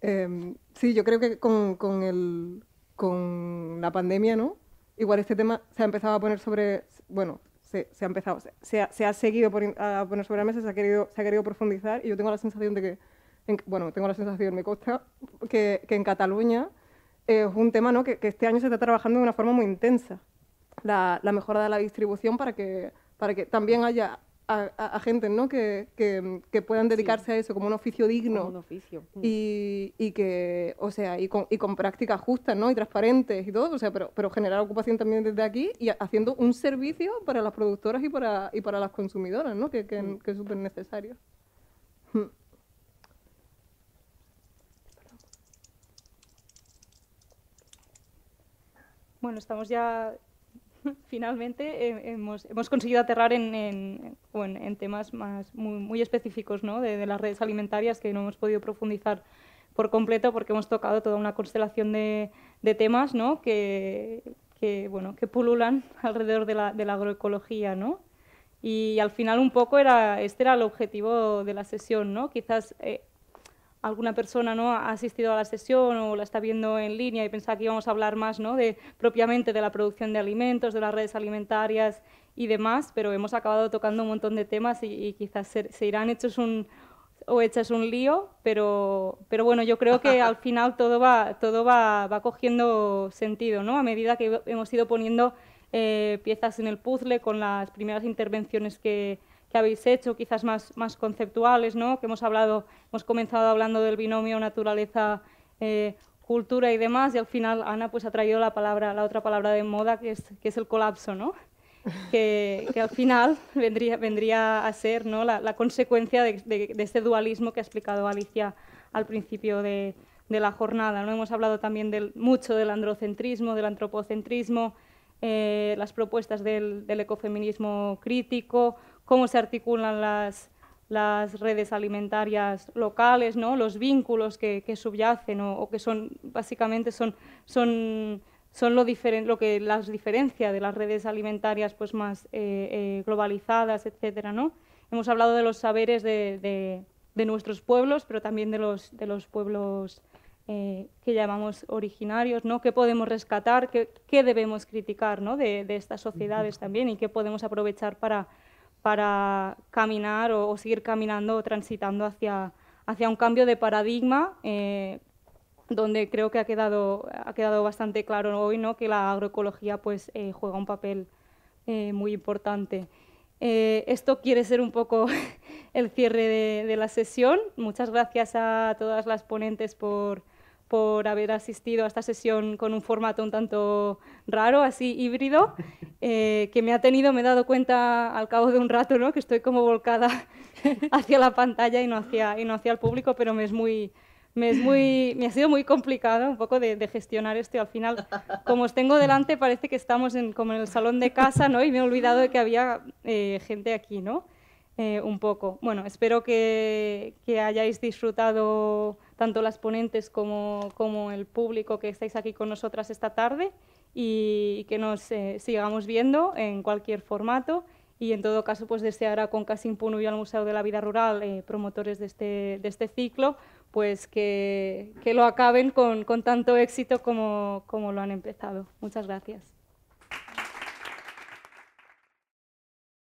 Speaker 6: Eh, sí, yo creo que con, con, el, con la pandemia, ¿no? Igual este tema se ha empezado a poner sobre, bueno, se, se ha empezado, se, ha, se ha seguido por, a poner sobre la mesa, se ha, querido, se ha querido profundizar y yo tengo la sensación de que, en, bueno, tengo la sensación, me consta, que, que en Cataluña es un tema, ¿no? Que, que este año se está trabajando de una forma muy intensa la, la, mejora de la distribución para que, para que también haya a, a, a gente ¿no? que, que, que, puedan dedicarse sí. a eso como un oficio digno
Speaker 7: como un oficio.
Speaker 6: Mm. Y, y, que o sea y con, y con prácticas justas ¿no? y transparentes y todo o sea pero, pero generar ocupación también desde aquí y haciendo un servicio para las productoras y para, y para las consumidoras ¿no? que, que, mm. que es súper necesario mm.
Speaker 3: Bueno, estamos ya finalmente eh, hemos, hemos, conseguido aterrar en, en, en, en temas más muy, muy específicos ¿no? de, de, las redes alimentarias que no hemos podido profundizar por completo porque hemos tocado toda una constelación de, de temas ¿no? que, que, bueno, que pululan alrededor de la, de la agroecología. ¿no? Y al final un poco era, este era el objetivo de la sesión, ¿no? quizás eh, alguna persona ¿no? ha asistido a la sesión o la está viendo en línea y pensaba que íbamos a hablar más ¿no? de, propiamente de la producción de alimentos, de las redes alimentarias y demás, pero hemos acabado tocando un montón de temas y, quizás se, se, irán hechos un o hechas un lío, pero, pero bueno, yo creo que al final todo va, todo va, va cogiendo sentido, ¿no? A medida que hemos ido poniendo eh, piezas en el puzzle con las primeras intervenciones que, que habéis hecho, quizás más, más conceptuales, ¿no? que hemos hablado, hemos comenzado hablando del binomio naturaleza eh, cultura y demás, y al final Ana pues ha traído la palabra, la otra palabra de moda que es, que es el colapso, ¿no? que, al final vendría, vendría a ser ¿no? la, consecuencia de, de, este dualismo que ha explicado Alicia al principio de, la jornada. ¿no? Hemos hablado también del, mucho del androcentrismo, del antropocentrismo, eh, las propuestas del, ecofeminismo crítico, cómo se articulan las, las redes alimentarias locales, ¿no? los vínculos que, subyacen o, que son básicamente son, son, son lo, lo que las diferencia de las redes alimentarias pues, más eh, eh, globalizadas, etcétera, ¿no? Hemos hablado de los saberes de, de, nuestros pueblos, pero también de los, de los pueblos eh, que llamamos originarios, ¿no? ¿Qué podemos rescatar? ¿Qué, qué debemos criticar ¿no? de, de estas sociedades también? ¿Y qué podemos aprovechar para para caminar o, seguir caminando o transitando hacia, hacia un cambio de paradigma, eh, donde creo que ha quedado, ha quedado bastante claro hoy ¿no? que la agroecología pues, eh, juega un papel eh, muy importante. esto quiere ser un poco el cierre de la sesión. Muchas gracias a todas las ponentes por, por haber asistido a esta sesión con un formato un tanto raro, así híbrido, eh, que me ha tenido, me he dado cuenta al cabo de un rato, ¿no? que estoy como volcada hacia la pantalla y no hacia, y no hacia el público, pero me es muy... Me, es muy, me ha sido muy complicado un poco de, gestionar esto al final, como os tengo delante, parece que estamos en, como en el salón de casa ¿no? y me he olvidado de que había eh, gente aquí, ¿no? Eh, un poco. Bueno, espero que, que hayáis disfrutado tanto las ponentes como, como, el público que estáis aquí con nosotras esta tarde y que nos eh, sigamos viendo en cualquier formato y en todo caso pues desear a Conca Impunu y al Museo de la Vida Rural, eh, promotores de este, de este ciclo, pues que, que lo acaben con, con tanto éxito como, como lo han empezado. Muchas gracias.